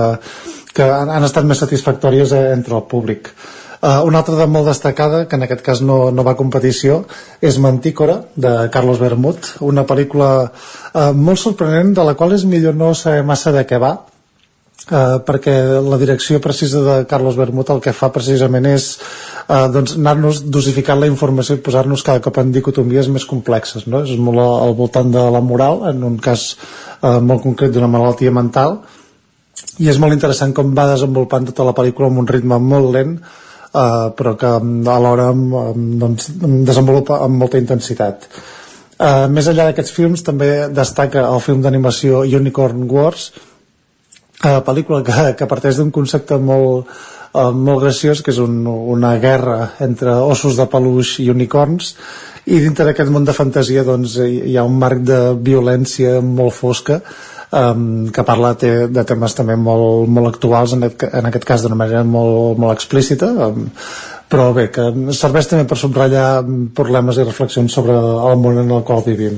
que han, han estat més satisfactòries eh, entre el públic. Uh, una altra de molt destacada, que en aquest cas no, no va a competició, és Mantícora, de Carlos Bermud, una pel·lícula uh, molt sorprenent, de la qual és millor no saber massa de què va, Uh, perquè la direcció precisa de Carlos Bermud el que fa precisament és uh, doncs anar-nos dosificant la informació i posar-nos cada cop en dicotomies més complexes no? és molt al voltant de la moral en un cas uh, molt concret d'una malaltia mental i és molt interessant com va desenvolupant tota la pel·lícula amb un ritme molt lent eh, però que alhora doncs, desenvolupa amb molta intensitat eh, més enllà d'aquests films també destaca el film d'animació Unicorn Wars eh, pel·lícula que, que parteix d'un concepte molt, eh, molt graciós que és un, una guerra entre ossos de peluix i unicorns i dintre d'aquest món de fantasia doncs, hi ha un marc de violència molt fosca um, que parla de, de temes també molt, molt actuals en aquest, en aquest cas d'una manera molt, molt explícita um, però bé, que serveix també per subratllar problemes i reflexions sobre el món en el qual vivim.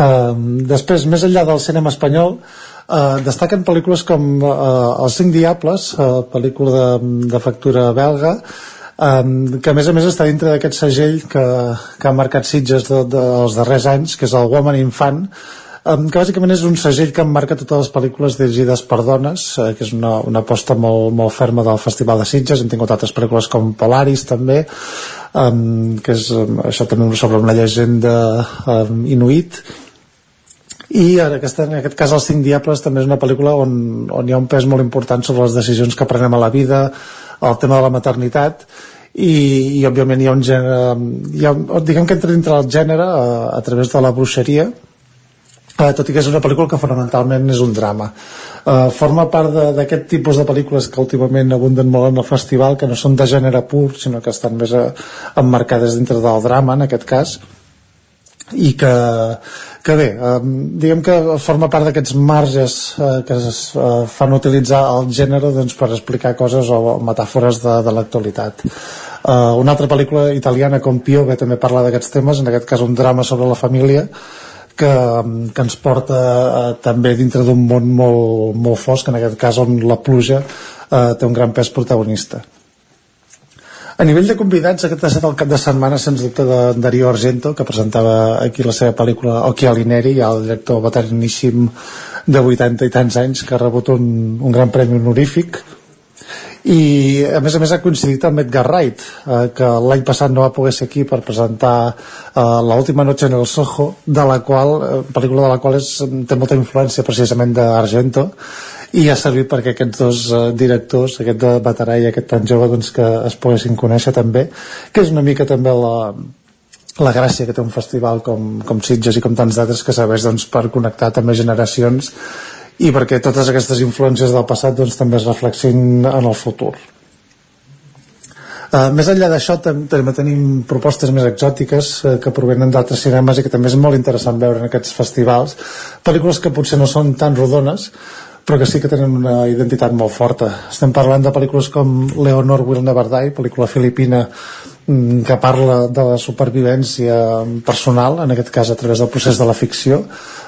Um, després, més enllà del cinema espanyol Uh, destaquen pel·lícules com uh, Els cinc diables, uh, pel·lícula de, de factura belga, um, que a més a més està dintre d'aquest segell que, que ha marcat Sitges de, de, els darrers anys, que és el Woman Infant, um, que bàsicament és un segell que emmarca totes les pel·lícules dirigides per dones, uh, que és una, una aposta molt, molt ferma del Festival de Sitges, hem tingut altres pel·lícules com Polaris també, um, que és um, això també sobre una llegenda um, inuit, i en aquest, en aquest cas Els cinc diables també és una pel·lícula on, on hi ha un pes molt important sobre les decisions que prenem a la vida el tema de la maternitat i, i òbviament hi ha un gènere hi ha, diguem que entra dintre del gènere a, a través de la bruixeria. Eh, tot i que és una pel·lícula que fonamentalment és un drama. Eh, forma part d'aquest tipus de pel·lícules que últimament abunden molt en el festival que no són de gènere pur sinó que estan més eh, emmarcades dintre del drama en aquest cas i que, que bé, eh, diguem que forma part d'aquests marges eh, que es eh, fan utilitzar el gènere doncs, per explicar coses o metàfores de, de l'actualitat. Eh, una altra pel·lícula italiana com Piove també parla d'aquests temes, en aquest cas un drama sobre la família, que, que ens porta eh, també dintre d'un món molt, molt fosc, en aquest cas on la pluja eh, té un gran pes protagonista. A nivell de convidats, aquest ha estat el cap de setmana, sens dubte, de Darío Argento, que presentava aquí la seva pel·lícula Occhialineri, el director veteraníssim de 80 i tants anys, que ha rebut un, un gran premi honorífic. I, a més a més, ha coincidit amb Edgar Wright, eh, que l'any passat no va poder ser aquí per presentar eh, l'última noche en el Soho, de la qual, eh, pel·lícula de la qual és, té molta influència precisament d'Argento, i ha servit perquè aquests dos uh, directors, aquest de veterà i aquest tan jove doncs, que es poguessin conèixer també, que és una mica també la, la gràcia que té un festival com, com Sitges i com tants d'altres que serveix doncs, per connectar també generacions i perquè totes aquestes influències del passat doncs, també es reflexin en el futur. Uh, més enllà d'això també tenim propostes més exòtiques uh, que provenen d'altres cinemes i que també és molt interessant veure en aquests festivals pel·lícules que potser no són tan rodones però que sí que tenen una identitat molt forta. Estem parlant de pel·lícules com Leonor Will Never Die, pel·lícula filipina mm, que parla de la supervivència personal, en aquest cas a través del procés de la ficció.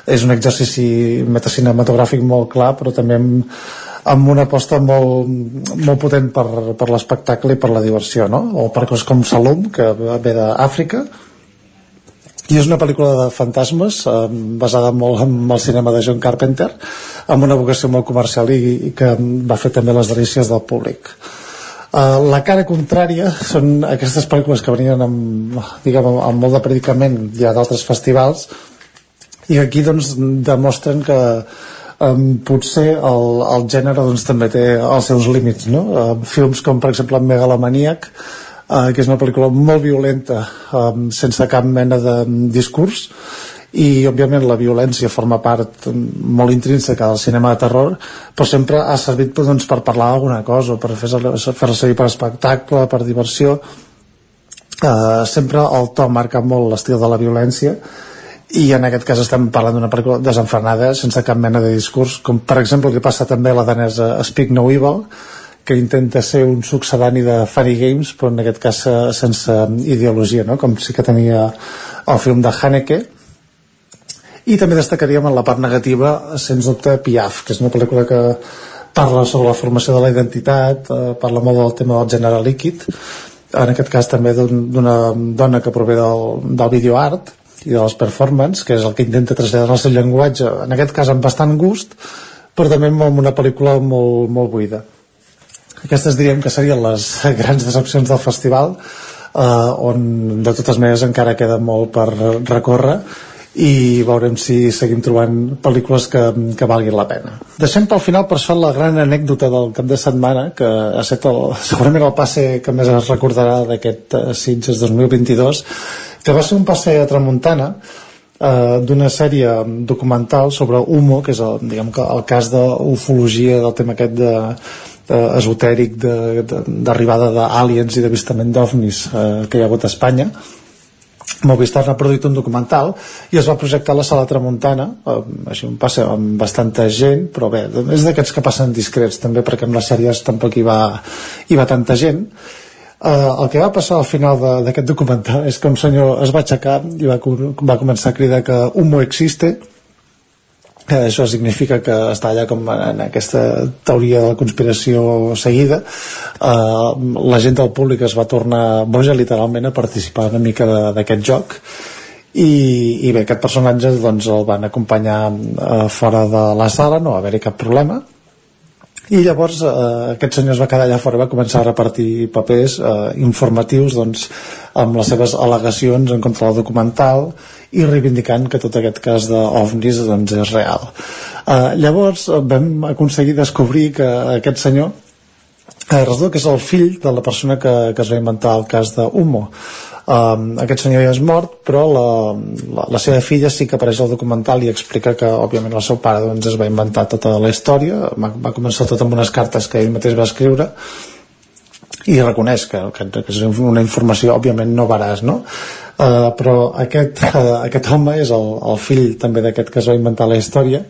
És un exercici metacinematogràfic molt clar, però també amb, amb una aposta molt, molt potent per, per l'espectacle i per la diversió, no? O per coses com Salom, que ve d'Àfrica, i és una pel·lícula de fantasmes eh, basada molt en el cinema de John Carpenter amb una vocació molt comercial i, i que va fer també les delícies del públic uh, la cara contrària són aquestes pel·lícules que venien amb, diguem, amb molt de predicament ja d'altres festivals i aquí doncs demostren que um, potser el, el gènere doncs, també té els seus límits no? Uh, films com per exemple Megalomaniac eh, que és una pel·lícula molt violenta eh, sense cap mena de discurs i òbviament la violència forma part molt intrínseca del cinema de terror però sempre ha servit doncs, per parlar d'alguna cosa per fer-la fer servir per espectacle, per diversió. Eh, sempre el to marca molt l'estil de la violència i en aquest cas estem parlant d'una pel·lícula desenfrenada sense cap mena de discurs com per exemple el que passa també a la danesa Speak No Evil que intenta ser un succedani de Funny Games però en aquest cas eh, sense ideologia no? com sí que tenia el film de Haneke i també destacaríem en la part negativa sens dubte Piaf que és una pel·lícula que parla sobre la formació de la identitat eh, parla molt del tema del gènere líquid en aquest cas també d'una dona que prové del, del videoart i de les performance, que és el que intenta traslladar el seu llenguatge, en aquest cas amb bastant gust, però també amb una pel·lícula molt, molt buida aquestes diríem que serien les grans decepcions del festival eh, on de totes maneres encara queda molt per recórrer i veurem si seguim trobant pel·lícules que, que valguin la pena. Deixem pel final per això la gran anècdota del cap de setmana que ha estat el, segurament el passe que més es recordarà d'aquest uh, Sitges 2022 que va ser un passe a Tramuntana eh, d'una sèrie documental sobre Humo, que és el, diguem que el cas d'ufologia del tema aquest de eh, esotèric d'arribada d'aliens i d'avistament d'ovnis eh, que hi ha hagut a Espanya. Movistar n'ha produït un documental i es va projectar a la sala Tramuntana eh, així un passa amb bastanta gent però bé, és d'aquests que passen discrets també perquè amb les sèries tampoc hi va, hi va tanta gent. Eh, el que va passar al final d'aquest documental és que un senyor es va aixecar i va, va començar a cridar que un mo existe que això significa que està allà com en aquesta teoria de la conspiració seguida. Eh, la gent del públic es va tornar boja literalment a participar una mica d'aquest joc. I, i bé, aquest personatge doncs, el van acompanyar eh, fora de la sala, no va haver-hi cap problema i llavors eh, aquest senyor es va quedar allà fora va començar a repartir papers eh, informatius doncs, amb les seves al·legacions en contra del documental i reivindicant que tot aquest cas d'OVNIs doncs, és real. Eh, llavors eh, vam aconseguir descobrir que aquest senyor eh, que és el fill de la persona que, que es va inventar el cas d'Humo Um, aquest senyor ja és mort, però la, la, la seva filla sí que apareix al documental i explica que, òbviament, el seu pare doncs, es va inventar tota la història, va, va començar tot amb unes cartes que ell mateix va escriure, i reconeix que, que, que és una informació òbviament no veraç no? Uh, però aquest, uh, aquest home és el, el fill també d'aquest que es va inventar la història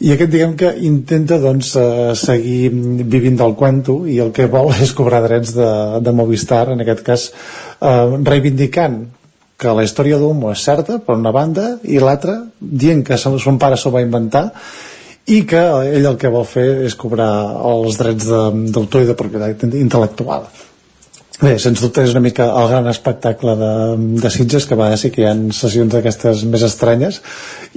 i aquest diguem que intenta doncs, uh, seguir vivint del cuento i el que vol és cobrar drets de, de Movistar en aquest cas uh, reivindicant que la història d'Humo és certa per una banda i l'altra dient que son pare s'ho va inventar i que ell el que vol fer és cobrar els drets d'autor i de propietat intel·lectual Bé, sens dubte és una mica el gran espectacle de, de Sitges, que va sí que hi ha sessions d'aquestes més estranyes,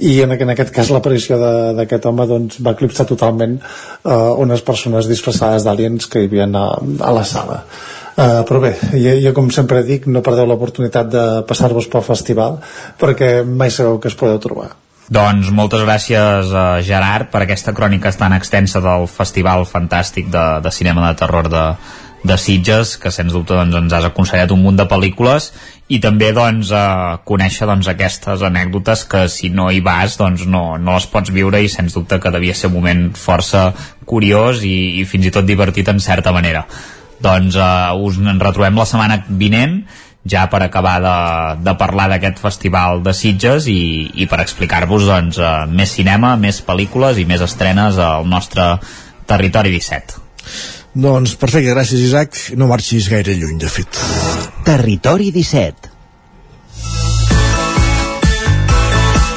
i en, en aquest cas l'aparició d'aquest home doncs, va eclipsar totalment uh, unes persones disfressades d'aliens que hi havia a, a la sala. Uh, però bé, jo, jo com sempre dic, no perdeu l'oportunitat de passar-vos pel festival, perquè mai sabeu que es podeu trobar. Doncs moltes gràcies a Gerard per aquesta crònica tan extensa del Festival Fantàstic de, de Cinema de Terror de, de Sitges, que sens dubte doncs, ens has aconsellat un munt de pel·lícules i també doncs, a conèixer doncs, aquestes anècdotes que si no hi vas doncs, no, no les pots viure i sens dubte que devia ser un moment força curiós i, i fins i tot divertit en certa manera doncs uh, us en retrobem la setmana vinent ja per acabar de, de parlar d'aquest festival de Sitges i, i per explicar-vos doncs, uh, més cinema, més pel·lícules i més estrenes al nostre territori 17. Doncs perfecte, gràcies Isaac. No marxis gaire lluny, de fet. Territori 17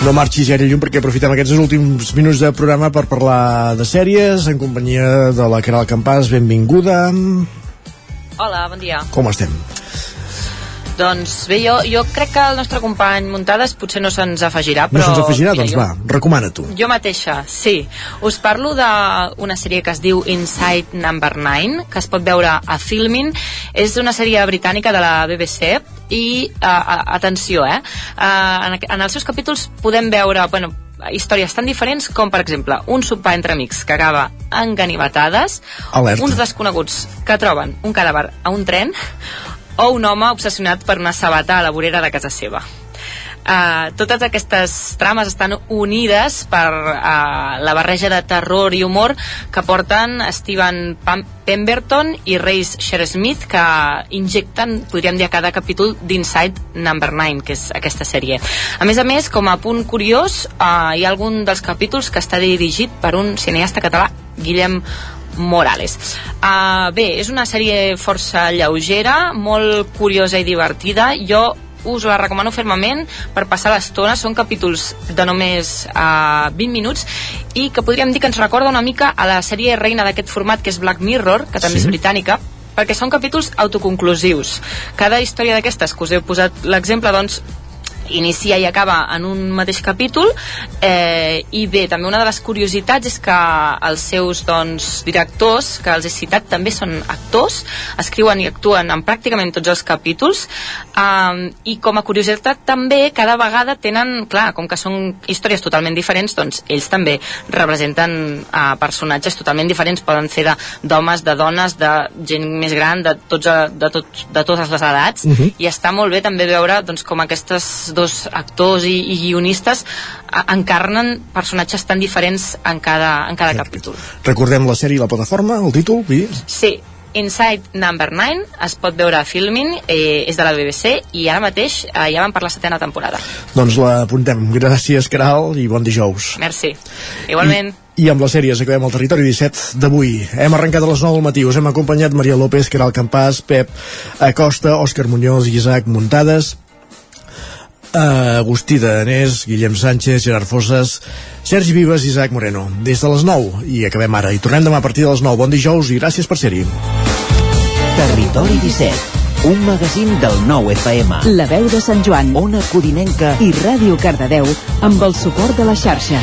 no marxis gaire lluny perquè aprofitem aquests últims minuts de programa per parlar de sèries en companyia de la Caral Campàs. Benvinguda. Hola, bon dia. Com estem? Doncs bé, jo, jo crec que el nostre company Muntades potser no se'ns afegirà, però... No se'ns afegirà? Mira, doncs jo, va, recomana tu. Jo mateixa, sí. Us parlo d'una sèrie que es diu Inside Number 9, que es pot veure a Filmin. És una sèrie britànica de la BBC i, uh, atenció, eh? Uh, en, en els seus capítols podem veure, bueno, històries tan diferents com, per exemple, un sopar entre amics que acaba en ganivetades, Alerta. uns desconeguts que troben un cadàver a un tren, o un home obsessionat per una sabata a la vorera de casa seva. Uh, totes aquestes trames estan unides per uh, la barreja de terror i humor que porten Steven Pam Pemberton i Reis Smith que injecten, podríem dir, a cada capítol d'Inside Number 9, que és aquesta sèrie. A més a més, com a punt curiós, uh, hi ha algun dels capítols que està dirigit per un cineasta català, Guillem Morales. Uh, bé, és una sèrie força lleugera, molt curiosa i divertida. Jo us la recomano fermament per passar l'estona. Són capítols de només uh, 20 minuts i que podríem dir que ens recorda una mica a la sèrie reina d'aquest format que és Black Mirror, que també sí. és britànica, perquè són capítols autoconclusius. Cada història d'aquestes que us he posat l'exemple, doncs, inicia i acaba en un mateix capítol. Eh, i bé, també una de les curiositats és que els seus doncs, directors, que els he citat també són actors, escriuen i actuen en pràcticament tots els capítols. Eh, i com a curiositat també cada vegada tenen, clar, com que són històries totalment diferents, doncs ells també representen eh, personatges totalment diferents, poden ser d'homes, de, de dones, de gent més gran, de, tots, de, tots, de totes les edats, uh -huh. i està molt bé també veure doncs, com aquestes dos actors i, i guionistes encarnen personatges tan diferents en cada, en cada capítol. Recordem la sèrie i la plataforma, el títol? Vi? Sí, Inside Number 9 es pot veure a Filmin, eh, és de la BBC i ara mateix eh, ja van per la setena temporada. Doncs l'apuntem. Gràcies, Caral, i bon dijous. Merci. Igualment. I, i amb les sèries acabem el territori 17 d'avui. Hem arrencat a les 9 del matí. Us hem acompanyat Maria López, Caral Campàs, Pep Acosta, Òscar Muñoz i Isaac Muntades Agustí de Danés, Guillem Sánchez, Gerard Fosses, Sergi Vives i Isaac Moreno. Des de les 9 i acabem ara. I tornem demà a partir de les 9. Bon dijous i gràcies per ser-hi. Territori 17 un magazín del nou FM. La veu de Sant Joan, Ona Codinenca i Ràdio Cardedeu amb el suport de la xarxa.